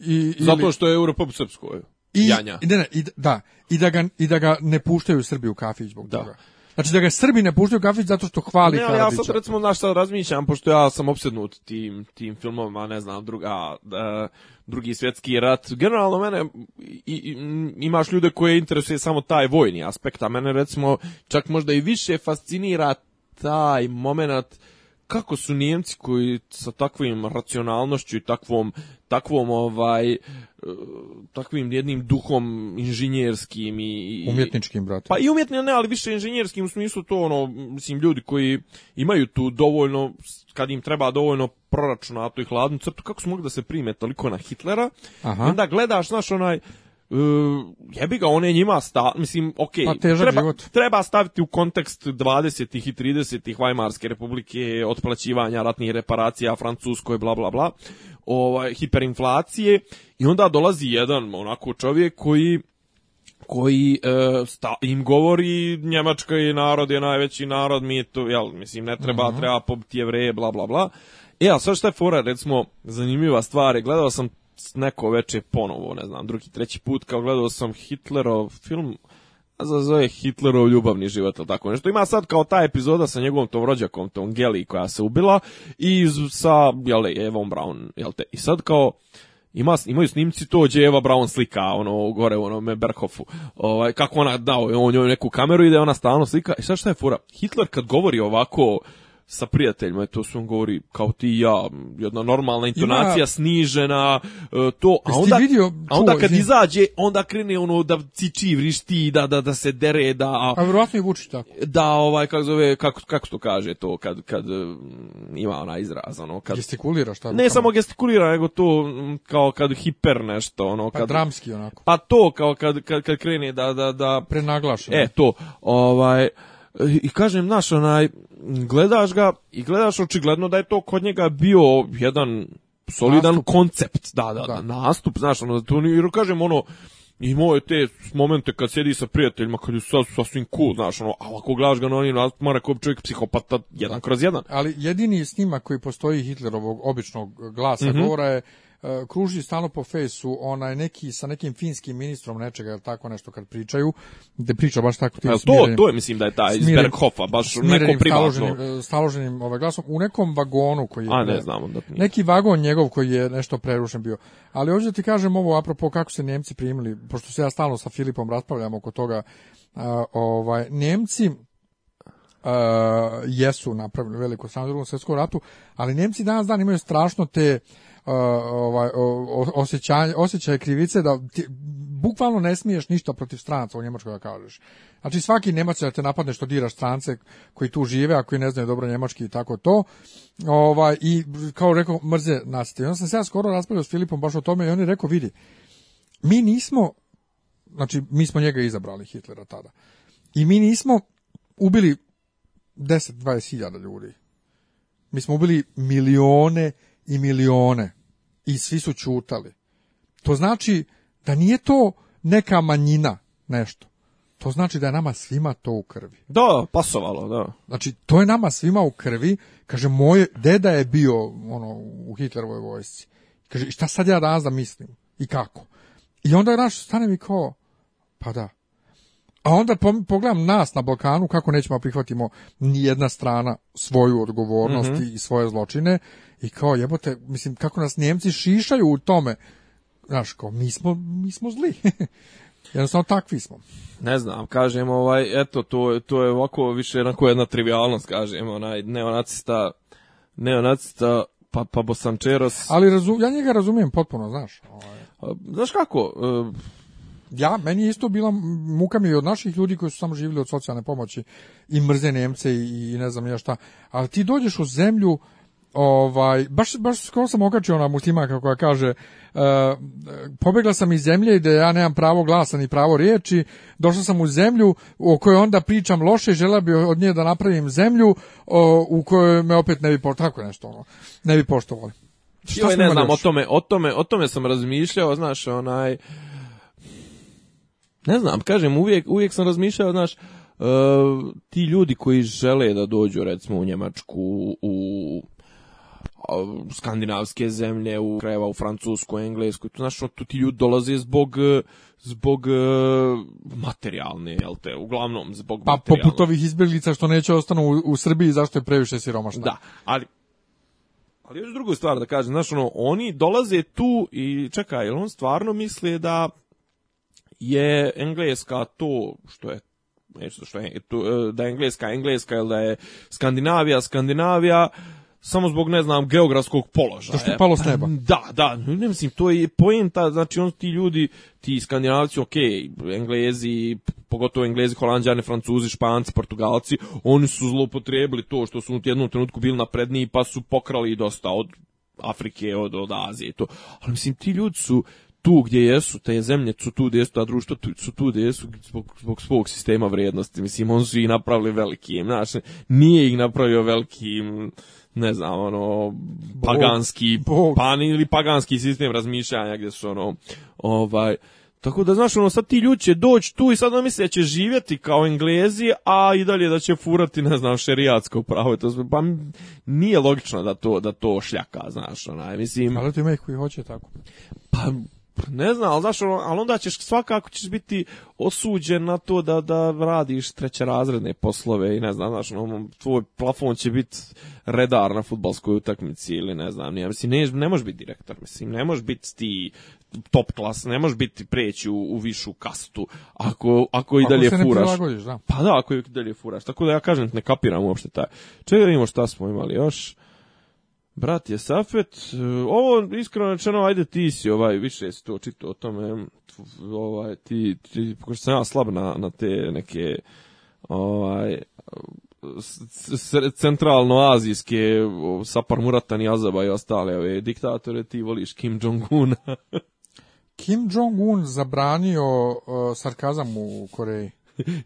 I, Zato što je Europop srpsko. I, Janja. Ne, ne, i, da, i da, ga, i da ga ne puštaju Srbi u kafić zbog da. toga. Znači da ga Srbi ne puštaju kafić zato što hvali ne, Karadžića. Ja sad recimo naš sad razmišljam, pošto ja sam obsednut tim, tim filmovima, ne znam, druga, e, drugi svjetski rat. Generalno mene i, imaš ljude koje interesuje samo taj vojni aspekt, a mene recimo čak možda i više fascinira taj moment kako su Nijemci koji sa takvim racionalnošću i takvom, takvom ovaj e, takvim jednim duhom inženjerskim i umjetničkim brate. Pa i umjetni ne, ali više inženjerskim u smislu to ono mislim ljudi koji imaju tu dovoljno kad im treba dovoljno proračunato i hladnu crtu kako su mogli da se prime toliko na Hitlera. Aha. onda gledaš naš onaj E, jebi ga, on je njima sta, mislim, ok, pa treba, treba staviti u kontekst 20. i 30. Vajmarske republike, otplaćivanja ratnih reparacija Francuskoj, bla, bla, bla, ovaj, hiperinflacije, i onda dolazi jedan onako čovjek koji koji e, im govori Njemačka je narod, je najveći narod, mi to, jel, mislim, ne treba, mhm. treba pobiti jevreje, bla, bla, bla. E, a sve što je fora, recimo, zanimljiva stvar je, gledao sam neko veče ponovo, ne znam, drugi, treći put, kao gledao sam Hitlerov film, a za zove Hitlerov ljubavni život, ili tako nešto. Ima sad kao ta epizoda sa njegovom tom rođakom, tom Geli koja se ubila, i sa, jel, Evom Brown, jel te, i sad kao, ima, imaju snimci to gdje Eva Brown slika ono gore u onome Berhofu. Ovaj, kako ona dao on njoj neku kameru ide, ona stalno slika. I e sad šta je fura? Hitler kad govori ovako sa prijateljima, to su on govori kao ti i ja, jedna normalna intonacija snižena, e, to, a onda, vidio, a onda kad izađe, onda krene ono da ciči, vrišti, da, da, da se dere, da... A vjerojatno i vuči tako. Da, ovaj, kako zove, kako, kako to kaže to, kad, kad e, ima ona izraz, ono, kad... Gestikulira šta? Ne samo gestikulira, nego to kao kad hiper nešto, ono, pa kad... Pa dramski onako. Pa to, kao kad, kad, kad krene da, da, da... Prenaglaša. E, to, ovaj i kažem, naš onaj, gledaš ga i gledaš očigledno da je to kod njega bio jedan solidan nastup. koncept, da, da, da, nastup, znaš, ono, da tu, jer kažem, ono, imao je te momente kad sjedi sa prijateljima, kad je sad sasvim cool, znaš, ono, a ako gledaš ga na onim nastupima, bi čovjek psihopata, jedan kroz jedan. Ali jedini snima koji postoji Hitlerovog običnog glasa mm govora je Eh, kruži stalno po fejsu onaj neki sa nekim finskim ministrom nečega ili tako nešto kad pričaju, da priča baš tako tim To, mislim da je taj iz Berghofa, baš neko privatno. Eh, ovaj glasom u nekom vagonu koji je... A ne, znamo da Neki vagon njegov koji je nešto prerušen bio. Ali hoću ti kažem ovo apropo kako se Nemci primili, pošto se ja stalno sa Filipom raspravljam oko toga, ovaj Nemci eh, jesu napravili veliko stranu u drugom svjetskom ratu, ali Nemci danas dan imaju strašno te ovaj, osjećaj, osjećaj krivice da ti, bukvalno ne smiješ ništa protiv stranca u Njemačkoj da kažeš. Znači svaki Njemac da te napadne što diraš strance koji tu žive, a koji ne znaju dobro njemački i tako to. Ovaj, I kao rekao, mrze nas. I onda sam se ja skoro raspravljao s Filipom baš o tome i on je rekao, vidi, mi nismo, znači mi smo njega izabrali, Hitlera tada, i mi nismo ubili 10-20 hiljada ljudi. Mi smo ubili milione i milione i svi su čutali. To znači da nije to neka manjina nešto. To znači da je nama svima to u krvi. Da, pasovalo, da. Znači, to je nama svima u krvi. Kaže, moj deda je bio ono, u Hitlerovoj vojsci. Kaže, šta sad ja razda mislim? I kako? I onda naš stane mi kao, pa da, a onda pogledam nas na Balkanu kako nećemo prihvatimo ni jedna strana svoju odgovornost mhm. i svoje zločine i kao jebote, mislim kako nas Njemci šišaju u tome. Znaš, kao mi smo, mi smo zli. Jednostavno takvi smo. Ne znam, kažem, ovaj, eto, to, to je ovako više onako jedna trivialnost, kažem, onaj neonacista, neonacista pa, pa Bosančeros. Ali razum, ja njega razumijem potpuno, znaš. Ovaj. Znaš kako, e, ja, meni isto bilo muka mi od naših ljudi koji su samo živjeli od socijalne pomoći i mrze Nemce i, i ne znam ja šta. Ali ti dođeš u zemlju ovaj baš baš skoro sam okačio ona muslimaka koja kaže uh, pobjegla sam iz zemlje da ja nemam pravo glasa ni pravo riječi došla sam u zemlju o kojoj onda pričam loše žela bi od nje da napravim zemlju u kojoj me opet ne bi nešto ono ne bi poštovali ne znam o tome o tome o tome sam razmišljao znaš onaj ne znam, kažem, uvijek, uvijek sam razmišljao, znaš, e, ti ljudi koji žele da dođu, recimo, u Njemačku, u skandinavske zemlje, u krajeva u Francusku, Englesku, tu, znaš, ono, tu ti ljudi dolaze zbog e, zbog e, materijalne, jel te, uglavnom zbog pa, poput ovih izbjeglica što neće ostanu u, Srbiji, zašto je previše siromašna. Da, ali ali još drugu stvar da kažem, znaš, ono, oni dolaze tu i čekaj, on stvarno misli da je Engleska to što je nešto što je, to, e, da je Engleska Engleska ili da je Skandinavija Skandinavija samo zbog, ne znam, geografskog položaja. Što je palo s neba. Da, da, ne mislim, to je poenta, znači on ti ljudi, ti skandinavci, ok, englezi, pogotovo englezi, holandjani, francuzi, španci, portugalci, oni su zloupotrijebili to što su u jednom trenutku bili napredniji pa su pokrali dosta od Afrike, od, od Azije i to. Ali mislim, ti ljudi su tu gdje jesu, te zemlje su tu gdje jesu, ta društva tu, su tu gdje jesu zbog, svog sistema vrijednosti. Mislim, on su ih napravili velikim, znači, nije ih napravio velikim, ne znam, ono, paganski, Bog. pan ili paganski sistem razmišljanja gdje su, ono, ovaj, tako da, znaš, ono, sad ti ljudi će doći tu i sad ono misle da će živjeti kao englezi, a i dalje da će furati, ne znam, šerijatsko pravo. To, pa nije logično da to, da to šljaka, znaš, onaj, mislim... Ali koji hoće tako. Pa, pa ne znam, ali, znaš, ono, ali onda ćeš svakako ćeš biti osuđen na to da, da radiš razredne poslove i ne znam, znaš, no, tvoj plafon će biti redar na futbalskoj utakmici ili ne znam, nije, mislim, ne, ne možeš biti direktor, mislim, ne možeš biti ti top klas, ne možeš biti preći u, višu kastu ako, ako i dalje ako furaš. Pa da, ako i dalje furaš. Tako da ja kažem, ne kapiram uopšte taj. Čega imamo šta smo imali još? Brat je Safet, e, ovo iskreno rečeno, ajde ti si ovaj, više si to čito o tome, ovaj, ti, ti, pošto sam ja slab na, na te neke, ovaj, azijske Sapar Muratan i Azaba i ostale ove diktatore, ti voliš Kim Jong-una. Kim Jong-un zabranio uh, sarkazam u Koreji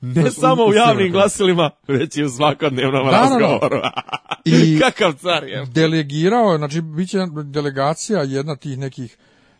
ne samo u javnim glasilima, već i u svakodnevnom razgovoru. I Kakav car je. Delegirao, znači, bit će delegacija jedna tih nekih,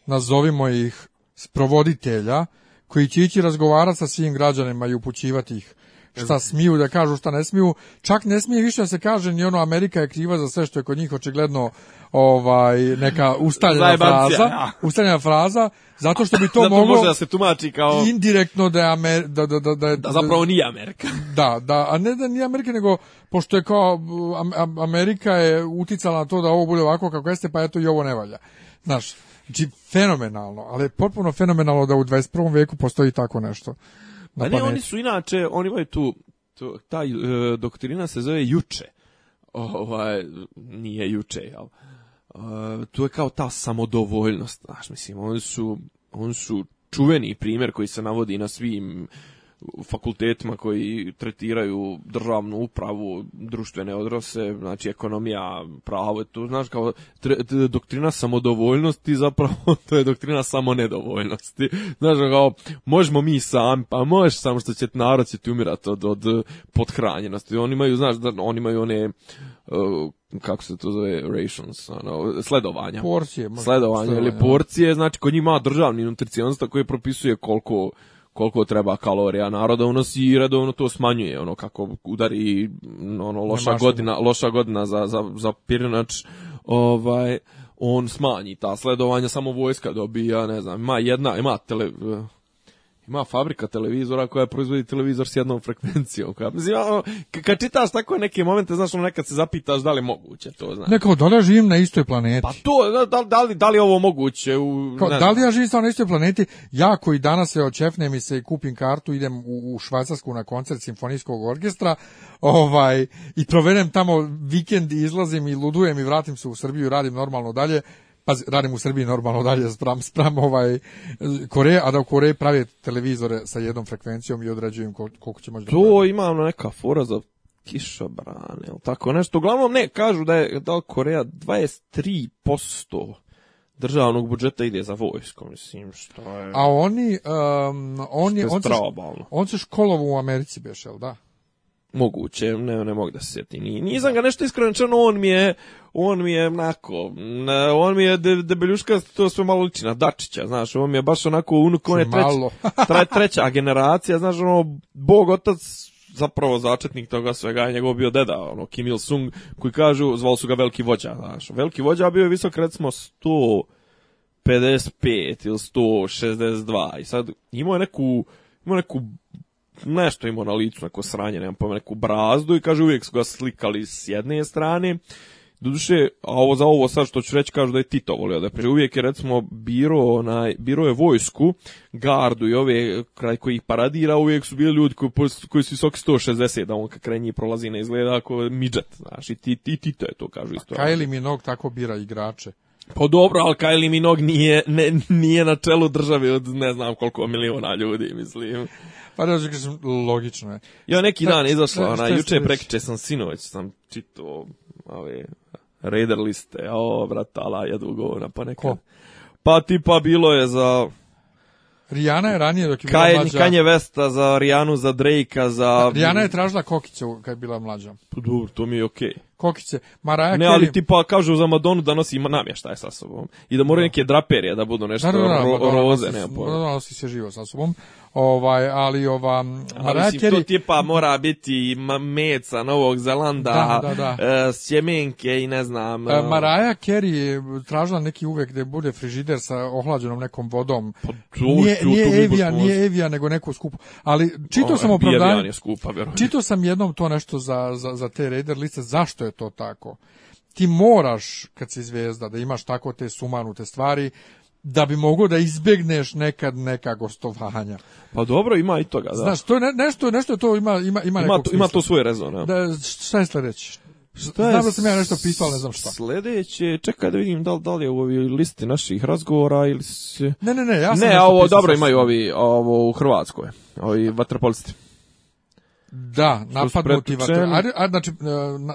nazovimo ih, sprovoditelja, koji će ići razgovarati sa svim građanima i upućivati ih šta smiju da kažu, šta ne smiju. Čak ne smije više da se kaže ni ono Amerika je kriva za sve što je kod njih očigledno ovaj neka ustaljena fraza, ustaljena fraza zato što bi to moglo da se tumači kao indirektno da je Amer, da, da, da, da, zapravo nije Amerika. da, da, a ne da nije Amerika nego pošto je kao Amerika je uticala na to da ovo bude ovako kako jeste, pa eto i ovo ne valja. Znaš, znači fenomenalno, ali potpuno fenomenalno da u 21. veku postoji tako nešto ne, oni su inače, oni imaju tu, tu ta e, doktrina se zove juče. Ovaj, nije juče, jel? E, tu je kao ta samodovoljnost, znaš, mislim, oni su, on su čuveni primjer koji se navodi na svim fakultetima koji tretiraju državnu upravu, društvene odrose, znači ekonomija, pravo, tu znaš kao doktrina samodovoljnosti zapravo to je doktrina samonedovoljnosti. Znaš kao možemo mi sami, pa možeš samo što će narod će ti umirati od, od podhranjenosti. Oni imaju, znaš, oni imaju one e, kako se to zove, rations, ono, sledovanja. Porcije. Sledovanja, sledovanja, ili porcije, znači kod njih ima državni nutricionista koji propisuje koliko koliko treba kalorija naroda unosi i redovno to smanjuje, ono kako udari ono loša godina, loša godina za za za pirinač, ovaj on smanji ta sledovanja, samo vojska dobija, ne znam, ima jedna, ima tele, ima fabrika televizora koja proizvodi televizor s jednom frekvencijom. Ono, kad čitaš tako neke momente, znaš, ono, nekad se zapitaš da li je moguće to, znaš. Ne, da li ja živim na istoj planeti? Pa to, da, da, li, da li je ovo moguće? U, kao, da li ja živim na istoj planeti? Ja koji danas se očefnem i se kupim kartu, idem u, u Švajcarsku na koncert simfonijskog orkestra, ovaj, i provedem tamo vikend izlazim i ludujem i vratim se u Srbiju i radim normalno dalje pazi, radim u Srbiji normalno dalje spram, spram ovaj Koreje, a da u Koreji prave televizore sa jednom frekvencijom i određujem koliko će možda... To ima ono, neka fora za kišobrane, ili tako nešto. Uglavnom ne, kažu da je da Koreja 23% državnog budžeta ide za vojsko, mislim, što je... A oni... Um, on, je, on, se, on se u Americi beš, jel da? Moguće, ne, ne mogu da se sjetim. Nisam ga nešto iskrenčeno, znači on mi je, on mi je onako, on mi je de, debeljuška, to sve malo liči na Dačića, znaš, on mi je baš onako unuk, on je treća, tre, treća generacija, znaš, ono, bog otac, zapravo začetnik toga svega je njegov bio deda, ono, Kim Il-sung, koji kažu, zvali su ga veliki vođa, znaš, veliki vođa bio je visok, recimo, 155 ili 162, i sad imao je neku, imao neku nešto imao na licu, neko sranje, nemam pojma, neku brazdu i kaže uvijek su ga slikali s jedne strane. Doduše, a ovo za ovo sad što ću reći kažu da je Tito volio da prije uvijek je recimo biro, onaj, biro je vojsku, gardu i ove kraj koji paradira, uvijek su bili ljudi koji, koji su visoki 160, da on kad njih prolazi ne izgleda ako midžet, znaš, i, ti, Tito je to kažu isto. Kajli Minog tako bira igrače. Pa dobro, ali Kylie Minogue nije, ne, nije na čelu države od ne znam koliko miliona ljudi, mislim. Pa da, logično je. Ja neki dan izašla, ona, juče prekiče sam sinoć, sam čito ove raider liste, o, bratala, jedu govora, pa neka. Ko? Pa tipa bilo je za... Rijana je ranije dok je bila Kaj, mlađa. Kanje Vesta za Rijanu, za Drakea, za... Rijana je tražila kokicu kad je bila mlađa. Pa dobro, to mi je okej kokice. Maraja ne, ali tipa kažu za Madonu da nosi namještaj sa sobom. I da moraju neke draperije da budu nešto da, da, da, ro, roze, nema Da, nosi se živo sa sobom. Ovaj, ali ova Mariah Carey... to tipa mora biti meca Novog Zelanda, e, sjemenke i ne znam... E, e Maraja Carey tražila neki uvek da bude frižider sa ohlađenom nekom vodom. Pa nije, to, nije, Evija, nego neku skupu. Ali čito ovaj, sam opravdanje... Čito sam jednom to nešto za, za, za te raider liste, zašto je to tako. Ti moraš, kad si zvijezda, da imaš tako te sumanute stvari, da bi mogo da izbjegneš nekad neka gostovanja. Pa dobro, ima i toga, da. Znaš, to je ne, nešto, nešto to ima ima ima to, ima to svoje rezone. Da šta je sledeće? Šta je Znam da sam ja nešto pisao, ne znam šta. Sledeće, čekaj da vidim da li, da li je u ovi listi naših razgovora ili se... Ne, ne, ne, ja sam Ne, ovo dobro imaju ovi ovo u Hrvatskoj, ovi vaterpolisti. Da, napadnuti A, znači, e,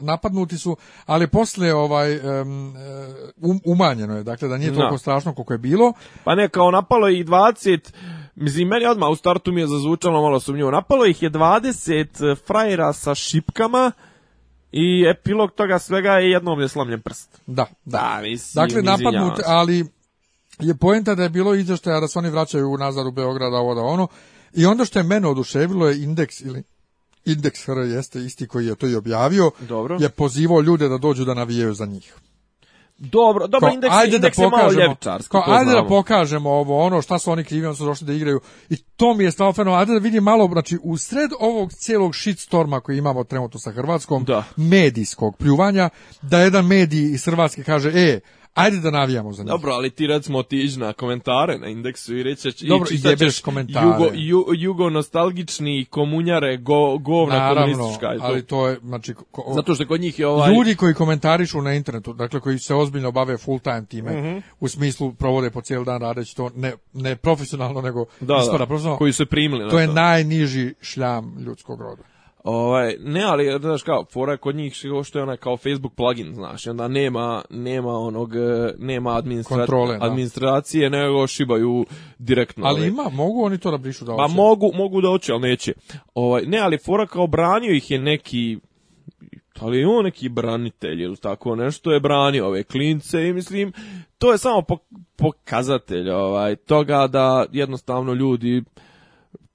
napadnuti su, ali posle ovaj, e, um, umanjeno je, dakle da nije toliko strašno kako je bilo. Pa ne, kao napalo je i 20, mislim, meni odmah u startu mi je zazvučalo malo sumnjivo, napalo ih je 20 e, frajera sa šipkama, i epilog toga svega je jednom je slomljen prst. Da, da. dakle, napadnut, ali je poenta da je bilo izvještaja da se oni vraćaju nazad u Beograd, ovo da ono. I onda što je mene oduševilo je indeks ili Indeks jeste isti koji je to i objavio, Dobro. je pozivao ljude da dođu da navijaju za njih. Dobro, dobro, indeks, ajde indeks da pokažemo, je malo ljevičarski. ajde da pokažemo ovo, ono šta su oni krivi, oni su došli da igraju. I to mi je stvarno fenomeno. Ajde da vidim malo, znači, u sred ovog cijelog shitstorma koji imamo trenutno sa Hrvatskom, medijskog pljuvanja, da jedan medij iz Hrvatske kaže, e, Ajde da navijamo za njih. Dobro, ali ti recimo ti na komentare na indeksu i reći ćeš... ćeš komentare. Jugo, jugo nostalgični komunjare go, govna Naravno, komunistička. ali to je... Znači, Zato što kod njih je ovaj... Ljudi koji komentarišu na internetu, dakle koji se ozbiljno bave full time time, mhm. u smislu provode po cijeli dan radeći to ne, ne profesionalno, nego da, profesionalno. Koji su primili. To, to je najniži šljam ljudskog roda. Ovaj, ne, ali znaš kao, fora kod njih što je ona kao Facebook plugin, znaš, onda nema, nema onog, e, nema administra... administracije, nego šibaju direktno. Ali ovaj. ima, mogu oni to da brišu da oče Pa mogu, mogu da hoće, ali neće. Ovaj, ne, ali fora kao branio ih je neki, ali je on neki branitelj ili tako nešto je branio ove klince i mislim, to je samo pokazatelj ovaj, toga da jednostavno ljudi,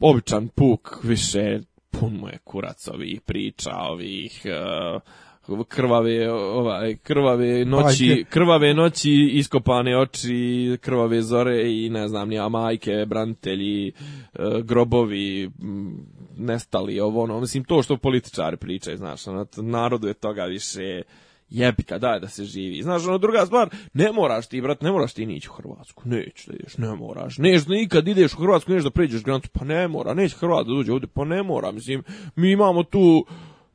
običan puk više pun mu je kurac ovih priča, ovih e, krvave ovaj krvave noći krvave noći iskopane oči krvave zore i ne znam ni majke branitelji e, grobovi nestali ovo ono mislim to što političari pričaju znaš ono, narodu je toga više jebika, daj da se živi. Znaš, ono druga stvar, ne moraš ti, brat, ne moraš ti nići u Hrvatsku, neć da ideš, ne moraš, neć da nikad ideš u Hrvatsku, neć da pređeš granicu, pa ne mora, neć Hrvat da dođe ovdje, pa ne mora, mislim, mi imamo tu,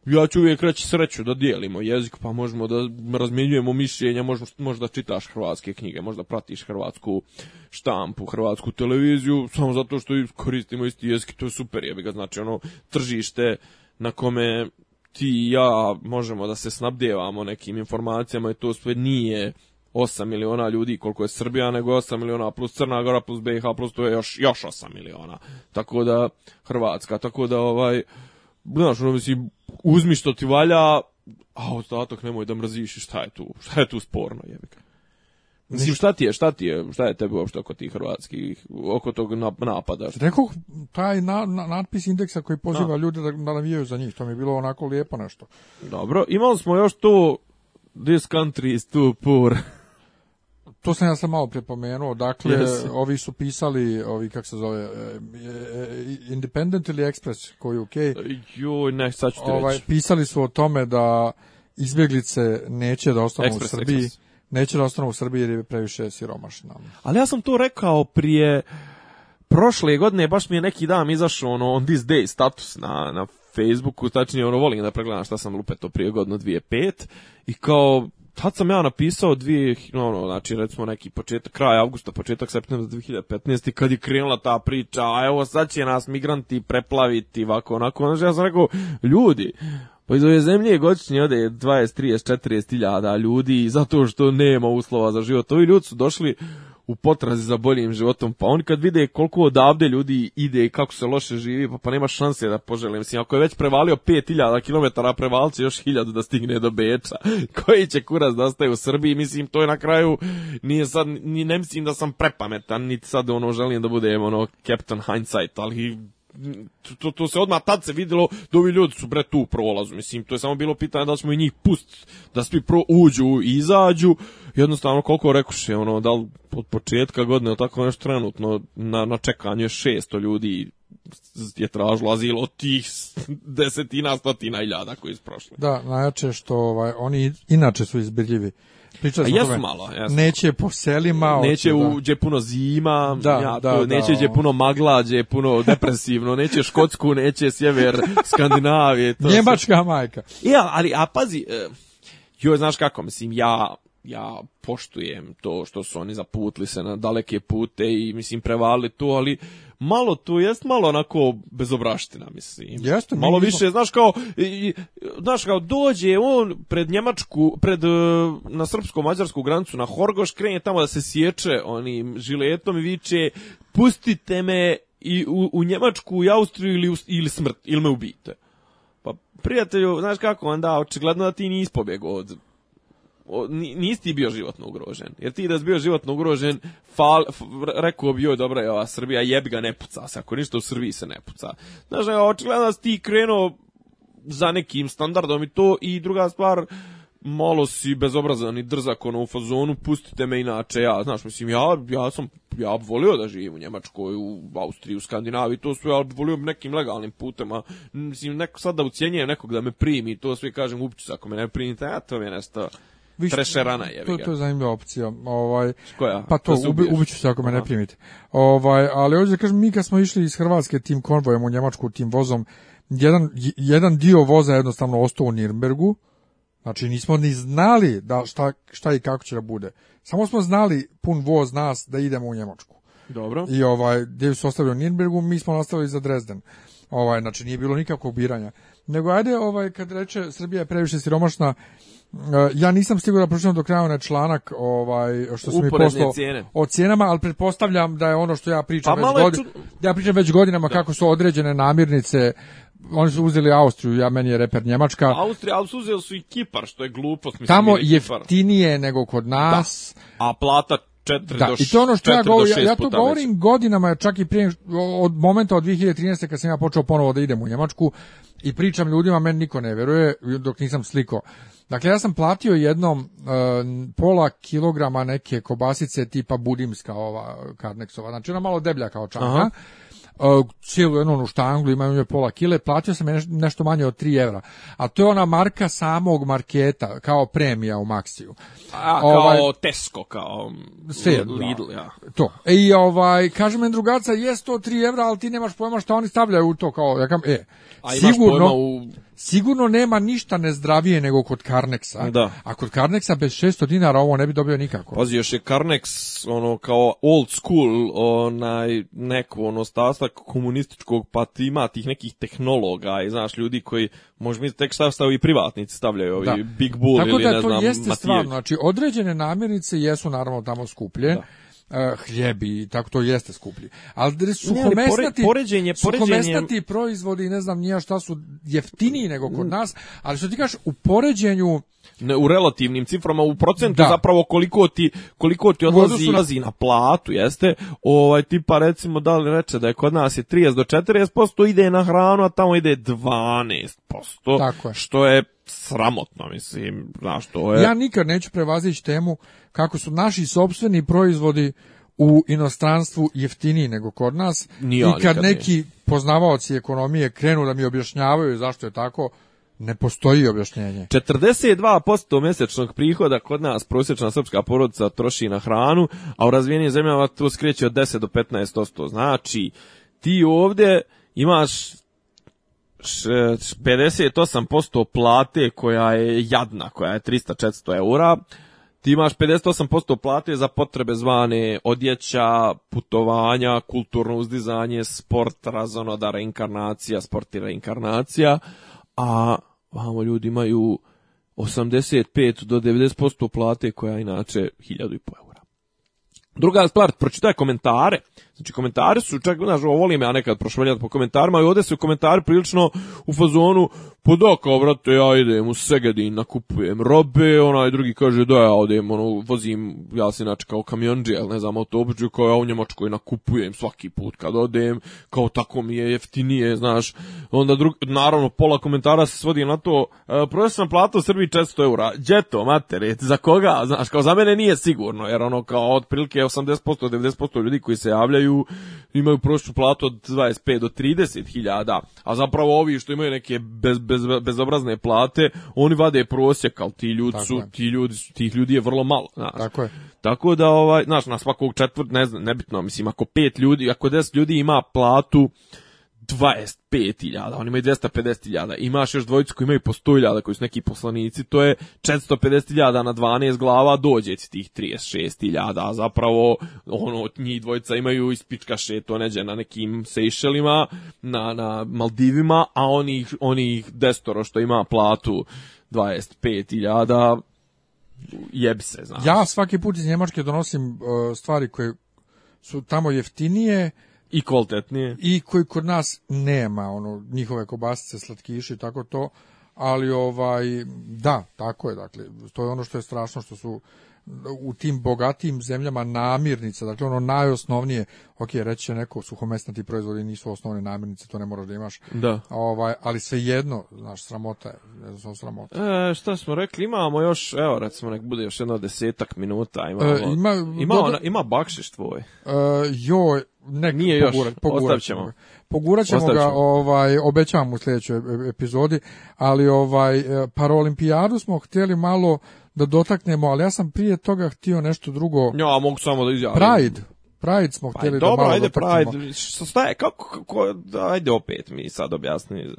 ja ću uvijek reći sreću da dijelimo jezik, pa možemo da razmjenjujemo mišljenja, možda čitaš hrvatske knjige, možda pratiš hrvatsku štampu, hrvatsku televiziju, samo zato što koristimo isti jezik, to je super, jebi ga, znači ono, tržište na kome ti i ja možemo da se snabdjevamo nekim informacijama i to sve nije 8 miliona ljudi koliko je Srbija, nego 8 miliona plus Crna Gora plus BiH plus to je još, još 8 miliona. Tako da Hrvatska, tako da ovaj znaš, ono mislim uzmi što ti valja, a ostatak nemoj da mrziš i šta je tu, šta je tu sporno, jebika. Mislim, šta ti je, šta ti je, šta je tebi uopšte oko tih hrvatskih, oko tog napada? Pa rekao, taj na, natpis indeksa koji poziva ljude da, navijaju za njih, to mi je bilo onako lijepo nešto. Dobro, imali smo još tu This country is too poor. to sam ja sam malo prepomenuo, dakle, ovi su pisali, ovi, kak se zove, e, e, e, Independent ili Express, koji je okej. ne, sad ću ovaj, Pisali su o tome da izbjeglice neće da ostanu u Srbiji neće da ostanu u Srbiji jer je previše siromašna. Ali ja sam to rekao prije prošle godine, baš mi je neki dan izašao ono on this day status na, na Facebooku, tačnije ono volim da pregledam šta sam lupeto prije godinu 2005 i kao tad sam ja napisao dvije, ono, znači recimo neki početak, kraj avgusta, početak septembra 2015. kad je krenula ta priča, a evo sad će nas migranti preplaviti, ovako, onako, znači ja sam rekao, ljudi, pa iz ove zemlje godišnje ode 20, 30, 40 iljada ljudi zato što nema uslova za život. Ovi ljudi su došli u potrazi za boljim životom, pa oni kad vide koliko odavde ljudi ide i kako se loše živi, pa, pa nema šanse da požele. Mislim, ako je već prevalio 5000 km, prevalci još 1000 da stigne do Beča. Koji će kurac da ostaje u Srbiji? Mislim, to je na kraju, nije sad, ni ne mislim da sam prepametan, niti sad ono želim da budem ono Captain Hindsight, ali to, to se odmah tad se videlo da ovi ljudi su bre tu prolazu. Mislim, to je samo bilo pitanje da smo i njih pust, da svi pro uđu i izađu. Jednostavno, koliko rekuše, ono, da li od početka godine, tako nešto trenutno, na, na čekanju je ljudi je tražilo azil od tih desetina, stotina iljada koji su prošli. Da, najjače što ovaj, oni inače su izbirljivi. Pričali jesu malo, jesu. Neće po selima, neće u, da. puno zima, da, ja, neće gdje ono. puno magla, gdje puno depresivno, neće Škotsku, neće sjever Skandinavije, to Njemačka majka. Ja, ali a pazi, e, joj znaš kako, mislim ja ja poštujem to što su oni zaputli se na daleke pute i mislim prevalili to, ali malo tu jest malo onako bezobraština, mislim. Jeste, malo više, znaš kao, i, znaš kao, dođe on pred Njemačku, pred e, na srpsko-mađarsku granicu, na Horgoš, krenje tamo da se sječe onim žiletom i viče, pustite me i u, Njemačku, i Austriju ili, ili smrt, ili me ubijte. Pa, prijatelju, znaš kako, onda očigledno da ti nisi pobjegao od nisi ti bio životno ugrožen. Jer ti da si bio životno ugrožen, fal, f, rekao bi joj, dobra je ova Srbija, jebi ga, ne puca se. Ako ništa u Srbiji se ne puca. Znaš, očigledno da si ti krenuo za nekim standardom i to i druga stvar malo si bezobrazan i drzak ono u fazonu, pustite me inače ja, znaš, mislim, ja, ja sam, ja bi volio da živim u Njemačkoj, u Austriji, u Skandinaviji, to sve, ali bi volio nekim legalnim putama mislim, neko, sad da ucijenjem nekog da me primi, to sve kažem, upću, ako me ne primite, ja to mi je nesto Viš, je. To, to je zanimljiva opcija. Ovaj, Pa to, to ubi, se ako me ne primite. Ovaj, ali ovdje da kažem, mi kad smo išli iz Hrvatske tim konvojem u Njemačku, tim vozom, jedan, jedan dio voza jednostavno ostao u Nirnbergu, Znači nismo ni znali da šta, šta i kako će da bude. Samo smo znali pun voz nas da idemo u Njemačku. Dobro. I ovaj gdje su ostavili u Nirnbergu, mi smo nastavili za Dresden. Ovaj znači nije bilo nikakvog biranja. Nego ajde ovaj kad reče Srbija je previše siromašna E, ja nisam siguran, da pročitam do kraja na članak ovaj što se mi poslao o cijenama, ali pretpostavljam da je ono što ja pričam pa već godinama. Ču... Ja pričam već godinama kako su određene namirnice oni su uzeli Austriju, ja meni je reper Njemačka. Austrija, ali su uzeli su i Kipar, što je glupost. Mislim, Tamo je jeftinije nego kod nas. Da. A plata 4 da, do i to ono što ja govorim, ja, to govorim već. godinama, čak i prije od momenta od 2013. kad sam ja počeo ponovo da idem u Njemačku i pričam ljudima, meni niko ne vjeruje dok nisam sliko Dakle, ja sam platio jednom e, pola kilograma neke kobasice tipa budimska ova karneksova, znači ona malo deblja kao čaka, e, cijelu jednu onu štanglu, imam je pola kile, platio sam nešto manje od tri evra. A to je ona marka samog marketa, kao premija u Maxiju. A, kao ovaj- Tesco, kao mm, Lidl, ja. To. E, I ovaj, kaže me drugaca, jest to 3 evra, ali ti nemaš pojma šta oni stavljaju u to, kao, ja kam, e, A imaš sigurno, pojma u sigurno nema ništa nezdravije nego kod Carnexa. Da. A kod Carnexa bez 600 dinara ovo ne bi dobio nikako. Pazi, još je Carnex ono kao old school, onaj neko ono stastak komunističkog pa ti ima tih nekih tehnologa i znaš ljudi koji možda biti tek šta i privatnici stavljaju ovi da. Big Bull ili ne znam. Tako da to jeste stvarno, znači određene namirnice jesu naravno tamo skuplje uh, ah, hljebi i tako to jeste skuplji. Ali suhomesnati, poređenje, poređenje... proizvodi ne znam nija šta su jeftiniji nego kod mm. nas, ali što ti kažeš u poređenju ne, u relativnim ciframa u procentu zapravo koliko ti koliko ti odlazi na... na platu jeste ovaj tipa recimo da li reče da je kod nas je 30 do 40% ide na hranu a tamo ide 12% tako je. što je sramotno, mislim, znaš, to je... Ja nikad neću prevazić temu kako su naši sobstveni proizvodi u inostranstvu jeftiniji nego kod nas. I kad neki poznavaoci ekonomije krenu da mi objašnjavaju zašto je tako, ne postoji objašnjenje. 42% mjesečnog prihoda kod nas prosječna srpska porodica troši na hranu, a u razvijenim zemljama to skreće od 10 do 15%. Znači, ti ovdje imaš 58% plate koja je jadna, koja je 300-400 eura, ti imaš 58% plate za potrebe zvane odjeća, putovanja, kulturno uzdizanje, sport, razonoda, reinkarnacija, sport i reinkarnacija, a vamo ljudi imaju 85 do 90% plate koja je inače 1000 i po eura. Druga stvar, pročitaj komentare Znači, komentari su, čak, znaš, ovo volim ja nekad prošvaljati po komentarima, i ovde su komentari prilično u fazonu, podoka, da, ja idem u Segedin, nakupujem robe, onaj drugi kaže, da, ja odem, ono, vozim, ja se inače kao kamionđe ne znam, autobuđu, kao ja u Njemačkoj nakupujem svaki put kad odem, kao tako mi je jeftinije, znaš, onda drug, naravno, pola komentara se svodi na to, e, sam plata u Srbiji 400 eura, džeto, materet, za koga, znaš, kao za mene nije sigurno, jer ono, kao, otprilike 80%, 90% ljudi koji se javljaju, imaju imaju prosječnu platu od 25 do 30 hiljada, a zapravo ovi što imaju neke bez, bez, bezobrazne plate, oni vade prosjek, ali ti ljudi su, ti ljudi, tih ljudi je vrlo malo. Znaš. Tako je. Tako da, ovaj, znaš, na svakog četvrt, ne znam, nebitno, mislim, ako pet ljudi, ako 10 ljudi ima platu, 25.000, oni imaju 250.000, imaš još dvojicu koji imaju po 100.000, koji su neki poslanici, to je 450.000 na 12 glava, dođe ti tih 36.000, zapravo ono, njih dvojica imaju ispička šeto neđe na nekim Sejšelima, na, na Maldivima, a onih, onih destoro što ima platu 25.000, jebi se, znaš. Ja svaki put iz Njemačke donosim uh, stvari koje su tamo jeftinije, i kvalitetnije. I koji kod nas nema, ono, njihove kobasice, slatkiši i tako to, ali ovaj, da, tako je, dakle, to je ono što je strašno, što su u tim bogatim zemljama namirnice, dakle ono najosnovnije, ok, reći će neko suhomesnati proizvodi nisu osnovne namirnice, to ne moraš da imaš, da. Ovaj, ali jedno, znaš, sramota je, ne znam, sramota. E, šta smo rekli, imamo još, evo recimo nek bude još jedno desetak minuta, e, ima, ima, bakšiš tvoj. E, joj, nek Nije pogura, još, pogurat ćemo. Pogurat ga, ovaj, obećavam u sljedećoj e, epizodi, ali ovaj, e, parolimpijadu smo htjeli malo da dotaknemo, ali ja sam prije toga htio nešto drugo. Ja, a mogu samo da izjavim. Pride. Pride smo pa, htjeli dobro, malo ajde Pride, što staje, kako, kako, ajde opet mi sad objasni.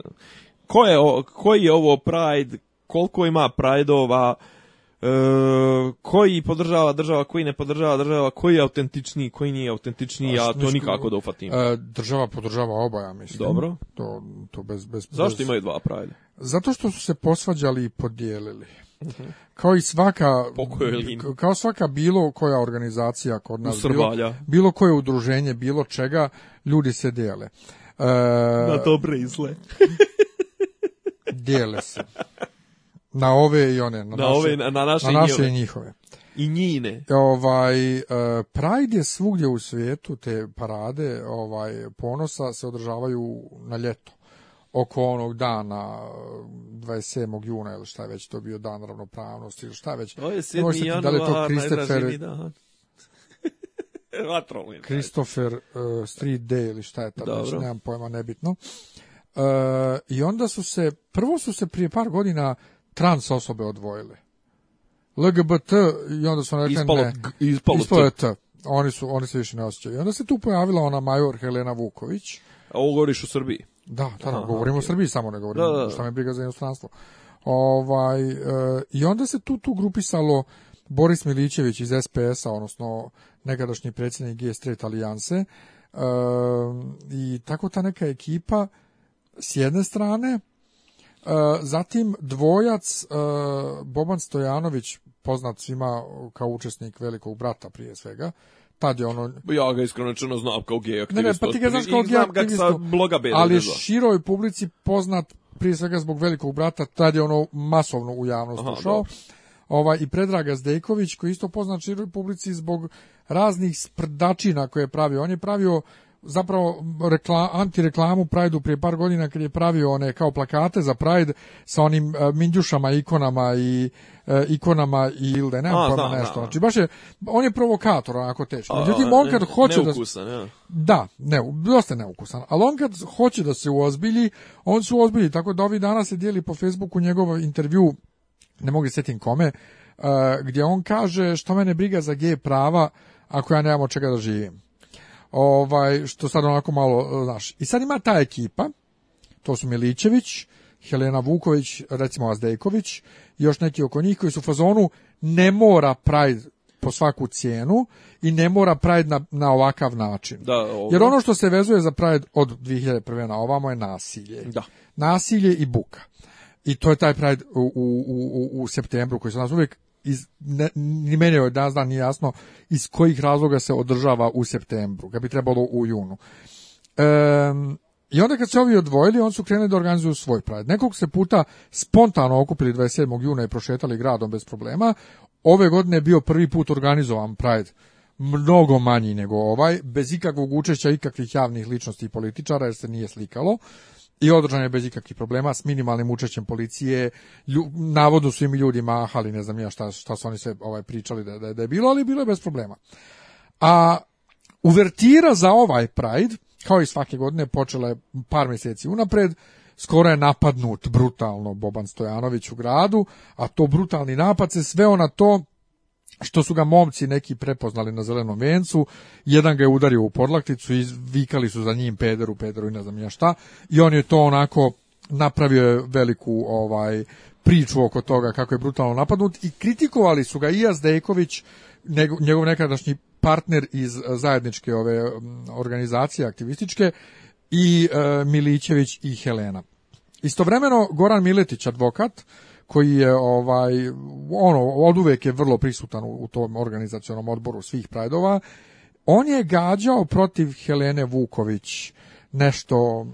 Ko je, koji je ovo Pride, koliko ima Prideova, E, koji podržava država, koji ne podržava država, koji je autentičniji, koji nije autentičniji, pa, ja to nikako da ufatim. E, država podržava oba, ja mislim. Dobro. To, to bez, bez, Zašto bez... imaju dva pravila? Zato što su se posvađali i podijelili. Mhm. Kao i svaka kao svaka bilo koja organizacija kod nas bilo, bilo koje udruženje, bilo čega, ljudi se dijele. E, Na dobre izle. dijele se. Na ove i one. Na, na naše, ove, na, naše, na naše i, njihove. I njine. E, ovaj, e, Pride je svugdje u svijetu, te parade ovaj, ponosa se održavaju na ljeto. Oko onog dana, 27. E, juna ili šta je već, to bio dan ravnopravnosti ili šta je već. To je 7. januar, da li to dan. Christopher uh, Street Day ili šta je tamo, znači, nemam pojma, nebitno. Uh, I onda su se, prvo su se prije par godina trans osobe odvojile. LGBT i onda su rekli ne, ispalo, t. Oni, su, oni se više ne osjećaju. I onda se tu pojavila ona major Helena Vuković. A ovo govoriš u Srbiji? Da, tada Aha, govorimo o Srbiji samo, ne govorimo što me briga za inostranstvo. Ovaj, eh, I onda se tu, tu grupisalo Boris Milićević iz SPS-a, odnosno nekadašnji predsjednik G3 Alijanse, eh, i tako ta neka ekipa s jedne strane, E, zatim dvojac e, Boban Stojanović, poznat svima kao učesnik velikog brata prije svega, tad je ono... Ja ga iskreno čuno znam kao gej pa ti ga znaš kao gej ali široj publici poznat prije svega zbog velikog brata, tad je ono masovno u javnost Aha, ušao. Ovaj, I Predraga Zdejković, koji isto poznat široj publici zbog raznih sprdačina koje je pravio. On je pravio zapravo rekla, antireklamu prideu prije par godina kad je pravio one kao plakate za Pride sa onim uh, minđušama, ikonama i e, ikonama i ilde, ne znam pa nešto. Znači baš je on je provokator onako teško. Međutim on kad hoće neukusan, da Da, ne, dosta neukusan. Ali on kad hoće da se uozbilji, on se uozbilji tako da ovi dana se dijeli po Facebooku njegov intervju ne mogu setim kome, e, gdje on kaže što mene briga za gej prava ako ja nemam od čega da živim ovaj, što sad onako malo, e, znaš. I sad ima ta ekipa, to su Milićević, Helena Vuković, recimo Azdejković, još neki oko njih koji su u fazonu ne mora Pride po svaku cijenu i ne mora Pride na, ovakav način. Jer ono što se vezuje za Pride od 2001. na ovamo je nasilje. Da. Nasilje i buka. I to je taj Pride u, u, u, u septembru koji se nas uvijek iz, ne, ni meni je da nije jasno iz kojih razloga se održava u septembru, kad bi trebalo u junu. i onda kad se ovi odvojili, on su krenuli da organizuju svoj Pride. Nekog se puta spontano okupili 27. juna i prošetali gradom bez problema. Ove godine je bio prvi put organizovan Pride, mnogo manji nego ovaj, bez ikakvog učešća ikakvih javnih ličnosti i političara jer se nije slikalo i održan je bez ikakvih problema s minimalnim učešćem policije. Lju, navodno su im ljudi mahali, ne znam ja šta, šta su oni sve ovaj, pričali da, da, da je bilo, ali bilo je bez problema. A uvertira za ovaj Pride, kao i svake godine, počela je par mjeseci unapred, skoro je napadnut brutalno Boban Stojanović u gradu, a to brutalni napad se sveo na to što su ga momci neki prepoznali na zelenom vencu, jedan ga je udario u podlakticu i vikali su za njim pederu, pederu i ne znam ja šta, i on je to onako napravio veliku ovaj priču oko toga kako je brutalno napadnut i kritikovali su ga i Jazdejković, njegov nekadašnji partner iz zajedničke ove organizacije aktivističke i e, Milićević i Helena. Istovremeno Goran Miletić, advokat, koji je ovaj ono je vrlo prisutan u, tom organizacionom odboru svih prajdova. On je gađao protiv Helene Vuković nešto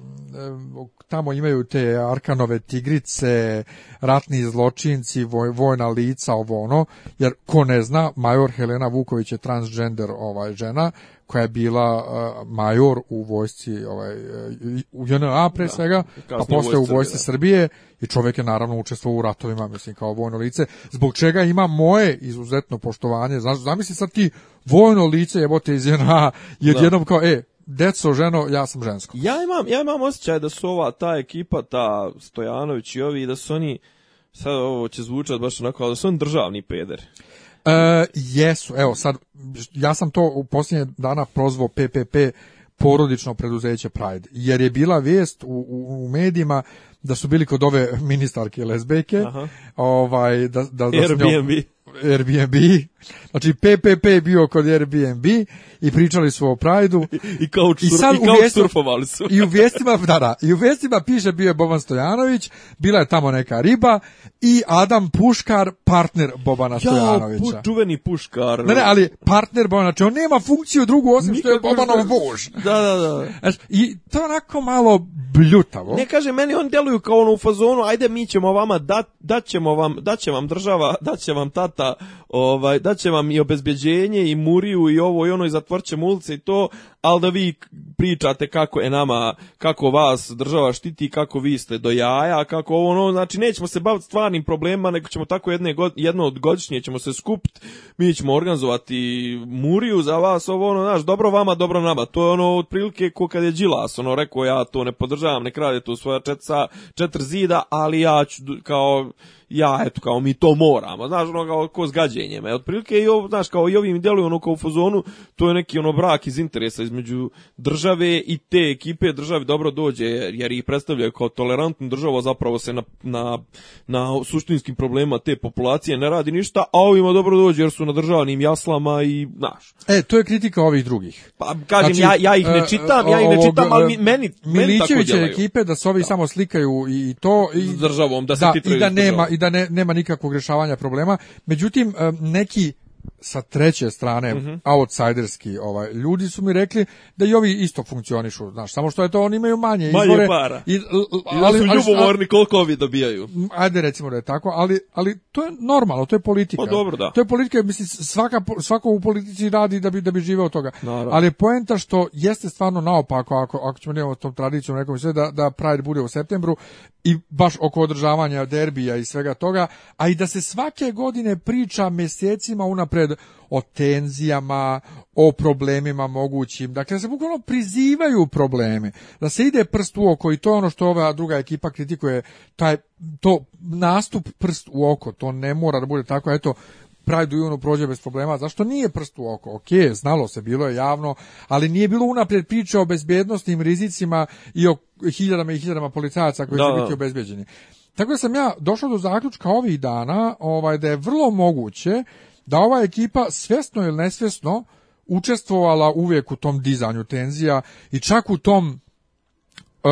tamo imaju te Arkanove tigrice, ratni zločinci, vojna lica, ovo ono, jer ko ne zna, major Helena Vuković je transgender ovaj žena, koja je bila uh, major u vojsci ovaj, e, u JNA pre da, svega, a pa posle u vojsci Srbije i čovjek je naravno učestvovao u ratovima, mislim, kao vojno lice, zbog čega ima moje izuzetno poštovanje. Znaš, zamisli sad ti vojno lice jebote iz JNA i odjednom kao, e, deco, ženo, ja sam žensko. Ja imam, ja imam osjećaj da su ova ta ekipa, ta Stojanović i ovi, da su oni, sad ovo će zvučati baš onako, ali da su oni državni pederi. E, jesu, evo sad, ja sam to u posljednje dana prozvao PPP porodično preduzeće Pride, jer je bila vijest u, u, medijima da su bili kod ove ministarke lesbejke, ovaj, da, da, da, Airbnb, znači PPP bio kod Airbnb i pričali su o Prajdu i, kao i i surfovali su. I u vijestima, u piše bio je Boban Stojanović, bila je tamo neka riba i Adam Puškar, partner Bobana Stojanovića. Ja, čuveni Puškar. Ne, ne, ali partner Bobana, znači on nema funkciju drugu osim što je Bobanov bož. Da, da, da. i to onako malo bljutavo. Ne kaže, meni on deluju kao ono u fazonu, ajde mi ćemo vama dat, dat ćemo vam, dat će vam država, dat će vam tat った ovaj, da će vam i obezbjeđenje i muriju i ovo i ono i zatvorće ulice i to, ali da vi pričate kako je nama, kako vas država štiti, kako vi ste do jaja, kako ovo ono, znači nećemo se baviti stvarnim problemima, nego ćemo tako jedne jedno od godišnje ćemo se skupiti, mi ćemo organizovati muriju za vas, ovo ono, znaš, dobro vama, dobro nama, to je ono otprilike ko kad je Đilas, ono rekao ja to ne podržavam, ne kradete u svoja četca, četiri zida, ali ja ću kao, ja eto kao mi to moramo, znaš, ono kao ko zgađe mirenjem. E, otprilike i ovo, znaš, kao i ovim djeluju ono kao u fazonu, to je neki ono brak iz interesa između države i te ekipe države dobro dođe, jer ih predstavljaju kao tolerantnu državu, zapravo se na, na, na suštinskim problema te populacije ne radi ništa, a ovima dobro dođe jer su na državnim jaslama i, znaš. E, to je kritika ovih drugih. Pa, kažem, znači, ja, ja ih ne e, čitam, e, ja ih ne čitam, ali e, meni, meni tako djelaju. ekipe da se ovi samo slikaju i to. I, državom, da se da, i da, nema, i da ne, nema nikakvog rješavanja problema. Međutim, Ah, neki né, sa treće strane mm outsiderski ovaj ljudi su mi rekli da i ovi isto funkcionišu znaš samo što je to oni imaju manje, manje para. i su ljubomorni koliko ovi dobijaju ajde recimo da je tako ali ali to je normalno to je politika pa dobro to je politika mislim svaka svako u politici radi da bi da bi živeo toga ali poenta što jeste stvarno naopako ako ako ćemo nego tom tradicijom nekom sve da da Pride bude u septembru i baš oko održavanja derbija i svega toga a i da se svake godine priča mjesecima unaprijed unapred o tenzijama, o problemima mogućim. Dakle, se bukvalno prizivaju probleme. Da se ide prst u oko i to je ono što ova druga ekipa kritikuje, taj, to nastup prst u oko, to ne mora da bude tako, eto, Pride u prođe bez problema, zašto nije prst u oko? Ok, znalo se, bilo je javno, ali nije bilo unaprijed priče o bezbjednostnim rizicima i o hiljadama i hiljadama policajaca koji da, će biti obezbjeđeni. Tako da sam ja došao do zaključka ovih dana ovaj, da je vrlo moguće da ova ekipa svjesno ili nesvjesno učestvovala uvijek u tom dizanju tenzija i čak u tom e,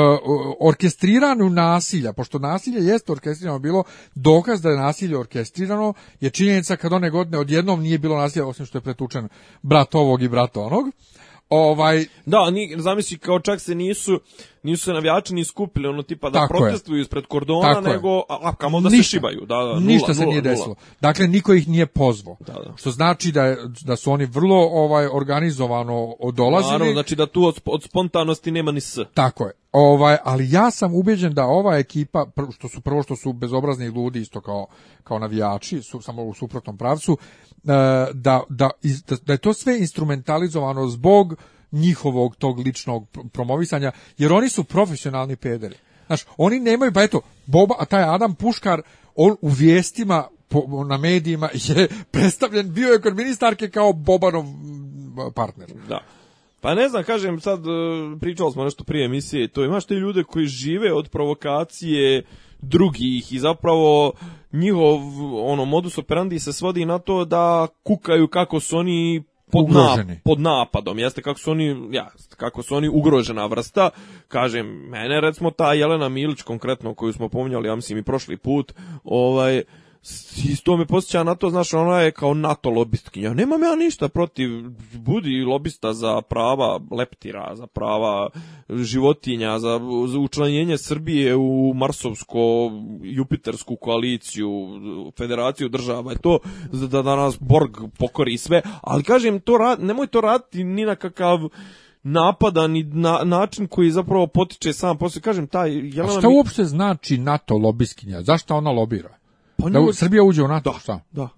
orkestriranu nasilja, pošto nasilje jeste orkestrirano bilo, dokaz da je nasilje orkestrirano je činjenica kad one godine odjednom nije bilo nasilja, osim što je pretučen brat ovog i brat onog, Ovaj da, ni zamisli kao čak se nisu nisu se navijači ni skupili ono tipa da Tako protestuju ispred kordona nego a, kamo da ništa, se šibaju, da, da Ništa se nije desilo. Dakle niko ih nije pozvao. da. Što znači da da su oni vrlo ovaj organizovano dolazili. Naravno, znači da tu od, spontanosti nema ni s. Tako je. Ovaj, ali ja sam ubeđen da ova ekipa što su prvo što su bezobrazni ludi isto kao kao navijači, su samo u suprotnom pravcu, E, da, da, da je to sve instrumentalizovano zbog njihovog tog ličnog promovisanja, jer oni su profesionalni pederi. Znaš, oni nemaju, pa eto, Boba, a taj Adam Puškar, on u vijestima na medijima je predstavljen, bio je kod ministarke kao Bobanov partner. Da. Pa ne znam, kažem, sad e, pričali smo nešto prije emisije, to imaš te ljude koji žive od provokacije, drugih i zapravo njihov ono modus operandi se svodi na to da kukaju kako su oni pod, napadom, jeste kako su oni, ja, kako su oni ugrožena vrsta. Kažem, mene recimo ta Jelena Milić konkretno koju smo pominjali, ja mislim i prošli put, ovaj isto me posjeća na to, znaš, ona je kao NATO lobistkinja. Nemam ja ništa protiv, budi lobista za prava leptira, za prava životinja, za, učlanjenje Srbije u Marsovsko-Jupitersku koaliciju, federaciju država i to, da, da Borg pokori sve, ali kažem, to rad, nemoj to raditi ni na kakav napada, ni na, način koji zapravo potiče sam posle kažem taj Jelena A šta uopšte znači NATO lobiskinja? Zašto ona lobira? Pa da Srbija uđe u NATO? Da, šta? Da.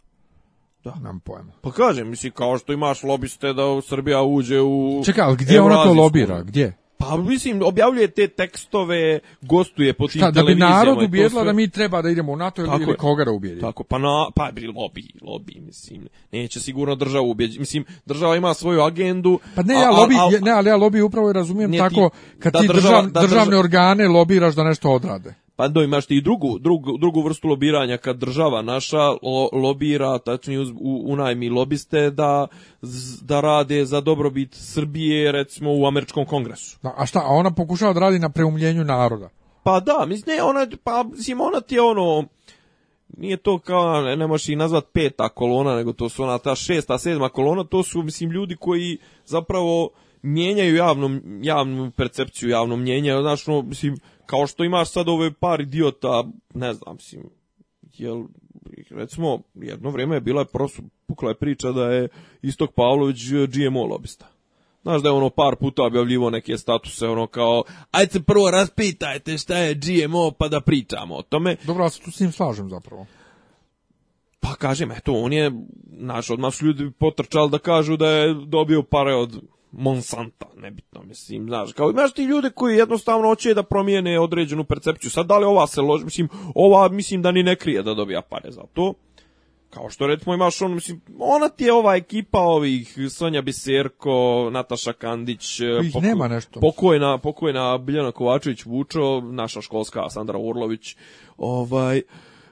Da. Nam pojma. Pa kaže, misli, kao što imaš lobiste da Srbija uđe u... Čekaj, ali gdje ona to lobira? Gdje? Pa mislim, objavljuje te tekstove, gostuje po tim Šta, da bi narod ubijedila da mi treba da idemo u NATO ili, koga da ubijedi? Tako, pa, na, pa lobby, lobby, mislim. Neće sigurno država ubijedi. Mislim, država ima svoju agendu. Pa ne, ja ne ali ja lobby upravo razumijem tako, kad ti država, državne organe lobiraš da nešto odrade. Pa do imaš ti i drugu, drugu, drugu vrstu lobiranja kad država naša lobira, tačnije u, unajmi lobiste da, da rade za dobrobit Srbije recimo u američkom kongresu. a šta, a ona pokušava da radi na preumljenju naroda? Pa da, mislim, ne, ona, pa, mislim, ona ti je ono, nije to kao, ne, ne možeš ih nazvat peta kolona, nego to su ona ta šesta, sedma kolona, to su, mislim, ljudi koji zapravo mijenjaju javnu, javnu percepciju, javno mnjenje, znaš, no, mislim, kao što imaš sad ove par idiota, ne znam, mislim, jel, recimo, jedno vrijeme je bila prosu, pukla je priča da je Istok Pavlović GMO lobista. Znaš da je ono par puta objavljivo neke statuse, ono kao, ajde se prvo raspitajte šta je GMO pa da pričamo o tome. Dobro, ja se tu s njim slažem zapravo. Pa kažem, eto, on je, naš, odmah su ljudi potrčali da kažu da je dobio pare od Monsanta, nebitno, mislim, znaš, kao imaš ti ljude koji jednostavno hoće da promijene određenu percepciju. Sad, da li ova se loži, mislim, ova, mislim, da ni ne krije da dobija pare za to. Kao što, recimo, imaš on, mislim, ona ti je ova ekipa ovih, Sonja Biserko, Nataša Kandić, eh, poku, nema nešto. pokojna, pokojna Biljana Kovačević Vučo, naša školska Sandra Urlović, ovaj,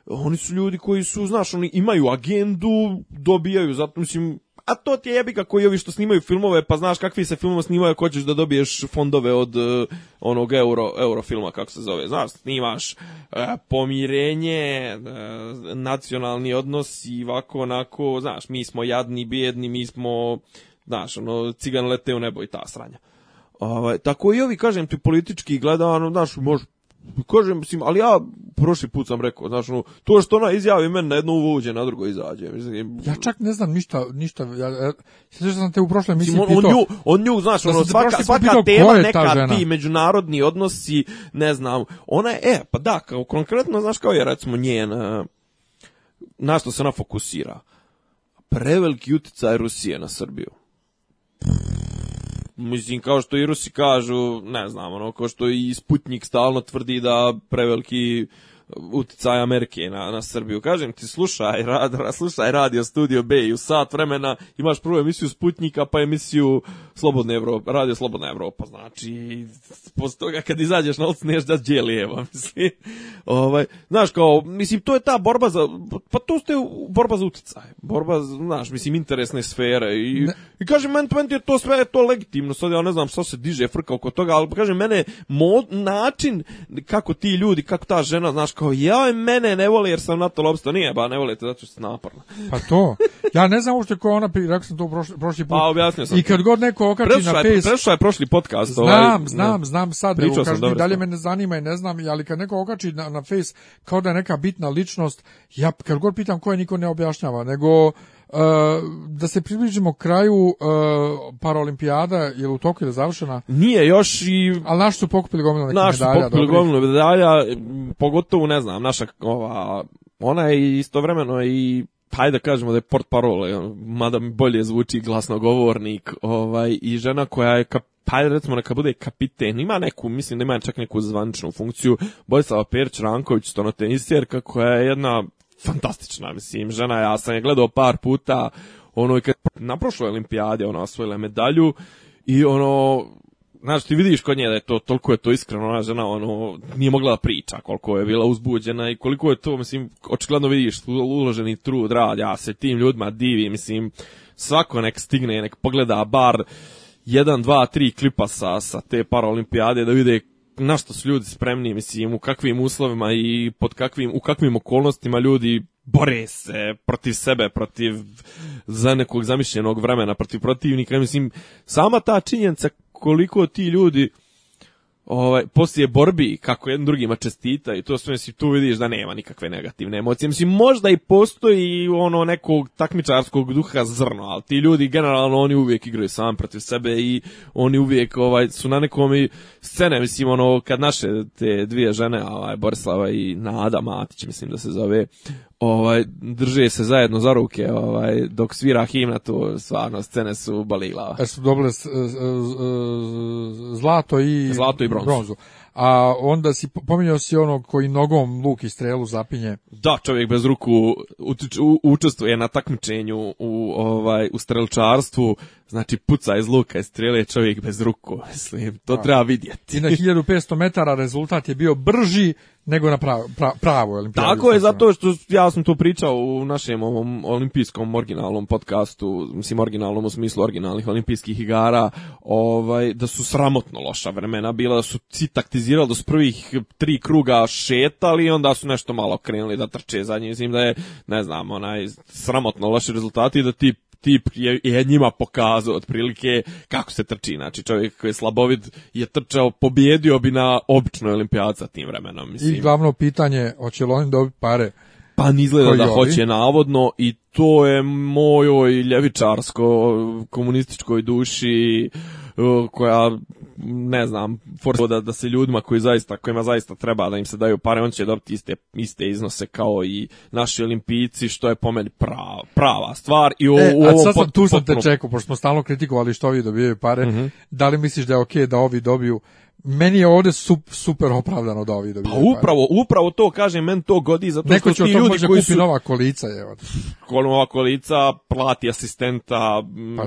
oni su ljudi koji su, znaš, oni imaju agendu, dobijaju, zato, mislim, a to ti je jebika koji ovi što snimaju filmove, pa znaš kakvi se filmove snimaju ako hoćeš da dobiješ fondove od e, onog euro, euro filma, kako se zove. Znaš, snimaš e, pomirenje, e, nacionalni odnos i ovako, onako, znaš, mi smo jadni, bijedni, mi smo, znaš, ono, cigan lete u nebo i ta sranja. Ovaj, tako i ovi, kažem ti, politički gledano, znaš, može kažem, mislim, ali ja prošli put sam rekao, znači, no, to što ona izjavi meni na jedno uvođe, na drugo izađe. Mislim, ja čak ne znam ništa, ništa, ja, ja sam te u prošloj mislim, on, pitao, on, nju, on nju, znaš, ono, svaka, svaka tema, neka ti međunarodni odnosi, ne znam, ona je, e, pa da, kao, konkretno, znaš, kao je, recimo, njen, e, na što se ona fokusira, preveliki uticaj Rusije na Srbiju. Mislim, kao što i Rusi kažu, ne znam, ono, kao što i Sputnik stalno tvrdi da preveliki utjecaj Amerike na, na Srbiju. Kažem ti, slušaj, ra, slušaj radio Studio B i u sat vremena imaš prvu emisiju Sputnika pa emisiju Slobodna Evropa, radio Slobodna Evropa, znači posle toga kad izađeš na ulicu da gdje mislim. Ovaj, znaš kao, mislim, to je ta borba za, pa to ste borba za uticaj. borba, znaš, mislim, interesne sfere i, i kažem, meni, meni je to sve je to legitimno, sad ja ne znam što se diže frka oko toga, ali kažem, mene mo, način kako ti ljudi, kako ta žena, znaš, kao, jaj mene ne voli jer sam NATO lobsta. Nije, ba, ne volite zato što ste naporno. Pa to. Ja ne znam uopšte ko ona, rekao sam to prošli, prošli put. Pa, objasnio sam. I kad god neko okači prešla na face... Prešla je prošli podcast. Znam, ovaj, znam, ne. znam sad. Pričao sam dalje me ne zanima i ne znam, ali kad neko okači na, na face kao da je neka bitna ličnost, ja kad god pitam ko je, niko ne objašnjava, nego E, da se približimo kraju e, paraolimpijada, je u toku je završena? Nije još i... Ali naš su pokupili gomilu nekih medalja. Naš su pokupili gomilu medalja, pogotovo ne znam, naša ova, ona je istovremeno i hajde da kažemo da je port parole, mada mi bolje zvuči glasnogovornik, ovaj, i žena koja je, kap, hajde recimo neka bude kapiten, ima neku, mislim da ima čak neku zvančnu funkciju, Bojslava Perć Ranković, stonotenisjerka, koja je jedna fantastična, mislim, žena, ja sam je gledao par puta, ono, i kad na prošloj olimpijadi ona osvojila medalju, i ono, znaš, ti vidiš kod nje da je to, toliko je to iskreno, ona žena, ono, nije mogla da priča koliko je bila uzbuđena i koliko je to, mislim, očigledno vidiš, uloženi trud, rad, ja se tim ljudima divim, mislim, svako nek stigne, nek pogleda bar jedan, dva, tri klipa sa, sa te olimpijade da vide na što su ljudi spremni, mislim, u kakvim uslovima i pod kakvim, u kakvim okolnostima ljudi bore se protiv sebe, protiv za nekog zamišljenog vremena, protiv protivnika, mislim, sama ta činjenica koliko ti ljudi ovaj poslije borbi kako jedan drugima čestita i to sve mislim, tu vidiš da nema nikakve negativne emocije. Mislim možda i postoji ono nekog takmičarskog duha zrno, ali ti ljudi generalno oni uvijek igraju sam protiv sebe i oni uvijek ovaj su na nekom i scene, mislim, ono, kad naše te dvije žene, ovaj, Borislava i Nada Matić, mislim da se zove, ovaj, drže se zajedno za ruke, ovaj, dok svira himna, tu stvarno scene su balila. E su dobile e, e, zlato i... Zlato i bronzu. bronzu a onda si pominjao si onog koji nogom luk i strelu zapinje. Da, čovjek bez ruku učestvuje na takmičenju u ovaj u strelčarstvu, znači puca iz luka i strele čovjek bez ruku, mislim, to da. treba vidjeti. I na 1500 metara rezultat je bio brži nego na pravo, pravo Tako je, zato što ja sam to pričao u našem ovom olimpijskom originalnom podcastu, mislim originalnom u smislu originalnih olimpijskih igara, ovaj, da su sramotno loša vremena bila, da su ci taktizirali da su prvih tri kruga šetali i onda su nešto malo krenuli da trče za njim, mislim da je, ne znam, onaj, sramotno loši rezultati da ti tip je, je njima pokazao otprilike kako se trči. Znači, čovjek koji je slabovid je trčao, pobjedio bi na običnoj olimpijaca tim vremenom. Mislim. I glavno pitanje, hoće li oni dobiti pare? Pa izgleda da hoće navodno i to je mojoj ljevičarsko komunističkoj duši koja ne znam, forstvo da, da se ljudima koji zaista, kojima zaista treba da im se daju pare, on će dobiti iste, iste iznose kao i naši olimpijci, što je po meni prava, prava stvar. I u, e, a sad sam, tu sam te čekao, pošto smo stalno kritikovali što ovi dobijaju pare, mhm. da li misliš da je okej okay da ovi dobiju meni je ovde su, super opravdano da Pa upravo, upravo to kažem, men to godi zato Neko što ti ljudi koji su nova kolica je Nova kolica plati asistenta,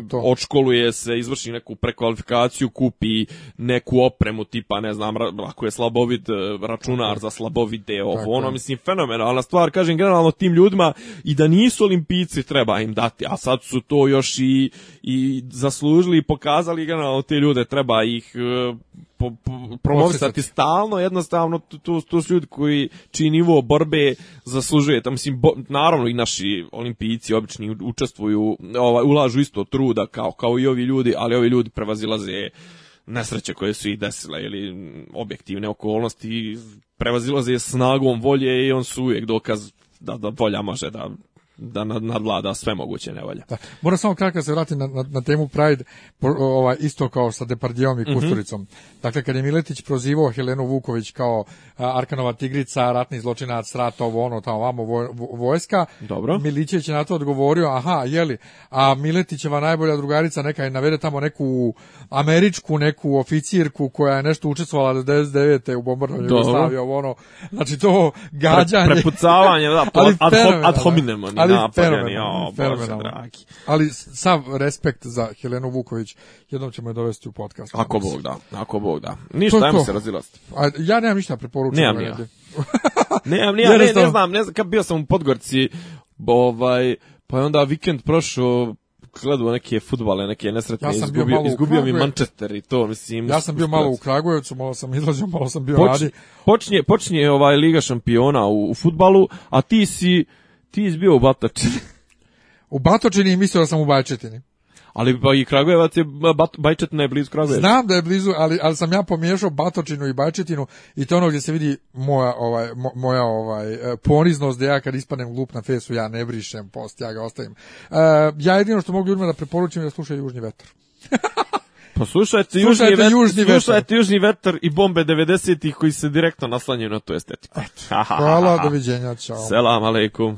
pa odškoluje se, izvrši neku prekvalifikaciju, kupi neku opremu tipa, ne znam, ako je slabovid e, računar za slabovide, ovo ono, mislim fenomenalna stvar, kažem generalno tim ljudima i da nisu olimpijci treba im dati, a sad su to još i i zaslužili i pokazali generalno te ljude treba ih e, po, po, promovisati stalno, jednostavno tu, su ljudi koji čiji nivo borbe zaslužuje, tam, mislim, naravno i naši olimpijici obični učestvuju, ovaj, ulažu isto truda kao, kao i ovi ljudi, ali ovi ljudi prevazilaze nesreće koje su ih desile ili objektivne okolnosti prevazilaze snagom volje i on su uvijek dokaz da, da volja može da da nadvlada sve moguće nevolje. Da. Moram samo kratko se vratiti na, na, temu Pride, po, ovaj, isto kao sa Depardijom i mhm. Kusturicom. Mm -hmm. Dakle, kad je Miletić prozivao Helenu Vuković kao a, Arkanova tigrica, ratni zločinac, rat, ovo, ono, tamo, vamo, vojska, Dobro. Milićević je na to odgovorio, aha, jeli, a Miletićeva najbolja drugarica neka je navede tamo neku američku, neku oficirku koja je nešto učestvovala 99. u bombardovanju Jugoslavije, ovo, ono, znači to gađanje. Pre, prepucavanje, da, ad, ad ali Ali sav respekt za Helenu Vuković, jednom ćemo je dovesti u podcast. Ako Bog da, ako Bog da. Ništa, ajmo se razila Ja nemam ništa preporučeno. Nemam ja. nemam, ne, znam, ne znam, kad bio sam u Podgorci, ovaj, pa je onda vikend prošao gledao neke futbale, neke nesretne, ja sam izgubio, izgubio mi Manchester i to, mislim. Ja sam bio malo u Kragujevcu, malo sam izlazio, malo sam bio Poč, radi. Počinje, ovaj Liga šampiona u, u futbalu, a ti si ti bio u Batočini. u Batočini i mislio da sam u Bajčetini. Ali pa i Kragujevac je, Bajčetina je blizu Kragujevac. Znam da je blizu, ali, ali sam ja pomiješao Batočinu i Bajčetinu i to ono gdje se vidi moja, ovaj, moja ovaj, e, poniznost da ja kad ispanem glup na fesu, ja ne brišem post, ja ga ostavim. E, ja jedino što mogu ljudima da preporučim je da slušaju Južni vetar. Pa slušajte, južni, južni, vetar, Slušajte južni vetar i bombe 90-ih koji se direktno naslanjaju na tu estetiku. Hvala, doviđenja, čao. Selam aleikum.